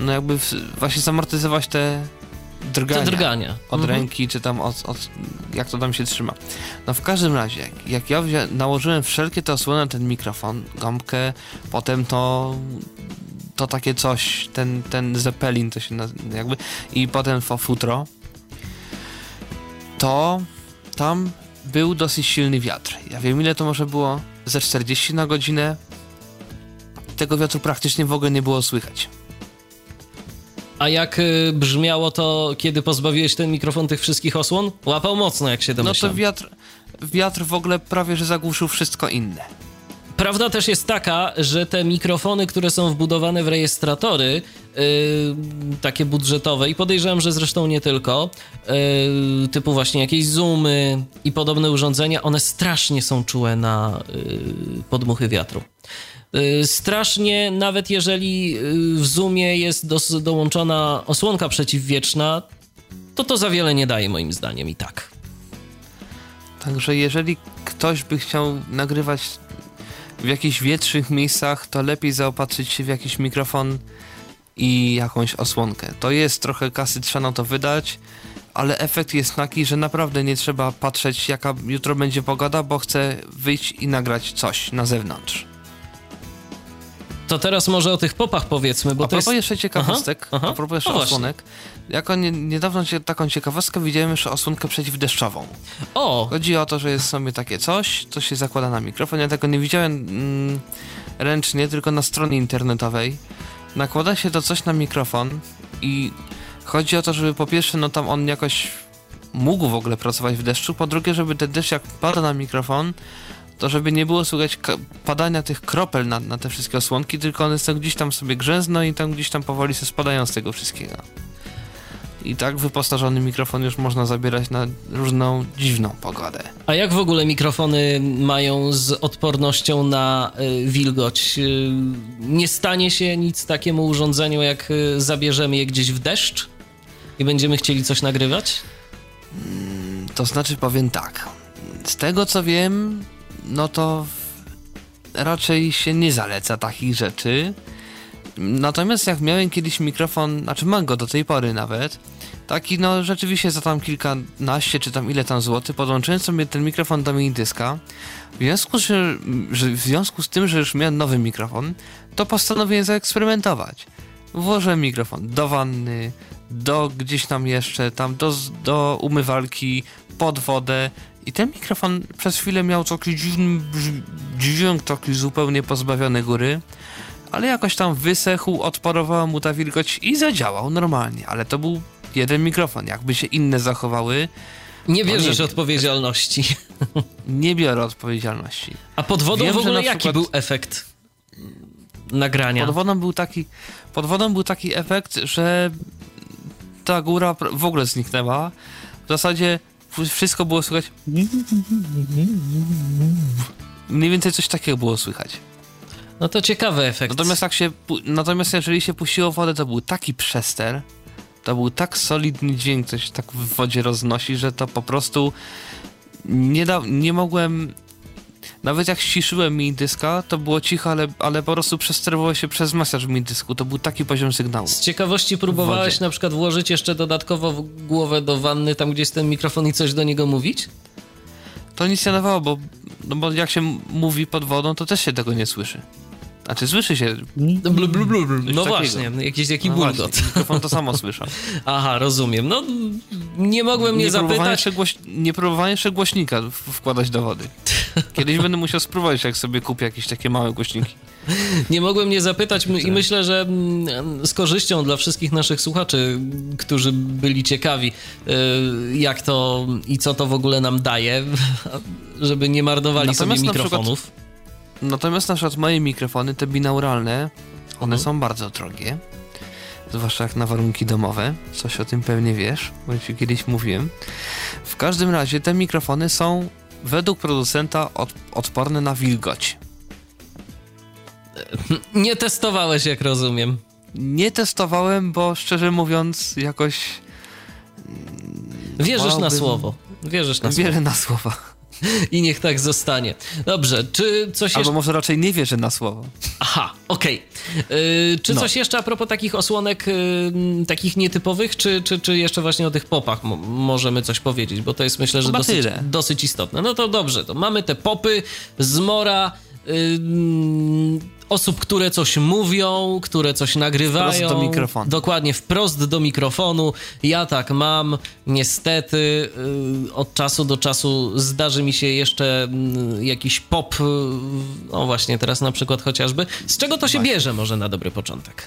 no jakby właśnie zamortyzować te drgania drgania. od Mhm. ręki, czy tam od, od, jak to tam się trzyma. No w każdym razie, jak, ja wzię, nałożyłem wszelkie te osłony na ten mikrofon, gąbkę, potem to to takie coś, ten, ten zeppelin to się naz- jakby i potem futro, to tam był dosyć silny wiatr. Ja wiem ile to może było, ze 40 na godzinę. Tego wiatru praktycznie w ogóle nie było słychać. A jak y, brzmiało to, kiedy pozbawiłeś ten mikrofon tych wszystkich osłon? Łapał mocno, jak się No domyślam. to wiatr, wiatr w ogóle prawie że zagłuszył wszystko inne. Prawda też jest taka, że te mikrofony, które są wbudowane w rejestratory, yy, takie budżetowe i podejrzewam, że zresztą nie tylko, yy, typu właśnie jakieś zoomy i podobne urządzenia, one strasznie są czułe na yy, podmuchy wiatru. Yy, Strasznie, nawet jeżeli yy, w zoomie jest dos- dołączona osłonka przeciwwieczna, to to za wiele nie daje moim zdaniem i tak. Także jeżeli ktoś by chciał nagrywać w jakichś wietrznych miejscach, to lepiej zaopatrzyć się w jakiś mikrofon i jakąś osłonkę. To jest trochę kasy, trzeba na to wydać, ale efekt jest taki, że naprawdę nie trzeba patrzeć jaka jutro będzie pogoda, bo chcę wyjść i nagrać coś na zewnątrz. To teraz może o tych popach powiedzmy, bo a to propos jest... jeszcze ciekawostek, Aha, aha. a propos jeszcze No osłonek, jako nie, niedawno taką ciekawostkę widziałem jeszcze osłonkę przeciwdeszczową. O, Chodzi o to, że jest sobie takie coś, co się zakłada na mikrofon. Ja tego nie widziałem mm, ręcznie, tylko na stronie internetowej. Nakłada się to coś na mikrofon i chodzi o to, żeby po pierwsze, no tam on jakoś mógł w ogóle pracować w deszczu, po drugie, żeby ten deszcz jak pada na mikrofon, to żeby nie było słychać padania tych kropel na, na te wszystkie osłonki, tylko one są gdzieś tam sobie grzęzną i tam gdzieś tam powoli się spadają z tego wszystkiego. I tak wyposażony mikrofon już można zabierać na różną dziwną pogodę. A jak w ogóle mikrofony mają z odpornością na y, wilgoć? Y, nie stanie się nic takiemu urządzeniu, jak y, zabierzemy je gdzieś w deszcz i będziemy chcieli coś nagrywać? To znaczy powiem tak. Z tego co wiem, no to raczej się nie zaleca takich rzeczy. Natomiast jak miałem kiedyś mikrofon, znaczy mam go do tej pory nawet, taki no rzeczywiście za tam kilkanaście czy tam ile tam złotych, podłączyłem sobie ten mikrofon do minidyska. W związku, w związku z tym, że już miałem nowy mikrofon, to postanowiłem zaeksperymentować. Włożyłem mikrofon do wanny, do gdzieś tam jeszcze, tam do, do umywalki, pod wodę i ten mikrofon przez chwilę miał taki dziwny dźwięk, taki zupełnie pozbawiony góry, ale jakoś tam wysechł, odparowała mu ta wilgoć i zadziałał normalnie, ale to był jeden mikrofon. Jakby się inne zachowały, Nie No nie bierzesz wiem. odpowiedzialności. nie biorę odpowiedzialności. A pod wodą Wiem, w ogóle jaki przykład- był efekt nagrania? Pod wodą był taki, pod wodą był taki efekt, że ta góra w ogóle zniknęła. W zasadzie wszystko było słychać. Mniej więcej coś takiego było słychać. No to ciekawy efekt. Natomiast jak się, natomiast jeżeli się puściło wodę, to był taki przester, to był tak solidny dźwięk, coś tak w wodzie roznosi, że to po prostu nie, da, nie mogłem. Nawet jak ściszyłem mi dyska, to było cicho, ale, ale po prostu przesterowało się przez masaż mi dysku. To był taki poziom sygnału. Z ciekawości próbowałeś na przykład włożyć jeszcze dodatkowo głowę do wanny, tam gdzie jest ten mikrofon i coś do niego mówić? To nic nie dawało, bo, no bo jak się mówi pod wodą, to też się tego nie słyszy. Znaczy słyszy się. No, blu, blu, blu, blu. No takiego. właśnie, jakiś taki No bulgot. mikrofon to samo słyszał. Aha, rozumiem. No, nie mogłem nie, nie próbowałem zapytać. jeszcze, głoś... nie próbowałem jeszcze głośnika wkładać do wody. Kiedyś będę musiał spróbować, jak sobie kupię jakieś takie małe głośniki. Nie mogłem nie zapytać i myślę, że mm, z korzyścią dla wszystkich naszych słuchaczy, którzy byli ciekawi, y, jak to i co to w ogóle nam daje, żeby nie marnowali Natomiast sobie na przykład- mikrofonów. Natomiast na przykład moje mikrofony, te binauralne, one Mhm. są bardzo drogie. Zwłaszcza jak na warunki domowe. Coś o tym pewnie wiesz, bo ci kiedyś mówiłem. W każdym razie te mikrofony są według producenta od, odporne na wilgoć. Nie testowałeś, jak rozumiem. Nie testowałem, bo szczerze mówiąc jakoś Wierzysz na słowo. Wierzysz na słowo. wierzę na słowa. I niech tak zostanie. Dobrze, czy coś Albo jeszcze... może raczej nie wierzę na słowo. Aha, okej. Yy, Czy No. coś jeszcze a propos takich osłonek yy, takich nietypowych, czy, czy, czy jeszcze właśnie o tych popach mo- możemy coś powiedzieć? Bo to jest myślę, że dosyć, dosyć istotne. No to dobrze, to mamy te popy, zmora, yy, osób, które coś mówią, które coś nagrywają. Wprost do mikrofonu. Dokładnie, wprost do mikrofonu. Ja tak mam, niestety yy, od czasu do czasu zdarzy mi się jeszcze yy, jakiś pop, no właśnie teraz na przykład chociażby. Z czego to się bierze może na dobry początek?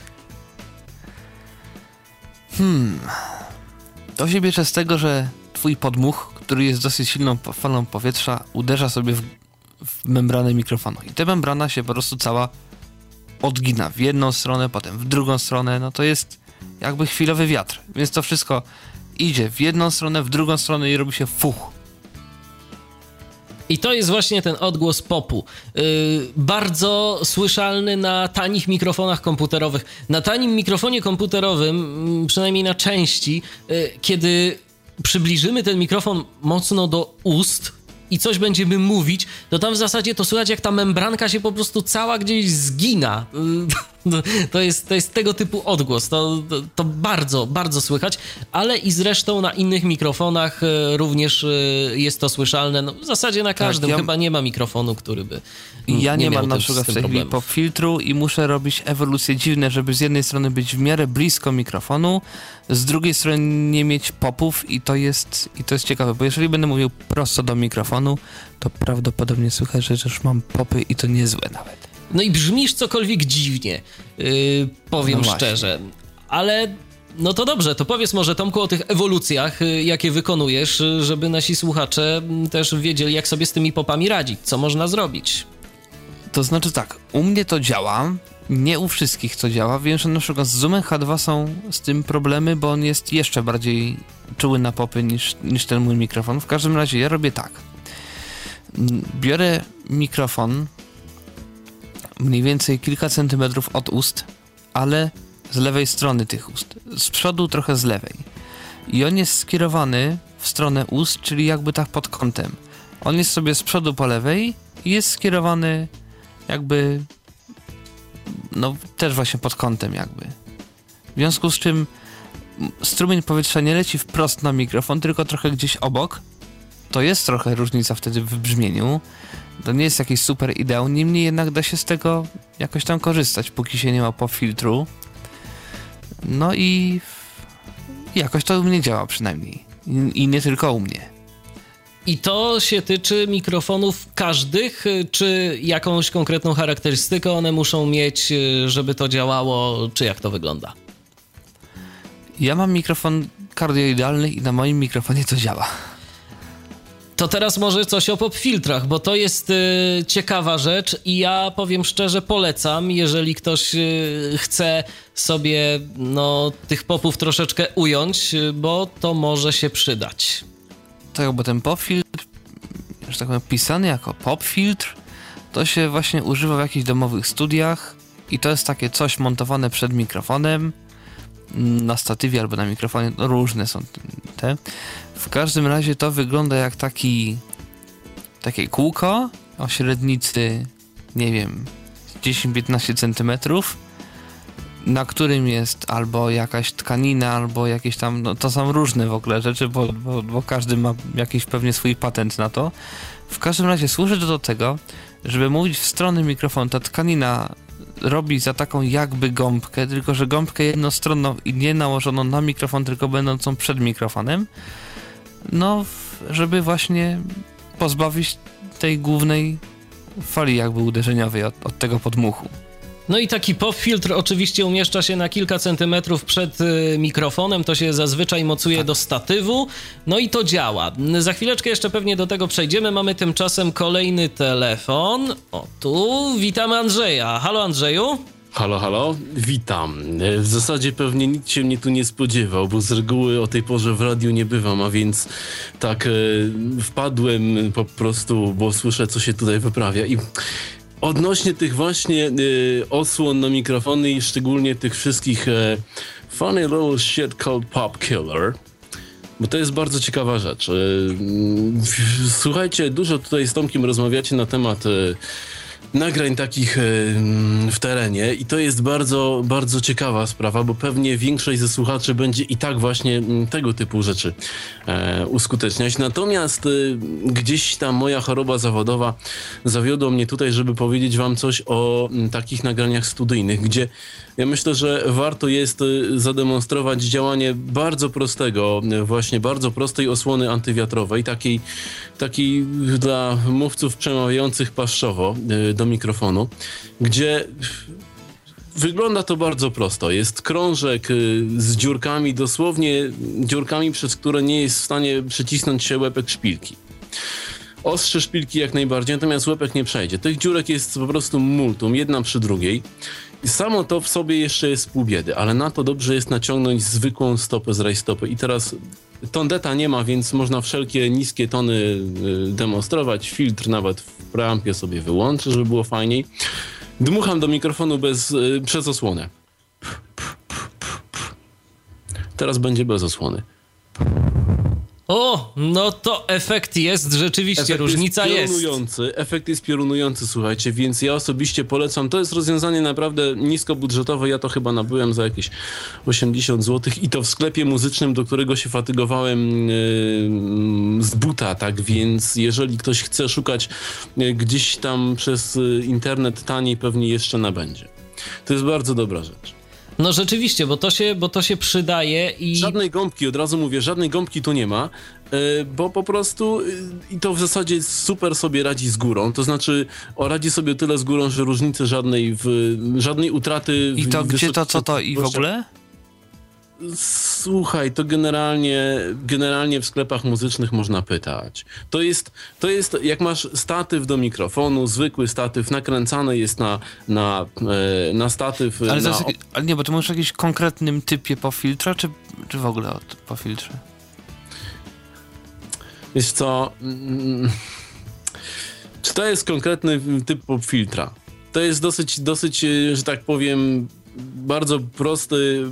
To się bierze z tego, że twój podmuch, który jest dosyć silną falą powietrza, uderza sobie w, w membranę mikrofonu. I ta membrana się po prostu cała odgina w jedną stronę, potem w drugą stronę. No to jest jakby chwilowy wiatr. Więc to wszystko idzie w jedną stronę, w drugą stronę i robi się fuch. I to jest właśnie ten odgłos popu. Yy, bardzo słyszalny na tanich mikrofonach komputerowych. Na tanim mikrofonie komputerowym, mm, przynajmniej na części, yy, kiedy przybliżymy ten mikrofon mocno do ust i coś będziemy mówić, to tam w zasadzie to słychać, jak ta membranka się po prostu cała gdzieś zgina. To jest, to jest tego typu odgłos. To, to, bardzo, bardzo słychać, ale i zresztą na innych mikrofonach e, również e, jest to słyszalne. No, w zasadzie na każdym ja- chyba nie ma mikrofonu, który by. Ja nie, miał mam na też przykład w tej chwili pop filtru i muszę robić ewolucje dziwne, żeby z jednej strony być w miarę blisko mikrofonu, z drugiej strony nie mieć popów i to jest, i to jest ciekawe, bo jeżeli będę mówił prosto do mikrofonu, to prawdopodobnie słychać, że już mam popy i to niezłe nawet. No i brzmisz cokolwiek dziwnie, yy, powiem No szczerze. Ale no to dobrze, to powiedz może Tomku o tych ewolucjach, y, jakie wykonujesz, y, żeby nasi słuchacze mm, też wiedzieli, jak sobie z tymi popami radzić, co można zrobić. To znaczy tak, u mnie to działa, nie u wszystkich to działa. Wiem, że na przykład z Zoomem H2 są z tym problemy, bo on jest jeszcze bardziej czuły na popy niż, niż ten mój mikrofon. W każdym razie ja robię tak. Biorę mikrofon mniej więcej kilka centymetrów od ust, ale z lewej strony tych ust. Z przodu trochę z lewej. I on jest skierowany w stronę ust, czyli jakby tak pod kątem. On jest sobie z przodu po lewej i jest skierowany jakby no też właśnie pod kątem jakby. W związku z czym strumień powietrza nie leci wprost na mikrofon, tylko trochę gdzieś obok. To jest trochę różnica wtedy w brzmieniu. To nie jest jakiś super ideał, niemniej jednak da się z tego jakoś tam korzystać, póki się nie ma po filtru. No i jakoś to u mnie działa przynajmniej. I, nie tylko u mnie. I to się tyczy mikrofonów każdych, czy jakąś konkretną charakterystykę one muszą mieć, żeby to działało, czy jak to wygląda? Ja mam mikrofon kardioidalny i na moim mikrofonie to działa. To teraz może coś o popfiltrach, bo to jest y, ciekawa rzecz i ja powiem szczerze polecam, jeżeli ktoś y, chce sobie no, tych popów troszeczkę ująć, y, bo to może się przydać. Tak, bo ten popfiltr, że tak powiem, pisany jako popfiltr, to się właśnie używa w jakichś domowych studiach i to jest takie coś montowane przed mikrofonem, na statywie albo na mikrofonie, no różne są te. W każdym razie to wygląda jak taki takie kółko o średnicy, nie wiem, 10-15 centymetrów, na którym jest albo jakaś tkanina, albo jakieś tam, no to są różne w ogóle rzeczy, bo, bo, bo każdy ma jakiś pewnie swój patent na to. W każdym razie służy to do tego, żeby mówić w stronę mikrofonu. Ta tkanina robi za taką jakby gąbkę, tylko że gąbkę jednostronną i nie nałożoną na mikrofon, tylko będącą przed mikrofonem. No, żeby właśnie pozbawić tej głównej fali jakby uderzeniowej od, od tego podmuchu. No i taki pop filtr oczywiście umieszcza się na kilka centymetrów przed y, mikrofonem, to się zazwyczaj mocuje tak. do statywu, no i to działa. Za chwileczkę jeszcze pewnie do tego przejdziemy, mamy tymczasem kolejny telefon. O tu, witamy Andrzeja. Halo Andrzeju? Halo, halo, witam. W zasadzie pewnie nikt się mnie tu nie spodziewał, bo z reguły o tej porze w radiu nie bywam, a więc tak e, wpadłem po prostu, bo słyszę, co się tutaj wyprawia i odnośnie tych właśnie e, osłon na mikrofony i szczególnie tych wszystkich e, funny little shit called pop killer, bo to jest bardzo ciekawa rzecz. E, słuchajcie, dużo tutaj z Tomkiem rozmawiacie na temat e, nagrań takich e, w terenie i to jest bardzo, bardzo ciekawa sprawa, bo pewnie większość ze słuchaczy będzie i tak właśnie tego typu rzeczy e, uskuteczniać. Natomiast e, gdzieś ta moja choroba zawodowa zawiodła mnie tutaj, żeby powiedzieć wam coś o takich nagraniach studyjnych, gdzie ja myślę, że warto jest zademonstrować działanie bardzo prostego, właśnie bardzo prostej osłony antywiatrowej, takiej, takiej dla mówców przemawiających paszczowo do mikrofonu, gdzie Wygląda to bardzo prosto. Jest krążek y, z dziurkami, dosłownie dziurkami, przez które nie jest w stanie przycisnąć się łepek szpilki. Ostrze szpilki jak najbardziej, natomiast łepek nie przejdzie. Tych dziurek jest po prostu multum, jedna przy drugiej. I samo to w sobie jeszcze jest pół biedy, ale na to dobrze jest naciągnąć zwykłą stopę z rajstopy. I teraz tondeta nie ma, więc można wszelkie niskie tony y, demonstrować. Filtr nawet w preampie sobie wyłączę, żeby było fajniej. Dmucham do mikrofonu bez, y, przez osłonę. Teraz będzie bez osłony. O, no to efekt jest rzeczywiście, efekt różnica jest. Piorunujący, jest. Efekt jest piorunujący, słuchajcie, więc ja osobiście polecam. To jest rozwiązanie naprawdę niskobudżetowe. Ja to chyba nabyłem za jakieś 80 zł i to w sklepie muzycznym, do którego się fatygowałem yy, z buta, tak więc jeżeli ktoś chce szukać yy, gdzieś tam przez yy, internet taniej, pewnie jeszcze nabędzie. To jest bardzo dobra rzecz. No rzeczywiście, bo to się, bo to się przydaje i... Żadnej gąbki, od razu mówię, żadnej gąbki tu nie ma, e, bo po prostu e, i to w zasadzie super sobie radzi z górą, to znaczy o, radzi sobie tyle z górą, że różnicy żadnej, w, żadnej utraty... I to gdzie to, co to i w ogóle? Słuchaj, to generalnie, generalnie w sklepach muzycznych można pytać. To jest, to jest, jak masz statyw do mikrofonu, zwykły statyw, nakręcany jest na, na, e, na statyw. Ale, na... ale nie, bo to mówisz o jakimś konkretnym typie pofiltra, czy, czy w ogóle o pofiltrze? Wiesz co, mm, czy to jest konkretny typ filtra? To jest dosyć, dosyć, że tak powiem, bardzo prosty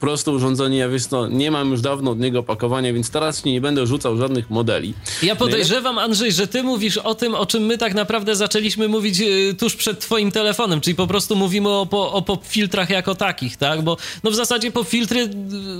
proste urządzenie, ja wiesz co, nie mam już dawno od niego opakowania, więc teraz nie będę rzucał żadnych modeli. Ja podejrzewam, Andrzej, że ty mówisz o tym, o czym my tak naprawdę zaczęliśmy mówić y, tuż przed twoim telefonem, czyli po prostu mówimy o, o pop-filtrach jako takich, tak? Bo no w zasadzie pop-filtry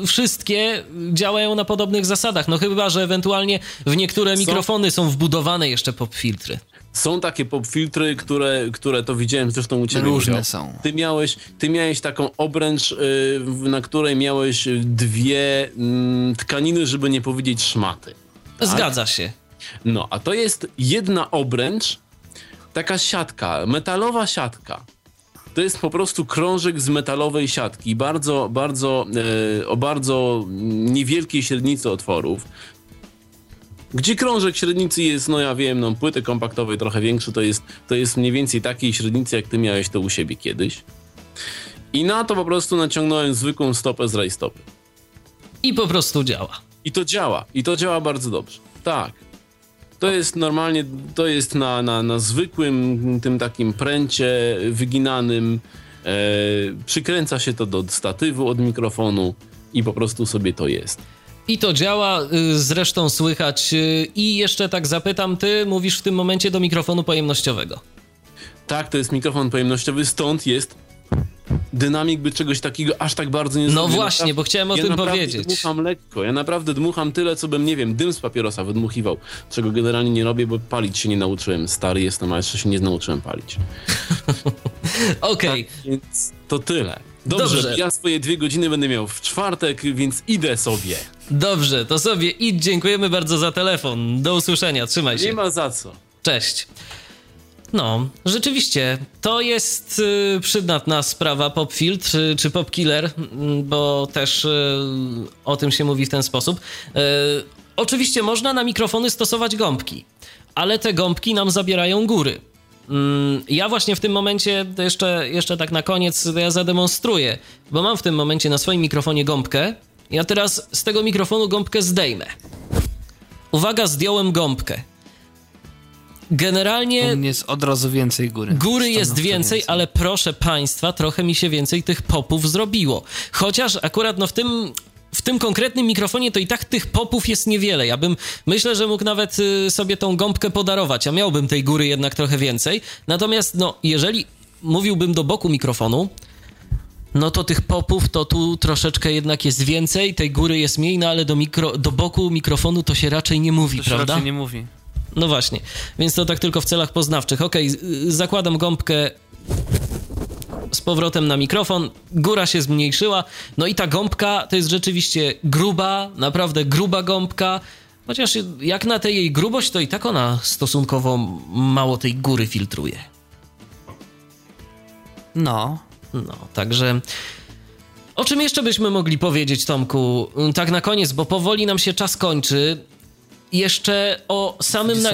y, wszystkie działają na podobnych zasadach, no chyba, że ewentualnie w niektóre mikrofony są wbudowane jeszcze pop-filtry. Są takie popfiltry, które, które to widziałem zresztą u ciebie. Różne są. Ty miałeś, ty miałeś taką obręcz, yy, na której miałeś dwie yy, tkaniny, żeby nie powiedzieć szmaty. Tak? Zgadza się. No, a to jest jedna obręcz, taka siatka, metalowa siatka. To jest po prostu krążek z metalowej siatki, bardzo, bardzo, yy, o bardzo niewielkiej średnicy otworów. Gdzie krążek średnicy jest, no ja wiem, no płyty kompaktowej trochę większy, to jest, to jest mniej więcej takiej średnicy, jak ty miałeś to u siebie kiedyś. I na to po prostu naciągnąłem zwykłą stopę z rajstopy. I po prostu działa. I to działa. I to działa bardzo dobrze. Tak. To jest normalnie, to jest na, na, na zwykłym tym takim pręcie wyginanym. E, przykręca się to do statywu od mikrofonu i po prostu sobie to jest. I to działa, y, zresztą słychać. Y, I jeszcze tak zapytam, ty mówisz w tym momencie do mikrofonu pojemnościowego. Tak, to jest mikrofon pojemnościowy, stąd jest dynamik by czegoś takiego aż tak bardzo nie No zrobił. właśnie, naprawdę, bo chciałem o ja tym powiedzieć. Ja dmucham lekko, ja naprawdę dmucham tyle, co bym, nie wiem, dym z papierosa wydmuchiwał, czego generalnie nie robię, bo palić się nie nauczyłem. Stary jestem, a jeszcze się nie nauczyłem palić. Okej. Okay. Tak, więc to tyle. Dobrze, Dobrze, ja swoje dwie godziny będę miał w czwartek, więc idę sobie. Dobrze, to sobie idź. Dziękujemy bardzo za telefon. Do usłyszenia, trzymaj się. Nie ma za co. Cześć. No, rzeczywiście, to jest y, przydatna sprawa PopFiltr czy, czy PopKiller, bo też y, o tym się mówi w ten sposób. Y, oczywiście można na mikrofony stosować gąbki, ale te gąbki nam zabierają góry. Mm, ja właśnie w tym momencie, jeszcze, jeszcze tak na koniec, ja zademonstruję, bo mam w tym momencie na swoim mikrofonie gąbkę. Ja teraz z tego mikrofonu gąbkę zdejmę. Uwaga, zdjąłem gąbkę. Generalnie. U mnie jest od razu więcej góry. Góry jest więcej, więcej, ale proszę państwa, trochę mi się więcej tych popów zrobiło. Chociaż akurat no w tym. W tym konkretnym mikrofonie to i tak tych popów jest niewiele. Ja bym myślę, że mógł nawet y, sobie tą gąbkę podarować, a miałbym tej góry jednak trochę więcej. Natomiast, no, jeżeli mówiłbym do boku mikrofonu, no to tych popów to tu troszeczkę jednak jest więcej, tej góry jest mniej, no ale do, mikro, do boku mikrofonu to się raczej nie mówi, to prawda? Się raczej nie mówi. No właśnie, więc to tak tylko w celach poznawczych. Ok, zakładam gąbkę z powrotem na mikrofon, góra się zmniejszyła, no i ta gąbka to jest rzeczywiście gruba, naprawdę gruba gąbka, chociaż jak na tę jej grubość, to i tak ona stosunkowo mało tej góry filtruje. No. No, także... O czym jeszcze byśmy mogli powiedzieć, Tomku? Tak na koniec, bo powoli nam się czas kończy jeszcze o samym, na...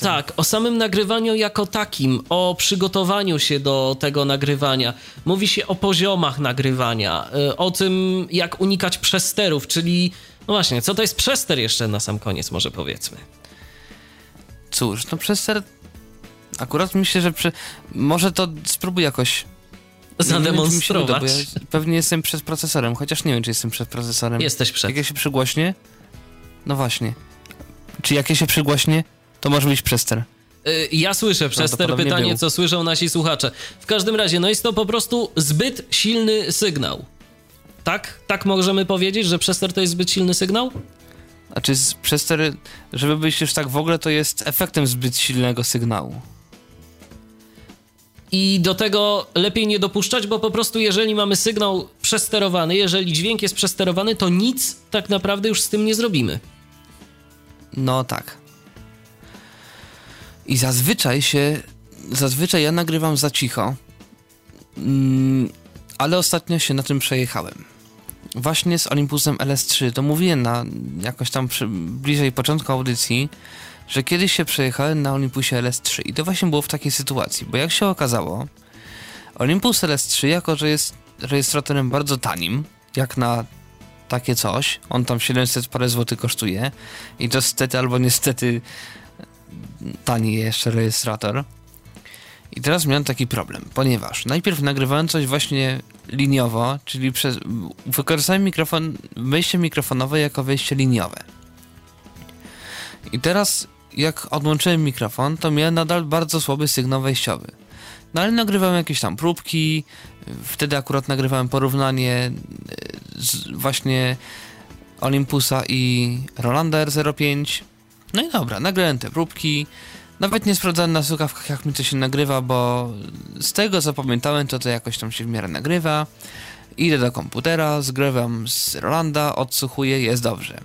tak, o samym nagrywaniu jako takim, o przygotowaniu się do tego nagrywania. Mówi się o poziomach nagrywania, y, o tym, jak unikać przesterów, czyli no właśnie, co to jest przester jeszcze na sam koniec, może powiedzmy. Cóż, no przester. Akurat myślę, że prze... może to spróbuj jakoś zademonstrować. Uda, ja pewnie jestem przed procesorem, chociaż nie wiem, czy jestem przed procesorem. Jesteś przed. Jak ja się przygłośnie? No właśnie. Czy jak ja się przygłośnie, to może być przester. Y, ja słyszę przester, pytanie, był. co słyszą nasi słuchacze. W każdym razie, no jest to po prostu zbyt silny sygnał. Tak? Tak możemy powiedzieć, że przester to jest zbyt silny sygnał? A czy przester, żeby być już tak w ogóle, to jest efektem zbyt silnego sygnału. I do tego lepiej nie dopuszczać, bo po prostu jeżeli mamy sygnał przesterowany, jeżeli dźwięk jest przesterowany, to nic tak naprawdę już z tym nie zrobimy. No tak. I zazwyczaj się. Zazwyczaj ja nagrywam za cicho. Mm, ale ostatnio się na tym przejechałem. Właśnie z Olympusem LS3. To mówiłem na jakoś tam przy, bliżej początku audycji, że kiedyś się przejechałem na Olympusie LS3. I to właśnie było w takiej sytuacji, bo jak się okazało, Olympus LS3, jako że jest rejestratorem bardzo tanim, jak na takie coś. On tam 700 parę złotych kosztuje i to stety albo niestety tani jeszcze rejestrator. I teraz miałem taki problem, ponieważ najpierw nagrywałem coś właśnie liniowo, czyli przez, wykorzystałem mikrofon, wejście mikrofonowe jako wejście liniowe. I teraz jak odłączyłem mikrofon, to miałem nadal bardzo słaby sygnał wejściowy. No ale nagrywałem jakieś tam próbki, wtedy akurat nagrywałem porównanie e, właśnie Olympusa i Rolanda R05. No i dobra, nagrałem te próbki. Nawet nie sprawdzałem na słuchawkach, jak mi to się nagrywa, bo z tego co pamiętałem, to to jakoś tam się w miarę nagrywa. Idę do komputera, zgrywam z Rolanda, odsłuchuję, jest dobrze.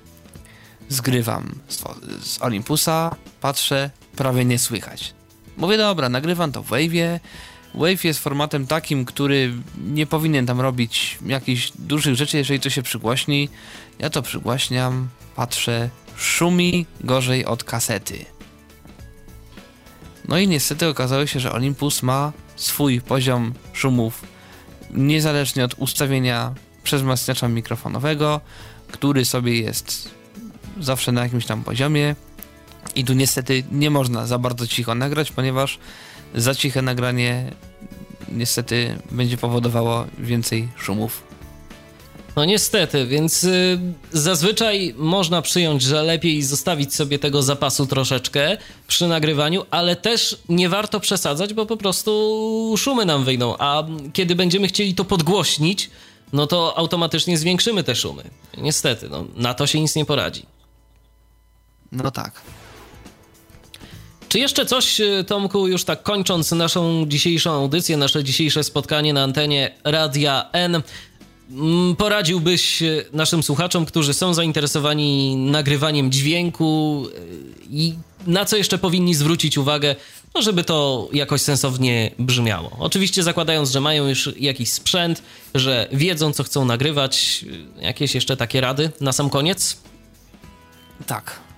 Zgrywam z, z Olympusa, patrzę, prawie nie słychać. Mówię, dobra, nagrywam to w Wave'ie. Wave jest formatem takim, który nie powinien tam robić jakichś dużych rzeczy, jeżeli to się przygłaśni. Ja to przygłaśniam, patrzę, szumi gorzej od kasety. No i niestety okazało się, że Olympus ma swój poziom szumów, niezależnie od ustawienia przezmacniacza mikrofonowego, który sobie jest zawsze na jakimś tam poziomie. I tu niestety nie można za bardzo cicho nagrać, ponieważ za ciche nagranie niestety będzie powodowało więcej szumów. No niestety, więc y, zazwyczaj można przyjąć, że lepiej zostawić sobie tego zapasu troszeczkę przy nagrywaniu, ale też nie warto przesadzać, bo po prostu szumy nam wyjdą, a kiedy będziemy chcieli to podgłośnić, no to automatycznie zwiększymy te szumy. Niestety, no, na to się nic nie poradzi. No tak. Czy jeszcze coś, y, Tomku, już tak kończąc naszą dzisiejszą audycję, nasze dzisiejsze spotkanie na antenie Radia N, mm, poradziłbyś e, naszym słuchaczom, którzy są zainteresowani nagrywaniem dźwięku e, i na co jeszcze powinni zwrócić uwagę, no żeby to jakoś sensownie brzmiało? Oczywiście zakładając, że mają już jakiś sprzęt, że wiedzą, co chcą nagrywać. E, jakieś jeszcze takie rady na sam koniec? Tak.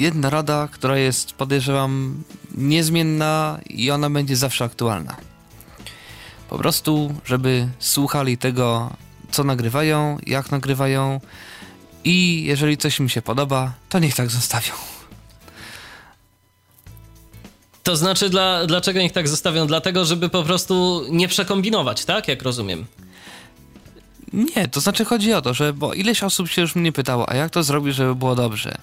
Jedna rada, która jest, podejrzewam, niezmienna i ona będzie zawsze aktualna. Po prostu, żeby słuchali tego, co nagrywają, jak nagrywają i jeżeli coś im się podoba, to niech tak zostawią. To znaczy, dla, dlaczego niech tak zostawią? Dlatego, żeby po prostu nie przekombinować, tak? Jak rozumiem. Nie, to znaczy chodzi o to, że bo ileś osób się już mnie pytało, a jak to zrobić, żeby było dobrze?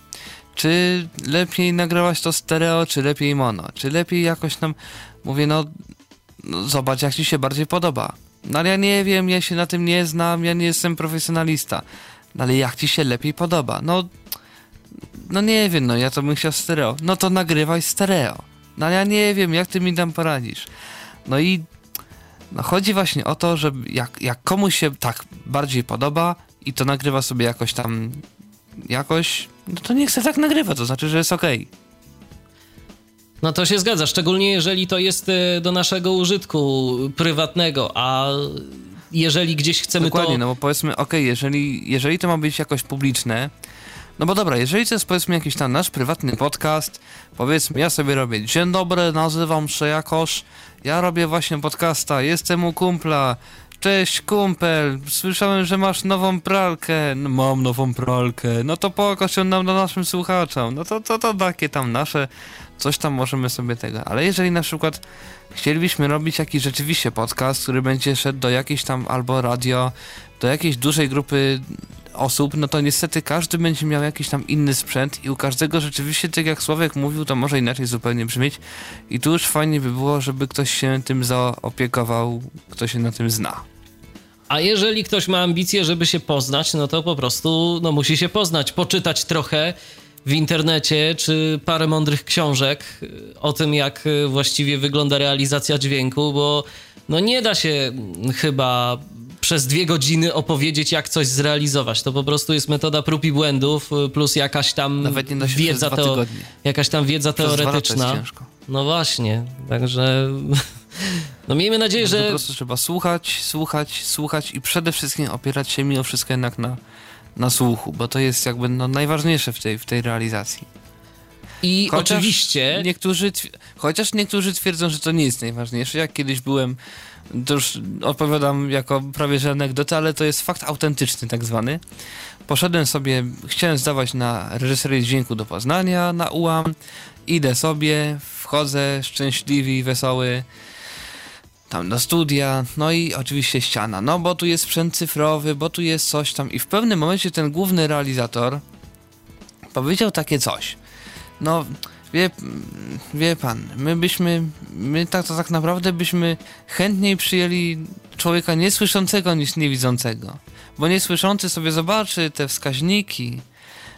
Czy lepiej nagrywać to stereo, czy lepiej mono? Czy lepiej jakoś tam... Mówię, no, no zobacz, jak ci się bardziej podoba. No ale ja nie wiem, ja się na tym nie znam, ja nie jestem profesjonalista. No ale jak ci się lepiej podoba? No, no nie wiem, no ja to bym chciał stereo. No to nagrywaj stereo. No ale ja nie wiem, jak ty mi tam poradzisz. No i no chodzi właśnie o to, że jak, jak komuś się tak bardziej podoba i to nagrywa sobie jakoś tam jakoś, no to niech se tak nagrywa, to znaczy, że jest okej. Okay. No to się zgadza, szczególnie jeżeli to jest e, do naszego użytku prywatnego, a jeżeli gdzieś chcemy Dokładnie, to... no bo powiedzmy, okej, okay, jeżeli, jeżeli to ma być jakoś publiczne, no bo dobra, jeżeli to jest powiedzmy jakiś tam nasz prywatny podcast, powiedzmy, ja sobie robię, dzień dobry, nazywam się jakoś, ja robię właśnie podcasta, jestem u kumpla, Cześć kumpel, słyszałem, że masz nową pralkę. No, mam nową pralkę. No to pokaż ją nam do naszym słuchaczom. No to, to, to takie tam nasze, coś tam możemy sobie tego. Ale jeżeli na przykład chcielibyśmy robić jakiś rzeczywiście podcast, który będzie szedł do jakiejś tam albo radio, do jakiejś dużej grupy osób, no to niestety każdy będzie miał jakiś tam inny sprzęt i u każdego rzeczywiście, tak jak Sławek mówił, to może inaczej zupełnie brzmieć i tu już fajnie by było, żeby ktoś się tym zaopiekował, kto się na tym zna. A jeżeli ktoś ma ambicje, żeby się poznać, no to po prostu no, musi się poznać, poczytać trochę w internecie, czy parę mądrych książek o tym, jak właściwie wygląda realizacja dźwięku, bo no nie da się chyba przez dwie godziny opowiedzieć, jak coś zrealizować. To po prostu jest metoda prób i błędów y, plus jakaś tam wiedza, teo- jakaś tam wiedza teoretyczna. No właśnie, także no miejmy nadzieję, no, że... Po prostu trzeba słuchać, słuchać, słuchać i przede wszystkim opierać się mimo wszystko jednak na, na słuchu, bo to jest jakby no, najważniejsze w tej, w tej realizacji. I chociaż oczywiście... Niektórzy, chociaż niektórzy twierdzą, że to nie jest najważniejsze. Jak kiedyś byłem to już opowiadam jako prawie że anegdotę, ale to jest fakt autentyczny tak zwany. Poszedłem sobie, chciałem zdawać na reżyserię dźwięku do Poznania, na UAM, idę sobie, wchodzę szczęśliwy, wesoły, tam do studia, no i oczywiście ściana, no bo tu jest sprzęt cyfrowy, bo tu jest coś tam i w pewnym momencie ten główny realizator powiedział takie coś. No, Wie, wie pan, my byśmy, my tak to tak naprawdę byśmy chętniej przyjęli człowieka niesłyszącego niż niewidzącego. Bo niesłyszący sobie zobaczy te wskaźniki,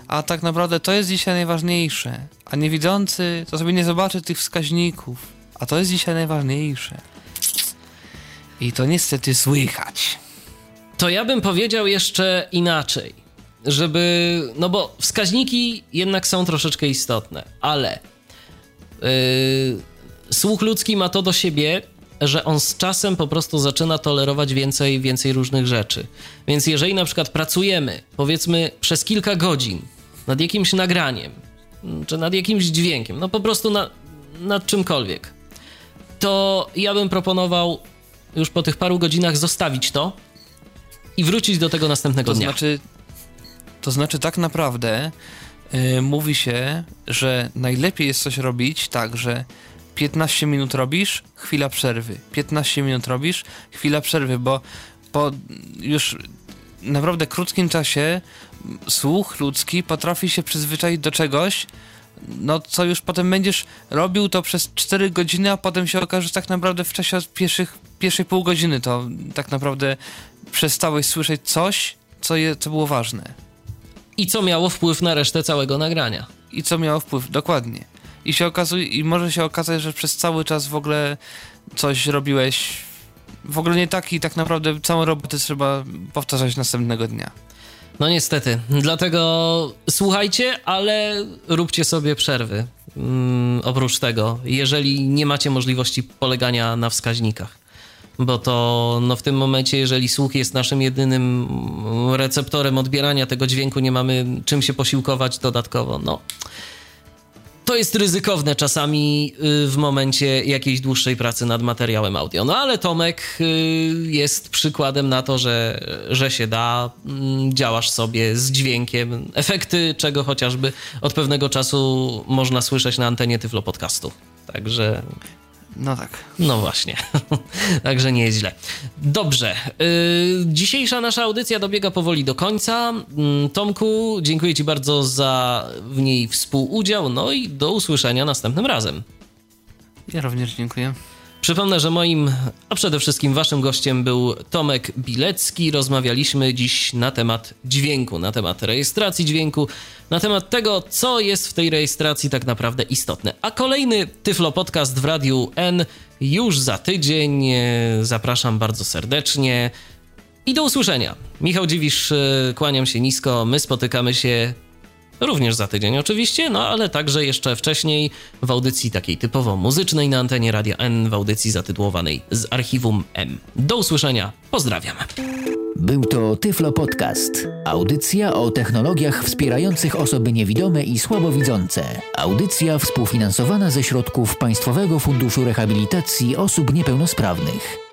a tak naprawdę to jest dzisiaj najważniejsze. A niewidzący to sobie nie zobaczy tych wskaźników, a to jest dzisiaj najważniejsze. I to niestety słychać. To ja bym powiedział jeszcze inaczej żeby. No bo wskaźniki jednak są troszeczkę istotne, ale yy, słuch ludzki ma to do siebie, że on z czasem po prostu zaczyna tolerować więcej, więcej różnych rzeczy. Więc jeżeli na przykład pracujemy, powiedzmy, przez kilka godzin nad jakimś nagraniem, czy nad jakimś dźwiękiem, no po prostu na, nad czymkolwiek, to ja bym proponował już po tych paru godzinach zostawić to i wrócić do tego następnego to dnia. Znaczy, to znaczy, tak naprawdę yy, mówi się, że najlepiej jest coś robić tak, że 15 minut robisz, chwila przerwy. 15 minut robisz, chwila przerwy, bo po już naprawdę krótkim czasie słuch ludzki potrafi się przyzwyczaić do czegoś, no co już potem będziesz robił to przez 4 godziny, a potem się okaże, że tak naprawdę w czasie pierwszych, pierwszej pół godziny to tak naprawdę przestałeś słyszeć coś, co, je, co było ważne. I co miało wpływ na resztę całego nagrania. I co miało wpływ, dokładnie. I się okazuje, i może się okazać, że przez cały czas w ogóle coś robiłeś w ogóle nie taki, tak naprawdę całą robotę trzeba powtarzać następnego dnia. No niestety. Dlatego słuchajcie, ale róbcie sobie przerwy. Mm, oprócz tego, jeżeli nie macie możliwości polegania na wskaźnikach. Bo to no w tym momencie, jeżeli słuch jest naszym jedynym receptorem odbierania tego dźwięku, nie mamy czym się posiłkować dodatkowo. No, to jest ryzykowne czasami y, w momencie jakiejś dłuższej pracy nad materiałem audio. No ale Tomek y, jest przykładem na to, że, że się da, mm, działasz sobie z dźwiękiem, efekty czego chociażby od pewnego czasu można słyszeć na antenie Tyflo Podcastu. Także no tak. No właśnie. Także nie jest źle. Dobrze. Yy, dzisiejsza nasza audycja dobiega powoli do końca. Yy, Tomku, dziękuję Ci bardzo za w niej współudział. No i do usłyszenia następnym razem. Ja również dziękuję. Przypomnę, że moim, a przede wszystkim waszym gościem był Tomek Bilecki. Rozmawialiśmy dziś na temat dźwięku, na temat rejestracji dźwięku, na temat tego, co jest w tej rejestracji tak naprawdę istotne. A kolejny Tyflo Podcast w Radiu N już za tydzień. Zapraszam bardzo serdecznie i do usłyszenia. Michał Dziwisz, kłaniam się nisko. My spotykamy się Również za tydzień oczywiście, no ale także jeszcze wcześniej w audycji takiej typowo muzycznej na antenie Radia N, w audycji zatytułowanej z archiwum M. Do usłyszenia, pozdrawiam. Był to Tyflo Podcast. Audycja o technologiach wspierających osoby niewidome i słabowidzące. Audycja współfinansowana ze środków Państwowego Funduszu Rehabilitacji Osób Niepełnosprawnych.